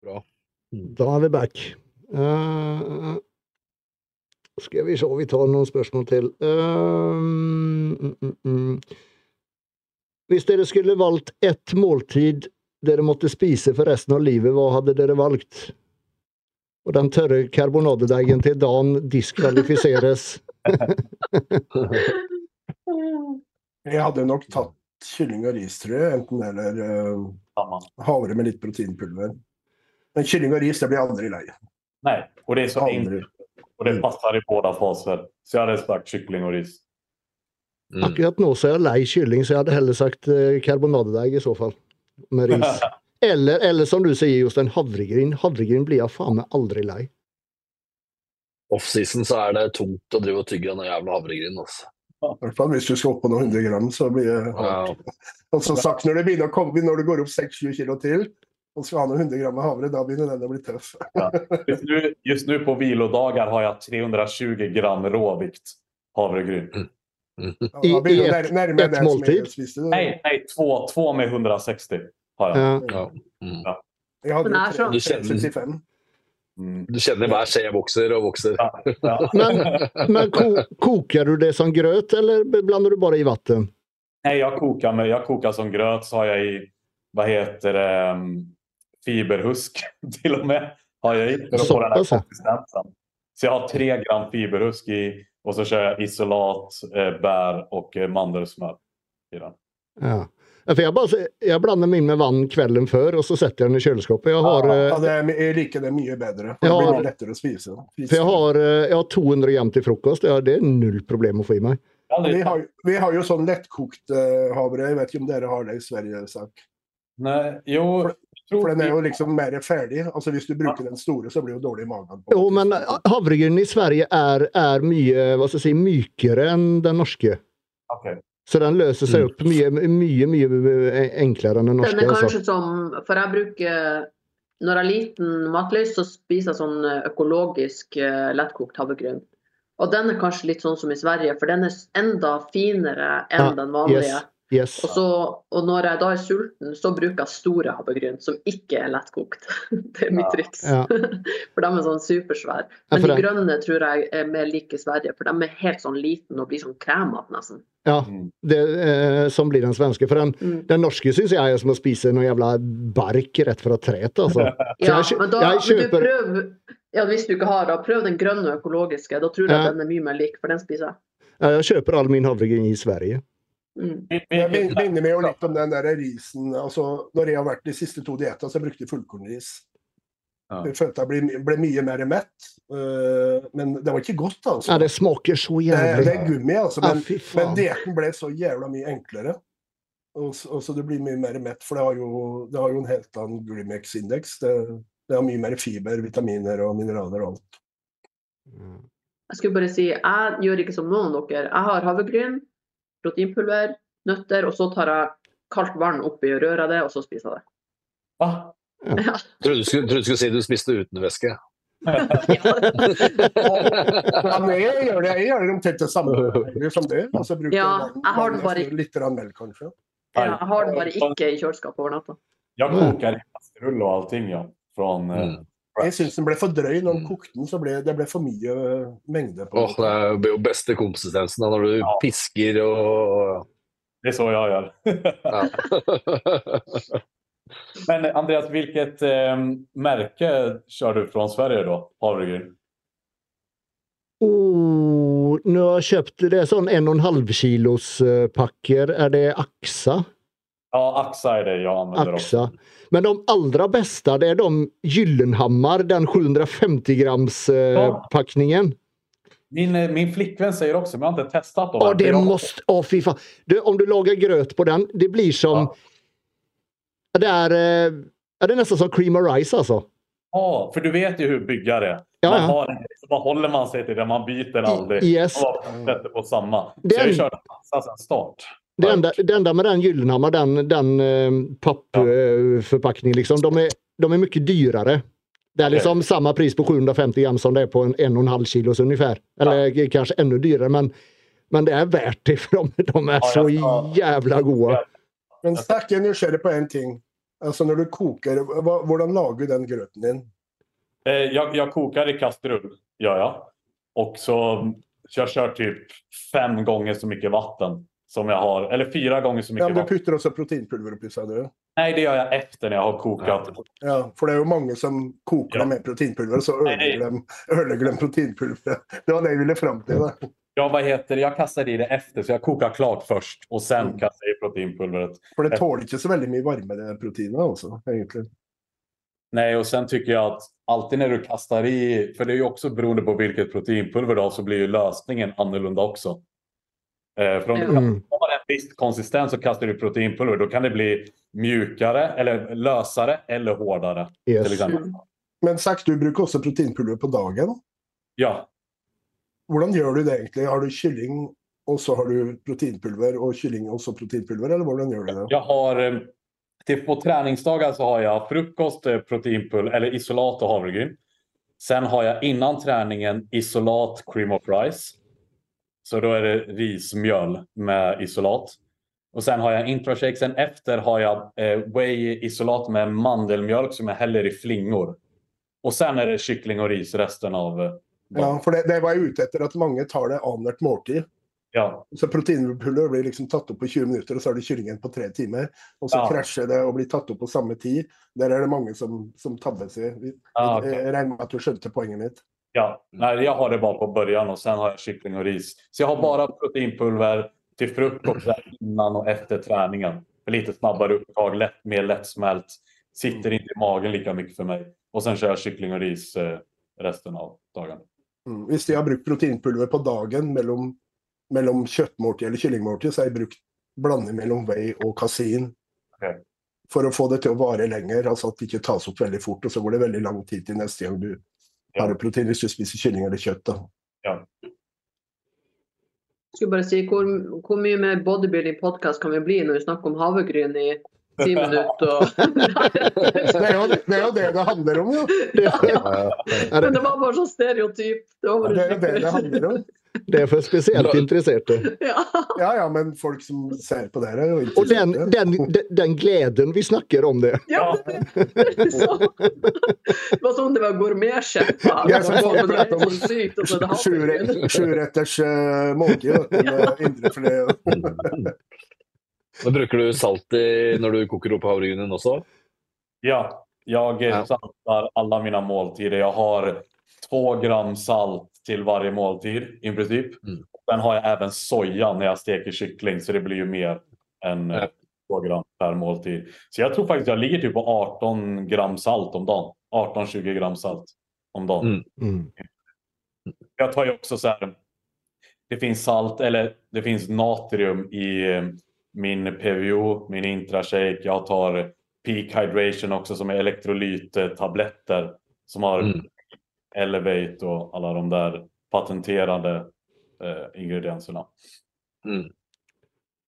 Bra. Da er vi back. Eh, skal vi se, vi tar noen spørsmål til. Eh, mm, mm. Hvis dere skulle valgt ett måltid dere måtte spise for resten av livet, hva hadde dere valgt? Og den tørre karbonadedeigen til Dan diskvalifiseres. [LAUGHS] Jeg hadde nok tatt kylling og ris, tror jeg. Enten eller uh, havre med litt proteinpulver. Men kylling og ris, det blir jeg aldri lei. Nei, og det er så Aldri. enkelt. Och det passar i båda faser. Så jag hade sagt kyckling och ris. Mm. Akkurat nå så er jeg lei kylling, så jeg hadde heller sagt eh, karbonadedeig i så fall. Med ris. [LAUGHS] Eller, eller som du sier, Jostein, havregryn. Havregryn blir jeg faen meg aldri lei. Offseason så er det tungt å drive og tygge den jævla havregryn. Altså. I hvert fall hvis du skal opp på noen hundre gram, så blir det hardt. Ja. [LAUGHS] Og som sagt, når det begynner å komme, når du går opp 6-7 kilo til, og skal ha noen hundre gram med havre, da begynner den å bli tøff. Just nu, just nu på vilodagar har jag 320 gram råvikt havregryn. I- begynner i ett- måltid? Nei, nei, Nej, nej två, två med 160 har jeg. Ja. Ja. Mm. Jeg hadde så- Du kjenner- 375. Mm. Du kjenner hver skje vokser og vokser. Ja, ja. [LAUGHS] Men, men ko koker du det som grøt, eller blander du bare i vann? Nei, jeg kokar, med, jag kokar som grøt. så har jeg i, hva heter det, um, fiberhusk [LAUGHS] till och med. Har jag i för att få den här konsistensen. Så jag har tre gram fiberhusk i och så kör jag isolat, eh, bär och eh, mandelsmör i den. Ja. For jeg, bare, jeg blander meg inn med vann kvelden før, og så setter jeg den i kjøleskapet. Jeg har, Ja, eh, det er, jeg liker det mye bedre. Det blir det- mye lettere å spise. for jeg har, eh, jeg har 200 gram til frokost. Ja, det er null problem å få i meg. Ja, Vi har, vi har jo sånn lettkokt havre. Jeg vet ikke om dere har det i Sverige? Sak. Nej, jo, For den er jo liksom mer ferdig. Altså Hvis du bruker den store, så blir det jo dårlig i magen. Jo, men havregryn i Sverige er, er mye hva skal jeg si, mykere enn den norske. Okay. Så den løser seg opp mye, mye mye enklere enn den norske. Den er Altså. kanskje som For jeg bruker Når jeg er liten matlyst, så spiser jeg sånn eh, økologisk eh, lettkokt havregryn. Og den er kanskje litt sånn som i Sverige, for den er enda finere enn Ja, den vanlige. Yes. Yes. Og, så, og når jeg da er sulten, så bruker jeg store havregryn, som ikke er lettkokt. [LAUGHS] Det er mitt Ja. triks. Ja. [LAUGHS] For de er sånn supersvære. Men de grønne tror jeg er mer like Sverige, for de er helt sånn liten og blir sånn kremete nesten. Ja, Mm. det, eh, som blir den svenske. For den, Mm. den norske syns jeg er som å spise noe jævla bark rett fra treet. Altså. [LAUGHS] Ja, jeg men, da, jeg men du prøv, ja, hvis du ikke har, da prøv den grønne økologiske. Da tror jeg Ja. den er mye mer lik, for den spiser jeg. Ja, jeg kjøper all min havregryn i Sverige. Mm. Jeg minner meg jo litt om den der risen altså Når jeg har vært de siste to diettene, så brukte jeg fullkornris. Ja. Jeg følte jeg ble, ble mye mer mett. Uh, men det var ikke godt, altså. Ja, det smaker så det, det er gummi, altså. Men, ja, men dietten ble så jævla mye enklere. Og, og så du blir mye mer mett, for det har jo, det har jo en helt annen Glymex-indeks. Det, det har mye mer fiber, vitaminer og mineraler og alt. Jeg skulle bare si, jeg gjør ikke som noen av dere. Jeg har havregryn, proteinpulver, nøtter, og så tar jeg kaldt vann oppi og rører det, og så spiser jeg det. Ah. Ja. Trodde du skulle, trodde du skulle si du spiste uten væske. Ja, men jeg gjør det, jeg gjør det omtrent det samme som det. Og så bruker Ja, jeg har den bare- litt melk, kanskje. Ja, jeg har den bare ikke i kjøleskapet over natta. Ja, koker i kastrull og allting ja. Fra en, Mm. Jeg syns den ble for drøy når den Mm. kokte den. så ble Det ble for mye øh, mengde på Åh, det er jo beste konsistensen da, når du Ja. pisker og Det er så jeg gjør. ja. [LAUGHS] [LAUGHS] Men eh, Andreas, hvilket eh, merke kjører du fra Sverige da? Havregryn? Oh, nå har jeg kjøpt det er sånn en og en halv kilos eh, pakker. Er det Axa? Ja, Axa är det jag använder också. Axa. Men de allra bästa det är de Gyllenhammar, den 750 grams eh, Ja. packningen. Min, eh, min flickvän säger också, men jag har inte testat dem. Ja, det Jag- måste... Åh, fy fan. Du, om du lagar gröt på den, det blir som... Ja. Det är, eh, det är nästan som cream of rice alltså. Ja, för du vet ju hur bygga det Ja, man, har, bara håller man sig till det, man byter aldrig. Yes. Man sätter på samma. Den... Så jag är- Axa sen start. Det enda, det enda med den Gyllenhammar, den, den eh, pappförpackningen, liksom, de, är, de är mycket dyrare. Det är liksom liksom samma pris på 750 gram som det är på en en och en halv kilos ungefär. Eller kanske ännu dyrare, men, men det är värt det [LAUGHS] för de, de är Ja, så jävla goda. Men stacken, jeg er nysgjerrig på én ting. Altså Når du koker, hva, hvordan lager du den grøten din? Eh, jag, jag kokar i kastrull, gör jag. Och så jag kör typ fem gånger så mycket vatten som jag har. Eller fyra gånger så Ja, mycket men Du putter også proteinpulver oppi, sa du? Nei, det gjør jeg etter når jeg har koket. Ja, for det er jo mange som koker Ja. med proteinpulver, og så ødelegger de, proteinpulveret. Det var [LAUGHS] det jeg ville fram til. Da. Ja, hva heter det? Jeg kaster i det efter, så jeg koker klart først, og sen Mm. kaster jeg i proteinpulveret. For det tåler ikke så veldig mye varme, det proteinet. også, egentlig. Nei, og sen syns jeg at alltid når du kaster i, For det er jo også beroende på hvilket proteinpulver du har, så blir jo løsningen annorlunda också. Eh, för om du Mm. Har en viss konsistens och kastar du proteinpulver, då kan det bli mjukare eller lösare eller hårdare. Yes. exempel. Mm. Men Sax, du bruker også proteinpulver på dagen. Ja, Hvordan gjør du det egentlig? Har du kylling, og så har du proteinpulver, og kylling og så proteinpulver, eller hvordan gjør du det? Jeg har til, på treningsdager så har jeg frukost, eh, proteinpulver eller isolat og havregryn. Sen har jeg innan treningen isolat cream of rice. Så da är det rismjöl med isolat. Och sen har jag intrashake. Sen efter har jag eh, whey isolat med mandelmjölk som jag häller i flingor. Och sen är det kyckling och ris resten av eh, Ja, for det, det var jeg ute etter, at mange tar det annethvert måltid. Ja. Så proteinpulver blir liksom tatt opp på 20 minutter, og så har du kyllingen på tre timer. Og så Ja. krasjer det og blir tatt opp på samme tid. Der er det mange som, som tabber seg. Ah. Jeg regner med at du skjønte poenget mitt. Ja, nej, jag har det bara på början och sen har jag kyckling och ris. Så jag har bara proteinpulver till frukost innan och efter träningen. För lite snabbare upptag, lätt, mer lättsmält. Sitter inte i magen lika mycket för mig. Och sen kör jag kyckling och ris eh, resten av dagen. Mm. Hvis jeg har brukt proteinpulver på dagen mellom, mellom kjøttmåltid eller kyllingmåltid, så har jeg brukt blanding mellom whey og kasein. Okay. For å få det til å vare lenger, altså at det ikke tas opp veldig fort. Og så går det veldig lang tid til neste gang du Ja. du protein hvis du spiser kylling eller kjøtt. da. Skulle bare si, hvor, hvor mye mer bodybuilding-podkast kan vi bli når vi snakker om havregryn i ti minutter? Og... [LAUGHS] Det er, jo, det er jo det det handler om, jo. Det, Men det var bare så stereotyp. Det var Det er jo det det handler om. [LAUGHS] det er for spesielt interesserte. Ja. Ja ja, men folk som ser på det er jo Og den, den, den, den gleden vi snakker om det. ja. Det så. Det var sånn det var gourmetsjeffer. Ja, Det var prater sykt, og så det havregryn. Sjuretters uh, du, med indrefilet. Men bruker du salt i, når du koker opp havregrynen også? Ja, Jeg eh, Ja. saltar alle mine måltider. Jeg har to gram salt til varje måltid i princip. Mm. Sen har jeg også soja når jeg steker kylling, så det blir jo mer enn eh, Ja. två gram per måltid. Så jeg tror faktisk jeg ligger typ på 18 gram salt om dagen. 18-20 gram salt om dagen. Mm. Mm. Jeg tar jo også så här. Det finnes salt eller det finnes natrium i eh, min PVO, min intrashake. Jag tar peak hydration också som är elektrolyttabletter som har Mm. Elevate och alla de där patenterade eh, ingredienserna.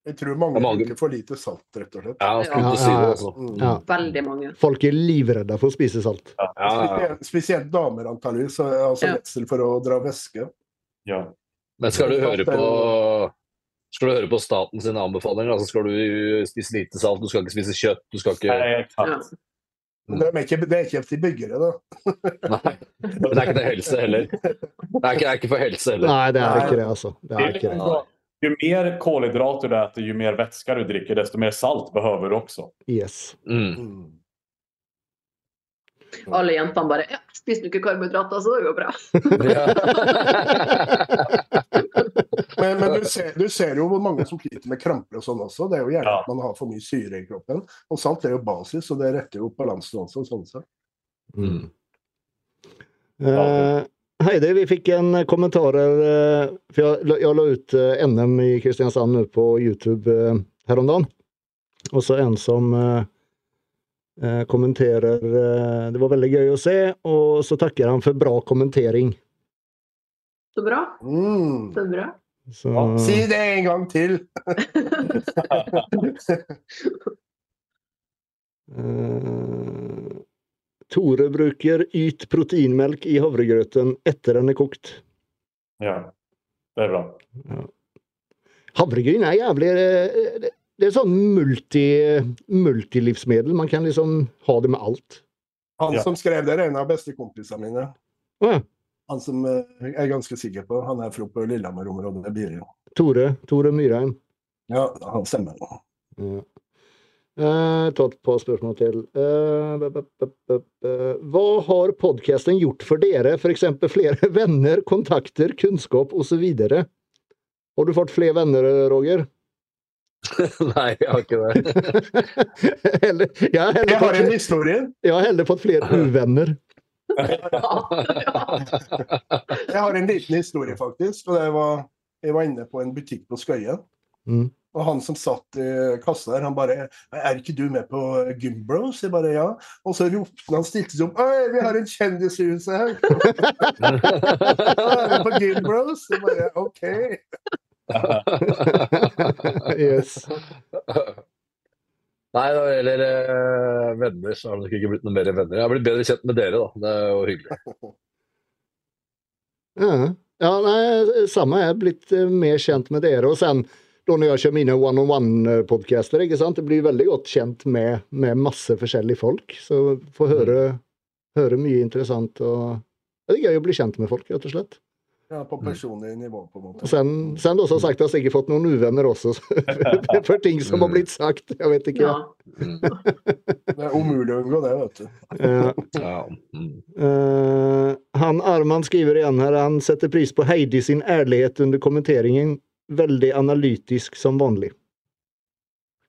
Jeg tror mange bruker for lite salt, rett og slett. Ja, Ja, ja, ja. Mm. Ja. Veldig mange. Folk er livredde for å spise salt. Ja, ja, ja. Spesielt, spesielt damer, er Altså Ja. redsel for å dra væske. Ja. Men skal du høre på skal du høre på staten sine anbefalinger? Altså skal du spise lite salt, du skal ikke spise kjøtt, du skal ikke det er ikke, det er ikke til byggere, da. Nei. Men det er ikke det helse heller. Det er ikke, det er ikke for helse heller. Nei, det er ikke det, altså. Det er ikke det. Ju mer kolhydrater du äter, ju mer vätska du dricker, desto mer salt behöver du också. Yes. Mm. Alle jentene bare ja, Spiser du ikke karbohydrater, så det går bra. [LAUGHS] Men, men du, ser, du ser jo hvor mange som sliter med kramper og sånn også. Det er jo gjerne Ja. at man har for mye syre i kroppen. Og salt er jo basis, og det retter jo opp balansen også. sånn sett. Mm. Eh, Heidi, vi fikk en kommentar eh, For jeg, la- jeg la ut eh, NM i Kristiansand nå på YouTube eh, her om dagen. Og så en som kommenterer eh, Det var veldig gøy å se, og så takker han for bra kommentering. Så bra. Mm. Så bra. Så, Ja, Si det en gang til! uh, [LAUGHS] Tore bruker yt proteinmelk i havregrøten etter den er kokt. Ja, det er bra. Havregryn er jævlig eh, det- er sånn multi, multilivsmiddel. Man kan liksom ha det med alt. Han som skrev det, er en av bestekompisene mine. Ja. Han som eh, jeg er ganske sikker på. Han er fra på Lillehammer-området. Tore, Tore Myrheim. Ja, han stemmer. Ja. Eh, ta et par spørsmål til. Eh, b- b- b- b- b- hva har podkasten gjort for dere? F.eks. flere [LAUGHS] venner, kontakter, kunnskap osv. Har du fått flere venner, Roger? [LAUGHS] Nei, jeg har ikke det. [LAUGHS] heller, jeg, har heller Jeg har en fått, historie. jeg har heller fått flere [LAUGHS] uvenner. Jeg har en liten historie, faktisk. Og det var, jeg var inne på en butikk på Skøyen. Mm. Og han som satt i kassa der, han bare 'Er ikke du med på Gymbros?' Jeg bare ja. Og så ropte han, stilte seg opp 'Oi, vi har en kjendis i huset her!' «Ja, er du på Gymbros? Jeg bare OK. Yes. [LAUGHS] Nei, når det gjelder eh, venner, så har det nok ikke blitt noe mer venner. Jeg har blitt bedre kjent med dere, da. Det er jo hyggelig. [LAUGHS] Ja. ja, nei, samme. Jeg er blitt eh, mer kjent med dere. Og sen da når jeg kjører mine one-on-one-podcaster, ikke sant, det blir veldig godt kjent med, med masse forskjellige folk. Så får høre, høre mye interessant. og Det er gøy å bli kjent med folk, rett og slett. Ja, på personlig nivå, på en måte. Sen, sen som sagt, har jeg sikkert fått noen uvenner også, for, ting som har blitt sagt. Jeg vet ikke. Ja. Det er umulig å unngå det, vet du. Eh, Ja. Mm. Eh, han Arman, skriver igjen her, han setter pris på Heidi sin ærlighet under kommenteringen. Veldig analytisk som vanlig.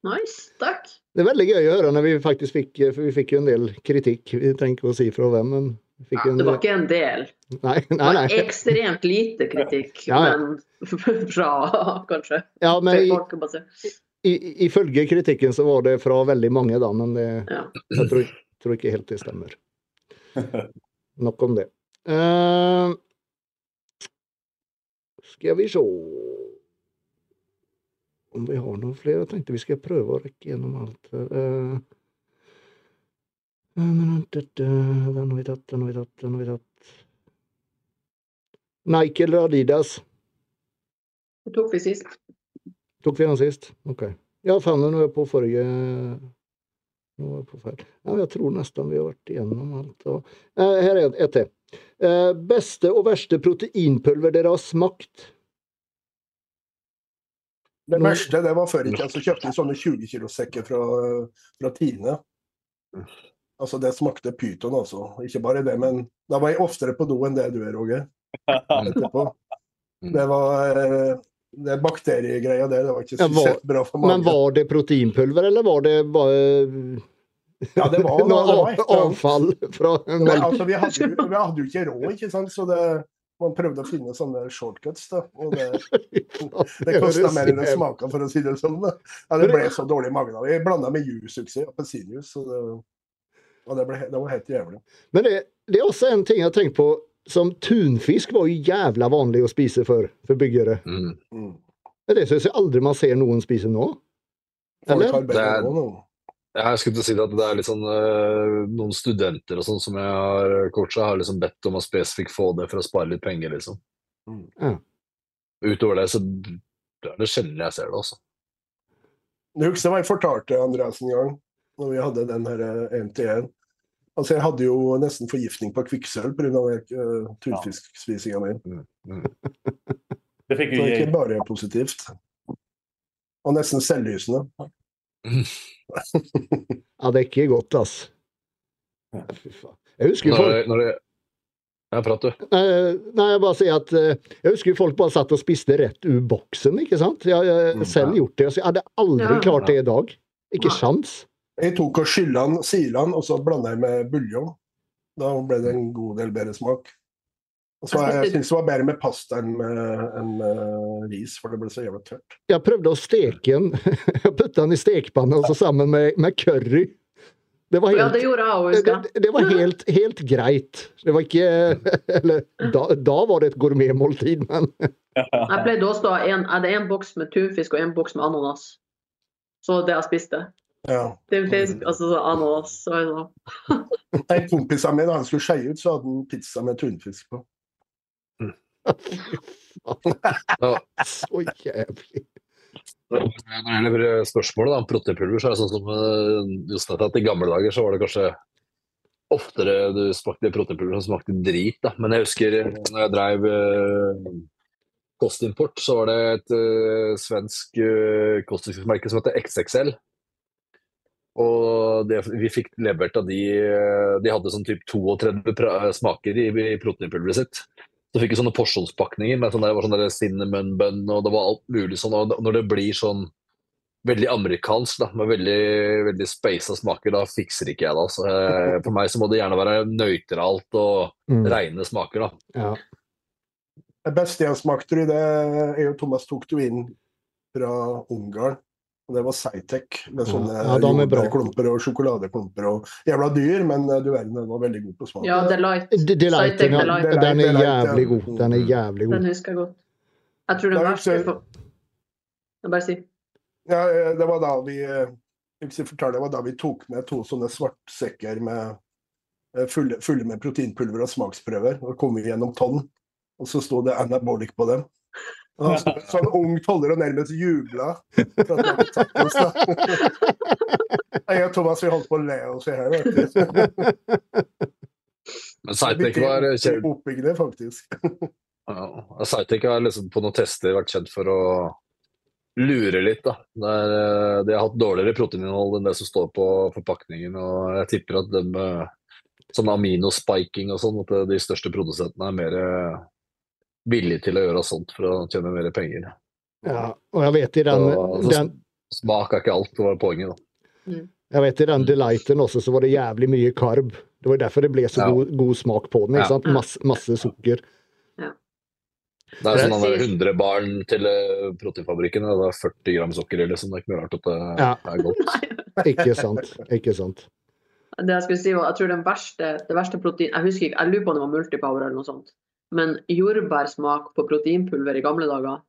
Nice, takk. Det er veldig gøy å høre når vi faktisk fikk For vi fikk jo en del kritikk. Vi trenger ikke å si fra hvem, men Ja, det var ikke en del. Nei, Det nei. var ekstremt lite kritikk, [LAUGHS] Ja, ja. men [LAUGHS] fra kanskje Ja, men i, i, ifølge kritikken så var det fra veldig mange, da, men det, Ja. jeg tror, tror ikke helt det stemmer. [LAUGHS] Nok om det. Uh, skal vi se om vi har noen flere. Jeg tenkte vi skal prøve å rekke gjennom alt. her. Eh, den har vi tatt, den har vi tatt, den har vi tatt. Nike eller Adidas? Det tok vi sist. Tok vi den sist? Ok. Ja, faen, nå er jeg på forrige Nå er jeg på feil. Ja, jeg tror nesten vi har vært igjennom alt. Og... Eh, her er et til. Eh, beste og verste proteinpulver dere har smakt? Det verste det var før i tida, så kjøpte vi sånne 20 kilo-sekker fra, fra Tine. Altså, det smakte pyton, altså. Ikke bare det, men da var jeg oftere på do enn det du er, Roger. [LAUGHS] Etterpå. Det var eh, det bakteriegreia der, det var ikke Ja, var- bra for magen. Men var det proteinpulver, eller var det bare [LAUGHS] Ja, det var, [LAUGHS] noe det var avfall fra Men, altså, vi, hadde, jo- vi hadde jo ikke råd, ikke sant? så det, man prøvde å finne sånne shortcuts. da. Og det, det kosta mer enn det smaka, for å si det sånn. da. Ja, det ble så dårlig i magen av det. Jeg blanda med juice-suksess, appelsinjuice. så det, og det, ble, det var helt jævlig. Men det, det er også en ting jeg har tenkt på. Som tunfisk var jo jævla vanlig å spise for, for byggere. Mm. Mm. Men det syns jeg aldri man ser noen spise nå. Eller? Det er-. Ja, Jeg skulle til å si at det er litt sånn øh, Noen studenter og sånn som jeg har coacha, har liksom bedt om å spesifikt få det for å spare litt penger, liksom. Mm. Ja. Utover det så det er det sjelden jeg ser det, altså. Du husker hva jeg fortalte Andreas en gang, når vi hadde den her eh, 1-1? Altså, jeg hadde jo nesten forgiftning på kvikksølv pga. Uh, tunfiskspisinga mi. Mm. Mm. [LAUGHS] Det fikk Så det ikke bare positivt. Og nesten selvlysende. [LAUGHS] Ja, det er ikke godt, ass. Fy faen. Jeg husker folk når det Ja, prat du. Eh, Nei, jeg bare sier at eh, Jeg husker folk bare satt og spiste rett ur boksen, ikke sant? Jeg har Mm, selv gjort det. Jeg hadde aldri klart det i dag. Ikke sjans. Jeg tok og skylla den, sila den, og så blanda jeg med buljong. Da ble det en god del bedre smak. Og så Jeg syns det var bedre med pasta enn med, enn med ris, for det ble så jævla tørt. Jeg prøvde å steke den. [LAUGHS] Jeg putta den i stekepanna altså sammen med, med curry. Det var Ja, helt, det gjorde jeg òg, det, husker det, det var helt, helt greit. Det var ikke [LAUGHS] Eller da, da var det et gourmetmåltid, men [LAUGHS] Jeg pleide også å ha en, en boks med tunfisk og en boks med ananas. Så det jeg spiste. Ja. Tunfisk, altså så ananas. Så sånn. En kompis av meg, da han skulle skeie ut, så hadde han pizza med tunfisk på. Ja. så jævlig. Når det gjelder spørsmålet om proteinpulver, så er det sånn som øh, Jostein sa, at i gamle dager så var det kanskje oftere du smakte proteinpulver som smakte drit. da. Men jeg husker øh, når jeg drev øh, kostimport, så var det et uh, svensk uh, kostvirksomhetsmerke som heter XXL. Og det, vi fikk levert av de øh, De hadde sånn typ 32 smaker i, i proteinpulveret sitt. Så fikk vi sånne porsjonspakninger med sånn der, var sånn der cinnamon bun, og det var alt mulig sånn. Og når det blir sånn veldig amerikansk, da, med veldig, veldig speisa smaker, da fikser ikke jeg det. Altså. Eh, For meg så må det gjerne være nøytralt og Mm. reine smaker, da. Ja. Det beste jeg smakte, i det er jo Thomas tok du inn fra Ungarn. Og det var Cytec med sånne Ja, de er jordbærklumper og sjokoladeklumper. og Jævla dyr, men eh, du verden, den var veldig god på smak. Ja, Delight. Cytec. Delight. Den er jævlig god. Den er jævlig Den husker jeg godt. Jeg tror den var verste for... Jeg bare si. Ja, eh, det var da vi eh, jeg skal fortelle, det var da vi tok med to sånne svartsekker med fulle, fulle med proteinpulver og smaksprøver. Og kom vi gjennom tonn, og så sto det anabolic på dem. Og han sto- sånn ung toller og nærmest jubla. Jeg og Thomas vi holdt på å le oss i hjel. Men Cytec var kjent, ble Oppbyggende, faktisk. ja, har liksom på noen tester vært kjent for å lure litt, da. Der, eh, de har hatt dårligere proteininnhold enn det som står på forpakningen, og jeg tipper at de, eh, sånn aminospiking og sånn, at de største produsentene er mer villige til å gjøre sånt for å tjene mer penger. Ja, og jeg vet i den, Så- den Smak er ikke alt, det var poenget. da. Jeg vet I den delighten også så var det jævlig mye karb. Det var derfor det ble så Ja. god, god smak på den. ikke Ja. sant? Masse, masse sukker. Det er sånn han der 100 barn til eh, proteinfabrikken, det er 40 gram sukker i, liksom. Det er ikke noe rart at det Ja. er godt. [LAUGHS] Ikke sant. Ikke sant. Det jeg skulle si var, jeg tror den verste, det verste protein Jeg husker ikke, jeg lurer på om det var multipower eller noe sånt. Men jordbærsmak på proteinpulver i gamle dager,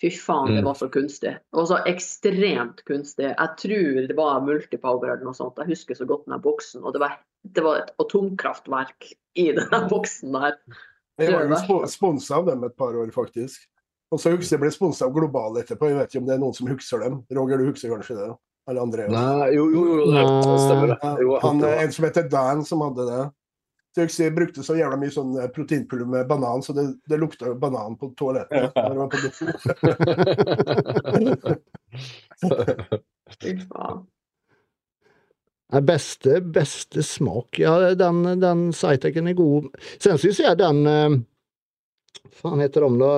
fy faen, det Mm. var så kunstig. Det var så ekstremt kunstig. Jeg tror det var multipower eller noe sånt. Jeg husker så godt den der boksen. Og det var, det var et atomkraftverk i den der boksen der. Jeg var jo sponsa av dem et par år, faktisk. Og så husker jeg ble sponsa av Global etterpå. Jeg vet ikke om det er noen som husker dem. Roger, du husker kanskje det? Eller Andreas? Nei, jo, jo, jo, det stemmer. det. Jo, han, en som heter Dan, som hadde det. Så jeg brukte så jævla mye sånn eh, proteinpulver med banan, så det, det lukta banan på toalettet. do. [LAUGHS] Fy faen. Ja, beste, beste smak. Ja, den, den Cytecen er god. Sen syns jeg den eh, faen heter de, da?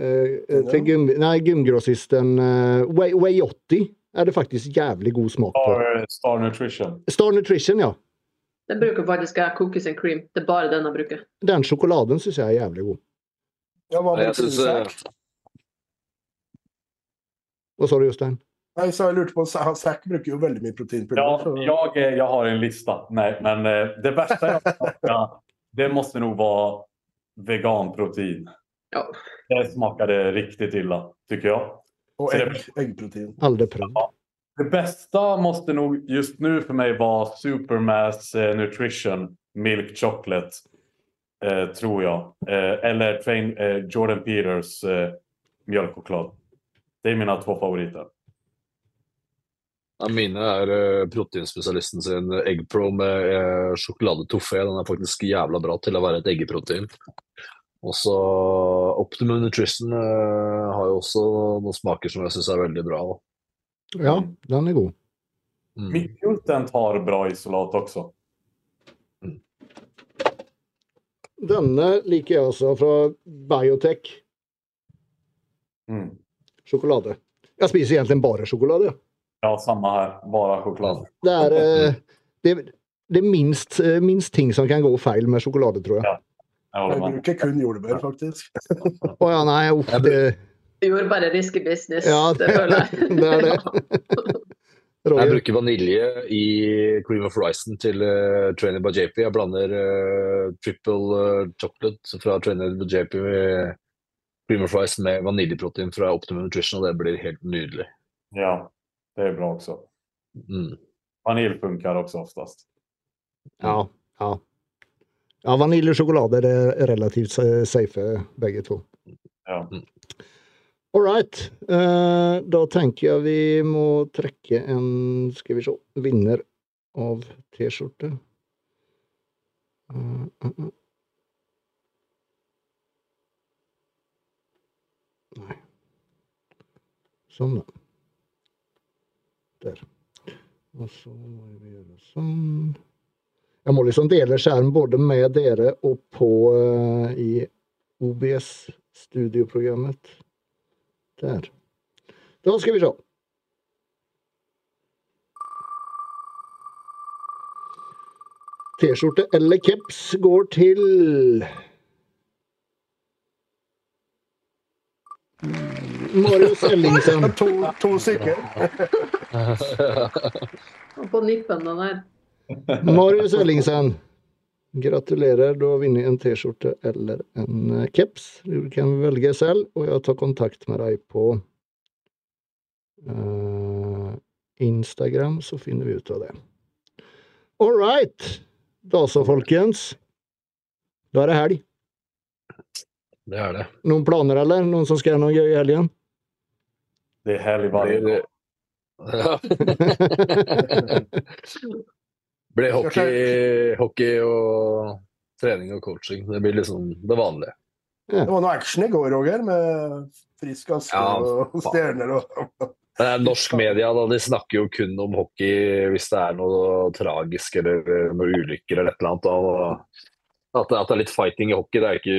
Eh, eh, til gym, nei, gymgrossisten eh, Way, Way 80 er det faktisk jævlig god smak på. Star, Star Nutrition. Star Nutrition, ja. Den bruker faktisk jeg cookies and cream. Det er bare den jeg bruker. Den sjokoladen syns jeg er jævlig god. Ja, hva Jeg brukte synes, eh, Hva sa du, Jostein? Nei, så jeg lurte på, Zack bruker jo veldig mye proteinpulver. Ja, jeg, jeg, har en liste, Nei, men eh, det värsta jeg smakar, det må nok være veganprotein. Ja. Det smakade riktigt illa, tycker jag. Og egg, eggprotein. Aldri prøvd. Det bästa måste nog just nu för mig vara Supermass eh, Nutrition Milk Chocolate. Eh, tror jag. Eh, eller Train, eh, Jordan Peters eh, mjölkchoklad. Det är mina två favoriter. Ja, mine er proteinspesialisten sin Eggpro med sjokoladetoffé. Den er faktisk jævla bra til å være et eggeprotein. Og så Optimum Nutrition har jo også noen smaker som jeg syns er veldig bra. Ja, den er god. Mm. Midtjuten har bra isolat också. Denne liker jeg også, fra Biotech. Mm. Sjokolade. Jeg spiser egentlig bare sjokolade. Ja, samma här. Bara choklad. Det er, eh, det, det er minst, eh, minst ting som kan gå feil med sjokolade, tror jeg. Ja. Jag håller Jeg bruker kun jordbær, faktisk. Å ja, nei, uff, det, Jordbær bare risky business, Ja, det føler jeg. [LAUGHS] det er det. [LAUGHS] Jeg bruker vanilje i cream of Horizon til uh, Trainer by JP. Jeg blander uh, triple uh, chocolate fra Trainer by JP med cream of Horizon med vaniljeprotein fra Optimum Nutrition, og det blir helt nydelig. Ja, det er bra også. Mm. Vanilj funker også oftest. Ja, ja. Ja, vanilj og sjokolade er relativt safe, begge to. Ja. All right. Eh, da tenker jeg vi må trekke en Skal vi se vinner av T-skjorte. Eh, eh. Nei. Sånn, da. Der. Og så må vi gjøre sånn. Jeg må liksom dele skjerm både med dere og på i OBS-studioprogrammet. Der. Da skal vi se. T-skjorte eller caps går til Marius Ellingsen. To, to stykker. [LAUGHS] På nippene der. Marius Ellingsen. Gratulerer, du har vunnet en T-skjorte eller en keps. Du kan velge selv, og jeg tar kontakt med deg på uh, Instagram, så finner vi ut av det. All right. Da så, folkens. Da er det helg. Det er det. Noen planer, eller? Noen som skal gjøre noe gøy i helgen? Det er helg varje dag. Ja. Blir hockey, hockey og trening og coaching. Det blir liksom det vanlige. Det var noe action i går, Roger, med frisk aske Ja, og stjerner og Det er norsk media da, de snakker jo kun om hockey hvis det er noe tragisk eller noe ulykker eller et eller annet. At, det, at det er litt fighting i hockey, det er ikke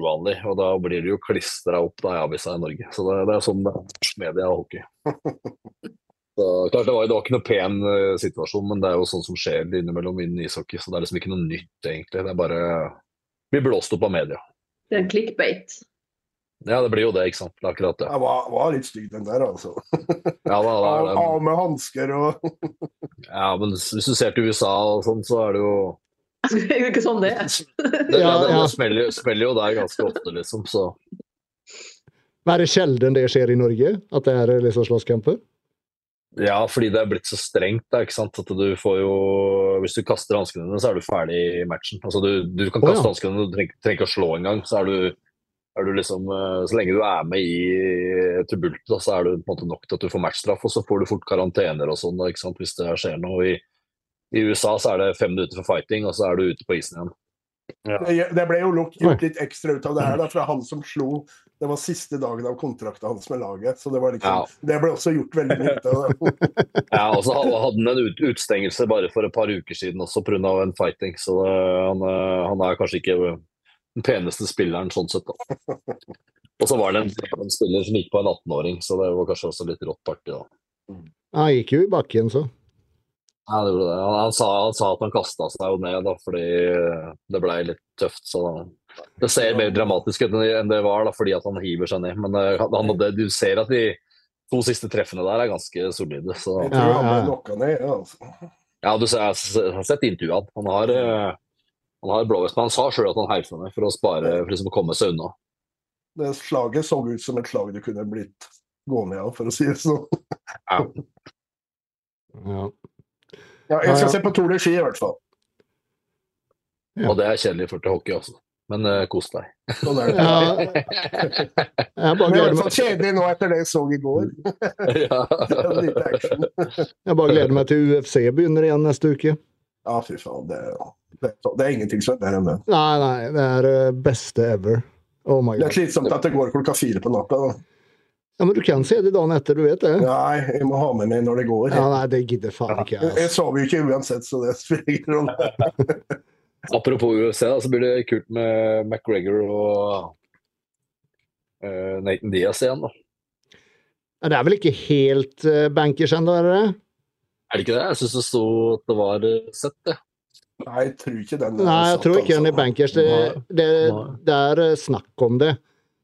uvanlig. Og da blir det jo klistra opp da i avisa i Norge. Så det, det er sånn det er norsk media og hockey. [LAUGHS] Så, klart, det var, det var ikke noe pen uh, situasjon, men det er jo sånn som skjer innimellom innen ishockey. Så det er liksom ikke noe nytt, egentlig. Det er bare blir blåst opp av media. Det er en clickbait. Ja, det blir jo det, ikke sant. Det er akkurat det. Det var, var litt stygg, den der, altså. Ja, da, da, Av, av med hansker og ja, men hvis du ser til USA og sånn, så er det jo [LAUGHS] Det er jo ikke sånn det er. Det, Ja, ja, det, ja. det smeller, smeller jo der ganske ofte, liksom. Så Men er det sjelden det skjer i Norge? At det er liksom slåsskamper? Ja, fordi det er blitt så strengt, da, ikke sant. At du får jo Hvis du kaster hanskene dine, så er du ferdig i matchen. Altså, du, du kan kaste kaste ja. hanskene, du trenger, trenger ikke å slå engang. Så er du, er du liksom eh, Så lenge du er med i tubultet, så er du på en måte nok til at du får matchstraff, og så får du fort karantener og sånn, ikke sant, hvis det skjer noe. I, I USA så er det fem minutter for fighting, og så er du ute på isen igjen. Det det ble jo lukt gjort litt ekstra ut av det her, da, fra han som slo. Det var siste dagen av kontrakten hans med laget, så det var liksom Ja. Det ble også gjort veldig det. [LAUGHS] Ja, og så hadde han en ut, utstengelse bare for et par uker siden også pga. en fighting, så det, han, eh, han er kanskje ikke den peneste spilleren sånn sett. da. Og så var det en, en spiller som gikk på en 18-åring, så det var kanskje også litt rått party. da. Han gikk jo i bakken, så. Ja, det ble det. Han, han, sa, han sa at han kasta seg jo ned da, fordi det blei litt tøft. så Det ser mer dramatisk ut enn det var da, fordi at han hiver seg ned. Men eh, han, du ser at de to siste treffene der er ganske solide. så... Jeg tror han ble lokka ned. Ja, altså. Ja, du ser, jeg har sett intervjuet han. Han har, eh, han har blåvest, men han sa sjøl at han heiv seg ned for å spare, for liksom å komme seg unna. Det slaget så ut som et slag du kunne blitt gående av, for å si det sånn. Ja. Ja, jeg skal se på Tour de Ski i hvert fall. Ja. Og det er kjedelig for til hockey også. Men uh, kos deg. Sånn er det. Ja, [LAUGHS] jeg bare gleder meg, kjedelig nå etter det jeg så i går. [LAUGHS] ja. Jeg bare gleder meg til UFC begynner igjen neste uke. Ja, fy faen. Det, det, det er ingenting som er bedre enn det. Nei, nei, det er det beste ever. Oh my Det er god. slitsomt at det går klokka fire på natta. Da. Ja, men du kan se det dagen etter, du vet det? Nei, jeg må ha med meg når det går. Ja, nei, det gidder faen ikke Jeg, jeg. jeg Altså. sover jo ikke uansett, så det spiller ingen rolle. [LAUGHS] Apropos UFC, da, så blir det kult med McGregor og uh, Nathan Diaz igjen. da. Ja, Det er vel ikke helt uh, bankers ennå, er det det? Er det ikke det? Jeg syns det sto at det var uh, sett, det. Nei, jeg tror ikke den Nei, jeg satt, tror ikke den er altså. bankers. Det, det, det er snakk om det.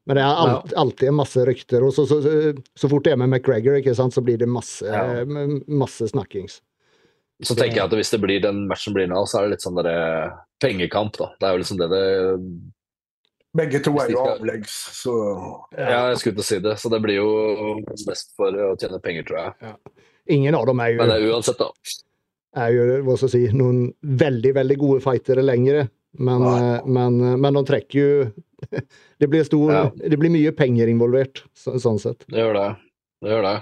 Men det er alt, alltid masse rykter. Og så, så, så, så fort det er med McGregor, ikke sant, så blir det masse, Ja. masse snakkings. Så tenker jeg at hvis det blir den matchen blir nå, så er det litt sånn derre pengekamp, da. Det er jo liksom det det Begge to er jo avleggs, så Ja, jeg skulle til å si det. Så det blir jo best for å tjene penger, tror jeg. Ingen av dem er jo, Men eh, uansett, da. er jo hva skal jeg si, noen veldig, veldig gode fightere lenger. Men, eh, men, eh, men de trekker jo [LAUGHS] det blir, stor, Ja. det blir mye penger involvert, sånn sett. Det gjør det. Det gjør det.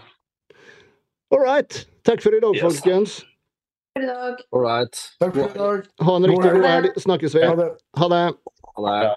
All right. Takk for i dag, Yes. folkens. I dag. All right. Takk for i dag. Ha en riktig god helg. helg. Snakkes vi. Ha det. Ha det. Ha det.